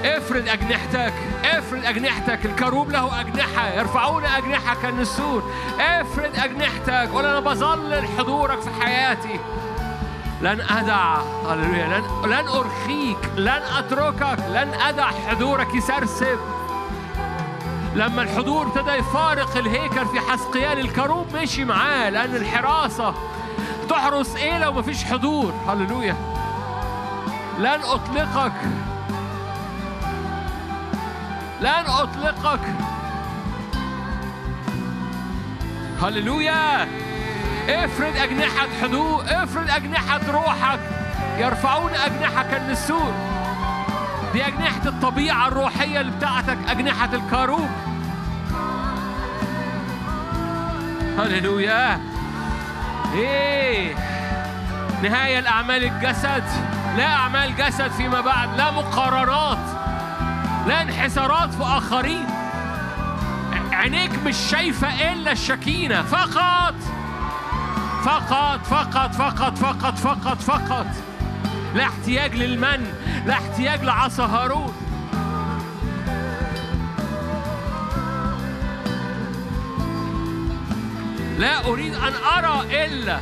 افرد أجنحتك افرد أجنحتك الكروب له أجنحة يرفعون أجنحة كالنسور افرد أجنحتك قول أنا بظلل حضورك في حياتي. لن أدع هللويا لن لن أرخيك لن أتركك لن أدع حضورك. يسرسب لما الحضور ابتدى يفارق الهيكل في حسقيال الكروب مشي معاه لأن الحراسة تحرس إيه لو مفيش حضور. هللويا. لن أطلقك. لن أطلقك. هللويا. افرد أجنحة هدوء افرد أجنحة روحك. يرفعون أجنحة كالنسور دي أجنحة الطبيعة الروحية اللي بتاعتك أجنحة الكاروب. هللويا. إيه. نهاية لأعمال الجسد. لا أعمال جسد فيما بعد لا مقارنات لا انحسارات في آخرين. عينيك مش شايفة إلا الشكينة. فقط. فقط فقط فقط فقط فقط فقط. لا احتياج للمن. لا احتياج لعصا هارون. لا أريد أن أرى إلا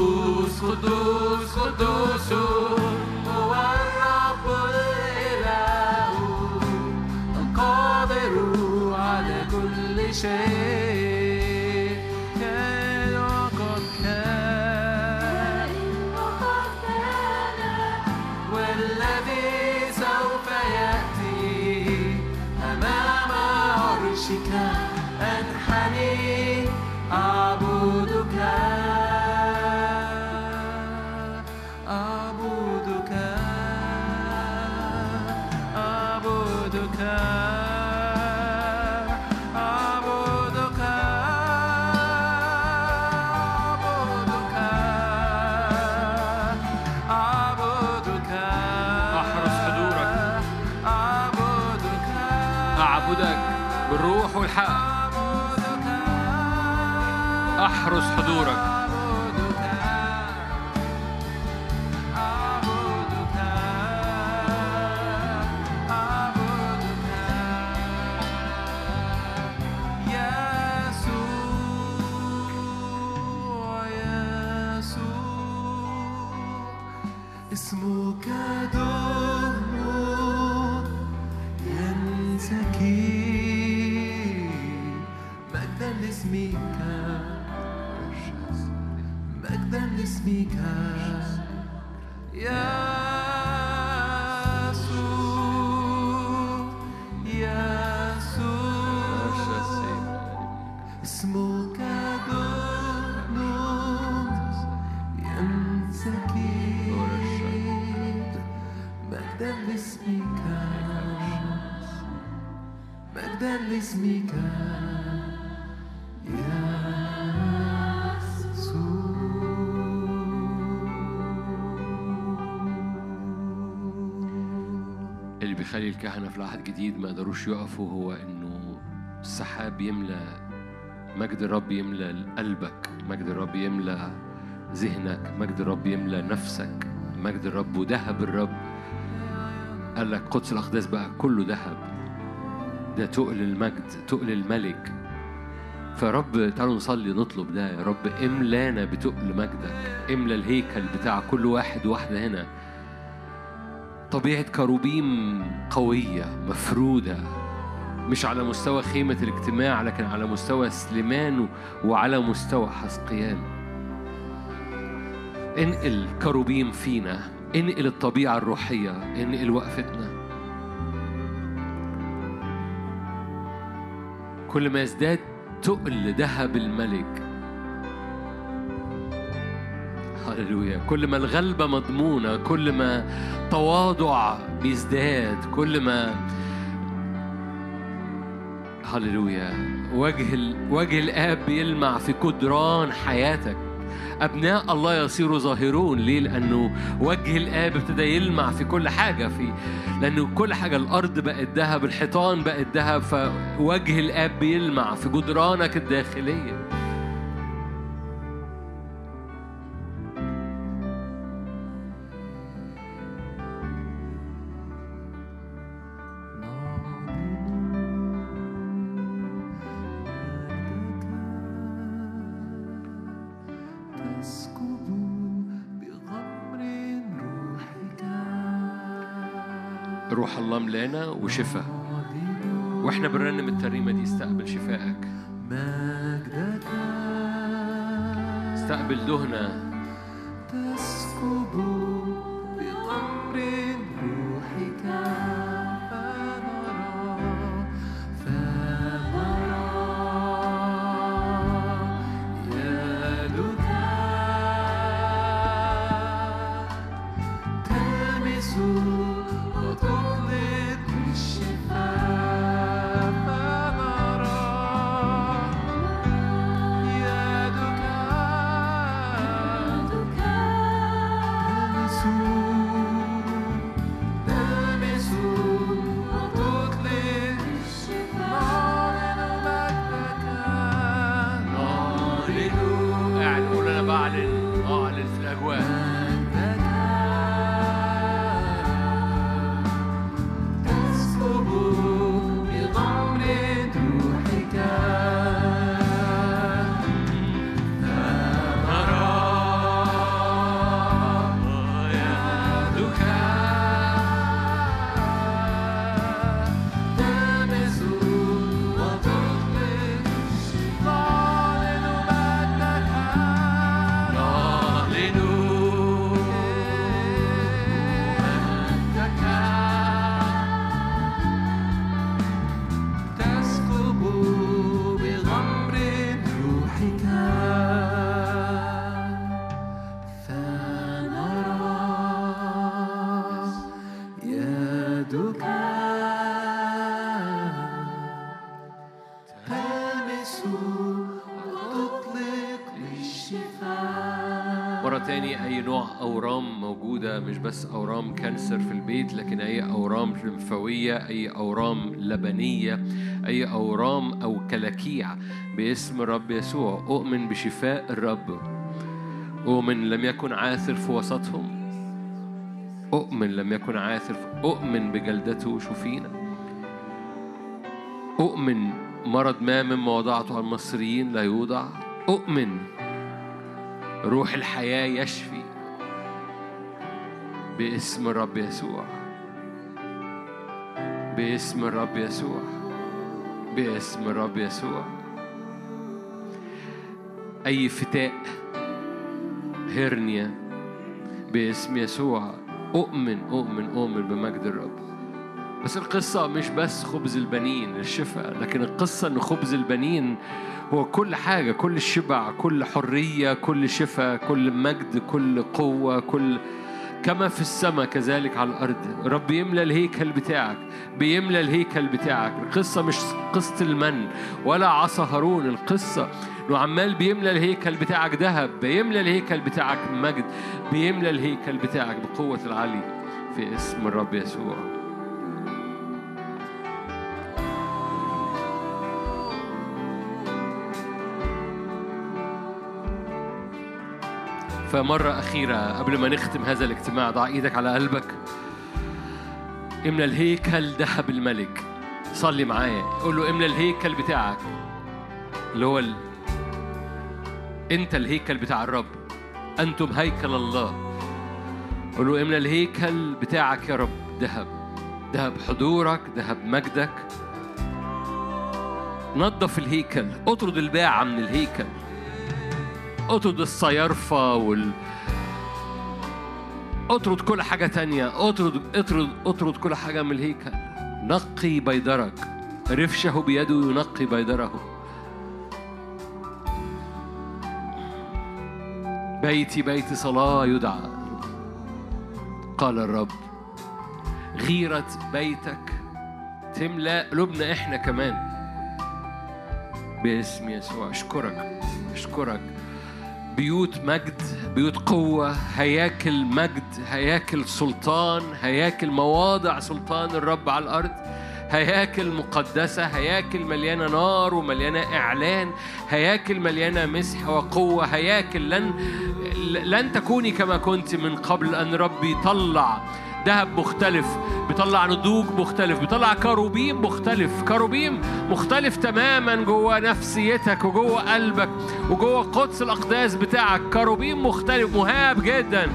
قدوس قدوس قدوس بيخلي الكهنة في العهد الجديد ما يقدروش يقفوا هو إنه السحاب يملى مجد الرب يملى قلبك مجد الرب يملى ذهنك مجد الرب يملى نفسك مجد الرب وذهب الرب. قال لك قدس الأقداس بقى كله ذهب ده تقل المجد تقل الملك. فرب تعالوا نصلي نطلب ده يا رب. املانا بتقل مجدك املى الهيكل بتاع كل واحد واحدة هنا. طبيعة كروبيم قوية مفرودة مش على مستوى خيمة الاجتماع لكن على مستوى سليمان وعلى مستوى حسقيال انقل كروبيم فينا انقل الطبيعة الروحية انقل وقفتنا. كل ما يزداد تقل ذهب الملك. هللويا. كل ما الغلبة مضمونة كل ما تواضع بيزداد كل ما هللويا. وجه ال... وجه الآب بيلمع في جدران حياتك. أبناء الله يصيروا ظاهرون ليه؟ لأنه وجه الآب ابتدى يلمع في كل حاجة في لأنه كل حاجة الأرض بقت ذهب الحيطان بقت ذهب فوجه الآب بيلمع في جدرانك الداخلية. الله ملانا وشفاء. وإحنا بنرنم الترنيمة دي استقبل شفائك مجدك استقبل دهنة. تسكب نوع أورام موجودة مش بس أورام كانسر في البيت لكن أي أورام لمفاوية أي أورام لبنية أي أورام أو كلاكيع باسم الرب يسوع. أؤمن بشفاء الرب. أؤمن لم يكن عاثر في وسطهم. أؤمن لم يكن عاثر أؤمن بجلدته شفينا. أؤمن مرض ما مما وضعته على المصريين لا يوضع. أؤمن روح الحياة يشفي. باسم الرب يسوع. باسم الرب يسوع. باسم الرب يسوع. أي فتاء هرنيا باسم يسوع. أؤمن أؤمن أؤمن بمجد الرب. بس القصة مش بس خبز البنين الشفاء لكن القصة إن خبز البنين هو كل حاجة كل شبع كل حرية كل شفاء كل مجد كل قوة كل كما في السماء كذلك على الأرض. رب يملى الهيكل بتاعك بيملى الهيكل بتاعك. القصة مش قصة المن ولا عصا هارون القصة إنه عمال بيملى الهيكل بتاعك ذهب بيملى الهيكل بتاعك مجد بيملى الهيكل بتاعك بقوة العلي في اسم الرب يسوع. فمرة أخيرة قبل ما نختم هذا الاجتماع ضع إيدك على قلبك. املى الهيكل ذهب الملك. صلي معايا. قول له املى الهيكل بتاعك اللي هو ال... أنت الهيكل بتاع الرب. أنتم هيكل الله. قول له املى الهيكل بتاعك يا رب ذهب. ذهب حضورك ذهب مجدك. نظف الهيكل. اطرد الباعة من الهيكل. أطرد الصيارفة وال أطرد كل حاجة تانية. اطرد اطرد أطرد كل حاجة من الهيكل نقي بيدرك. رفشه بيده ينقي بيدره. بيتي بيت صلاة يدعى. قال الرب غيرة بيتك تملأ قلوبنا إحنا كمان. باسم يسوع. أشكرك. أشكرك. بيوت مجد بيوت قوة هياكل مجد هياكل سلطان هياكل مواضع سلطان الرب على الأرض هياكل مقدسة هياكل مليانة نار ومليانة إعلان هياكل مليانة مسح وقوة هياكل لن لن تكوني كما كنت من قبل أن ربي يطلع ذهب مختلف بيطلع نضوج مختلف بيطلع كروبيم مختلف. كروبيم مختلف تماما جوه نفسيتك وجوه قلبك وجوه قدس الأقداس بتاعك. كروبيم مختلف مهاب جدا.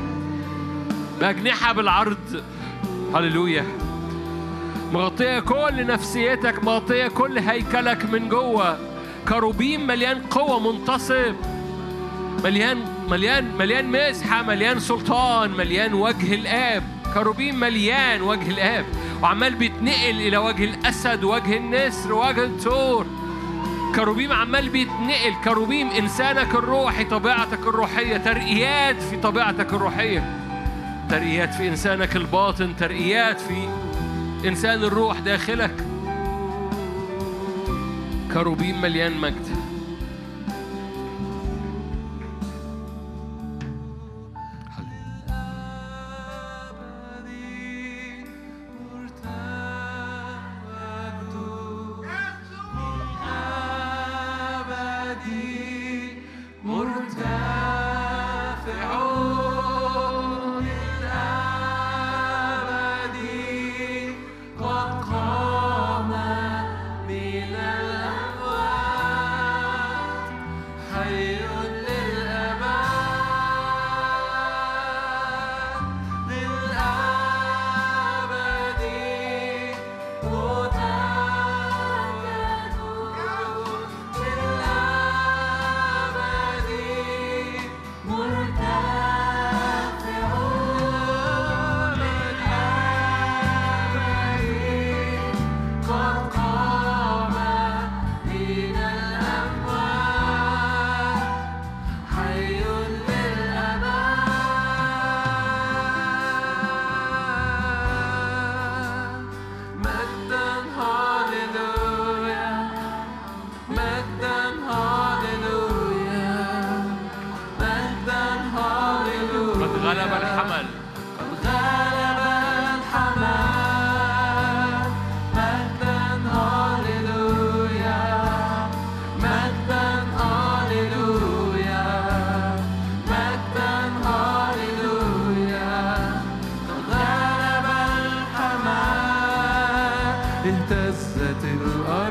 بأجنحة بالعرض. هللويا. مغطية كل نفسيتك مغطية كل هيكلك من جوه. كروبيم مليان قوة منتصب مليان مليان مليان مسحة مليان سلطان مليان وجه الآب. كروبيم مليان وجه الآب وعمال بيتنقل إلى وجه الأسد وجه النسر وجه الثور. كروبيم عمال بيتنقل كروبيم إنسانك الروحي طبيعتك الروحية ترقيات في طبيعتك الروحية. ترقيات في إنسانك الباطن ترقيات في إنسان الروح داخلك. كروبيم مليان مجد. اهتزت الأرض.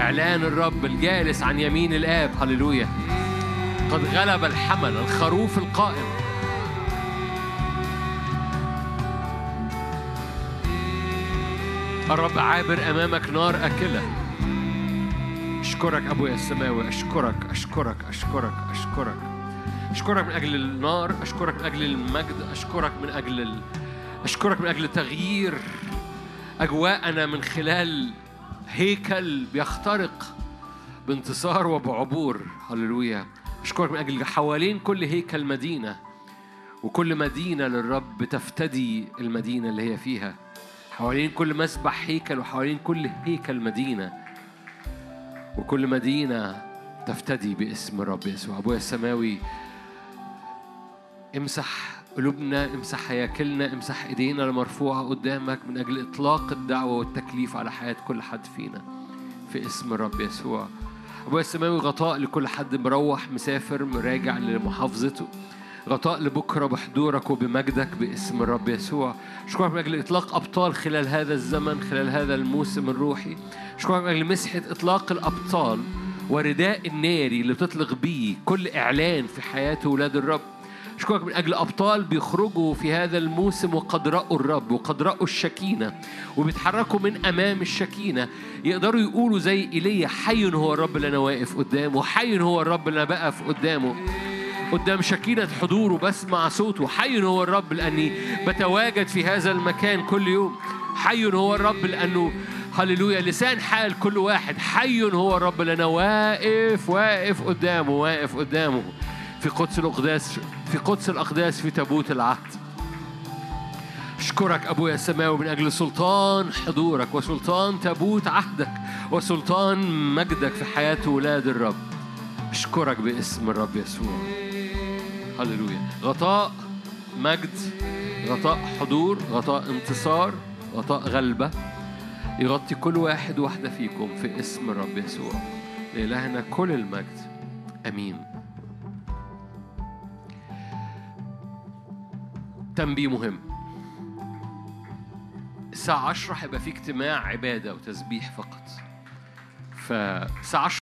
لإعلان الرب الجالس عن يمين الآب. هللويا. قد غلب الحمل الخروف القائم. الرب عابر أمامك نار أكلة. أشكرك أبويا السماوي. أشكرك أشكرك أشكرك أشكرك. أشكرك من أجل النار أشكرك من أجل المجد أشكرك من أجل ال... أشكرك من أجل تغيير أجواءنا من خلال هيكل بيخترق بانتصار وبعبور. هللويا. أشكرك من أجل حوالين كل هيكل مدينة وكل مدينة للرب تفتدي المدينة اللي هي فيها. حوالين كل مسبح هيكل وحوالين كل هيكل مدينة وكل مدينة تفتدي باسم الرب يسوع. أبويا السماوي امسح قلوبنا امسح هياكلنا امسح ايدينا المرفوعة قدامك من أجل إطلاق الدعوة والتكليف على حياة كل حد فينا. في اسم الرب يسوع. أبويا السماوي غطاء لكل حد مروح مسافر مراجع لمحافظته. غطاء لبكرة بحضورك وبمجدك باسم الرب يسوع. أشكرك من أجل إطلاق أبطال خلال هذا الزمن خلال هذا الموسم الروحي. أشكرك من أجل مسحة إطلاق الأبطال ورداء الناري اللي بتطلق بيه كل إعلان في حياة ولاد الرب. أشكرك من أجل أبطال بيخرجوا في هذا الموسم وقد رأوا الرب وقد رأوا الشكينة وبيتحركوا من أمام الشكينة. يقدروا يقولوا زي إيليا حي هو الرب اللي أنا واقف قدامه حي هو الرب اللي أنا بقف قدامه قدام شكينة حضوره بسمع صوته حي هو الرب لأني بتواجد في هذا المكان كل يوم حي هو الرب لأنه هللويا لسان حال كل واحد حي هو الرب أنا واقف واقف قدامه واقف قدامه. في قدس الأقداس في قدس الأقداس في تابوت العهد. أشكرك أبويا السماوي من أجل سلطان حضورك وسلطان تابوت عهدك وسلطان مجدك في حياة ولاد الرب. أشكرك باسم الرب يسوع. هللويا. غطاء مجد غطاء حضور غطاء انتصار غطاء غلبة. يغطي كل واحد واحدة فيكم في اسم الرب يسوع. لإلهنا كل المجد. أمين. تنبيه مهم. الساعة 10 هيبقى في اجتماع عبادة وتسبيح فقط. فالساعة 10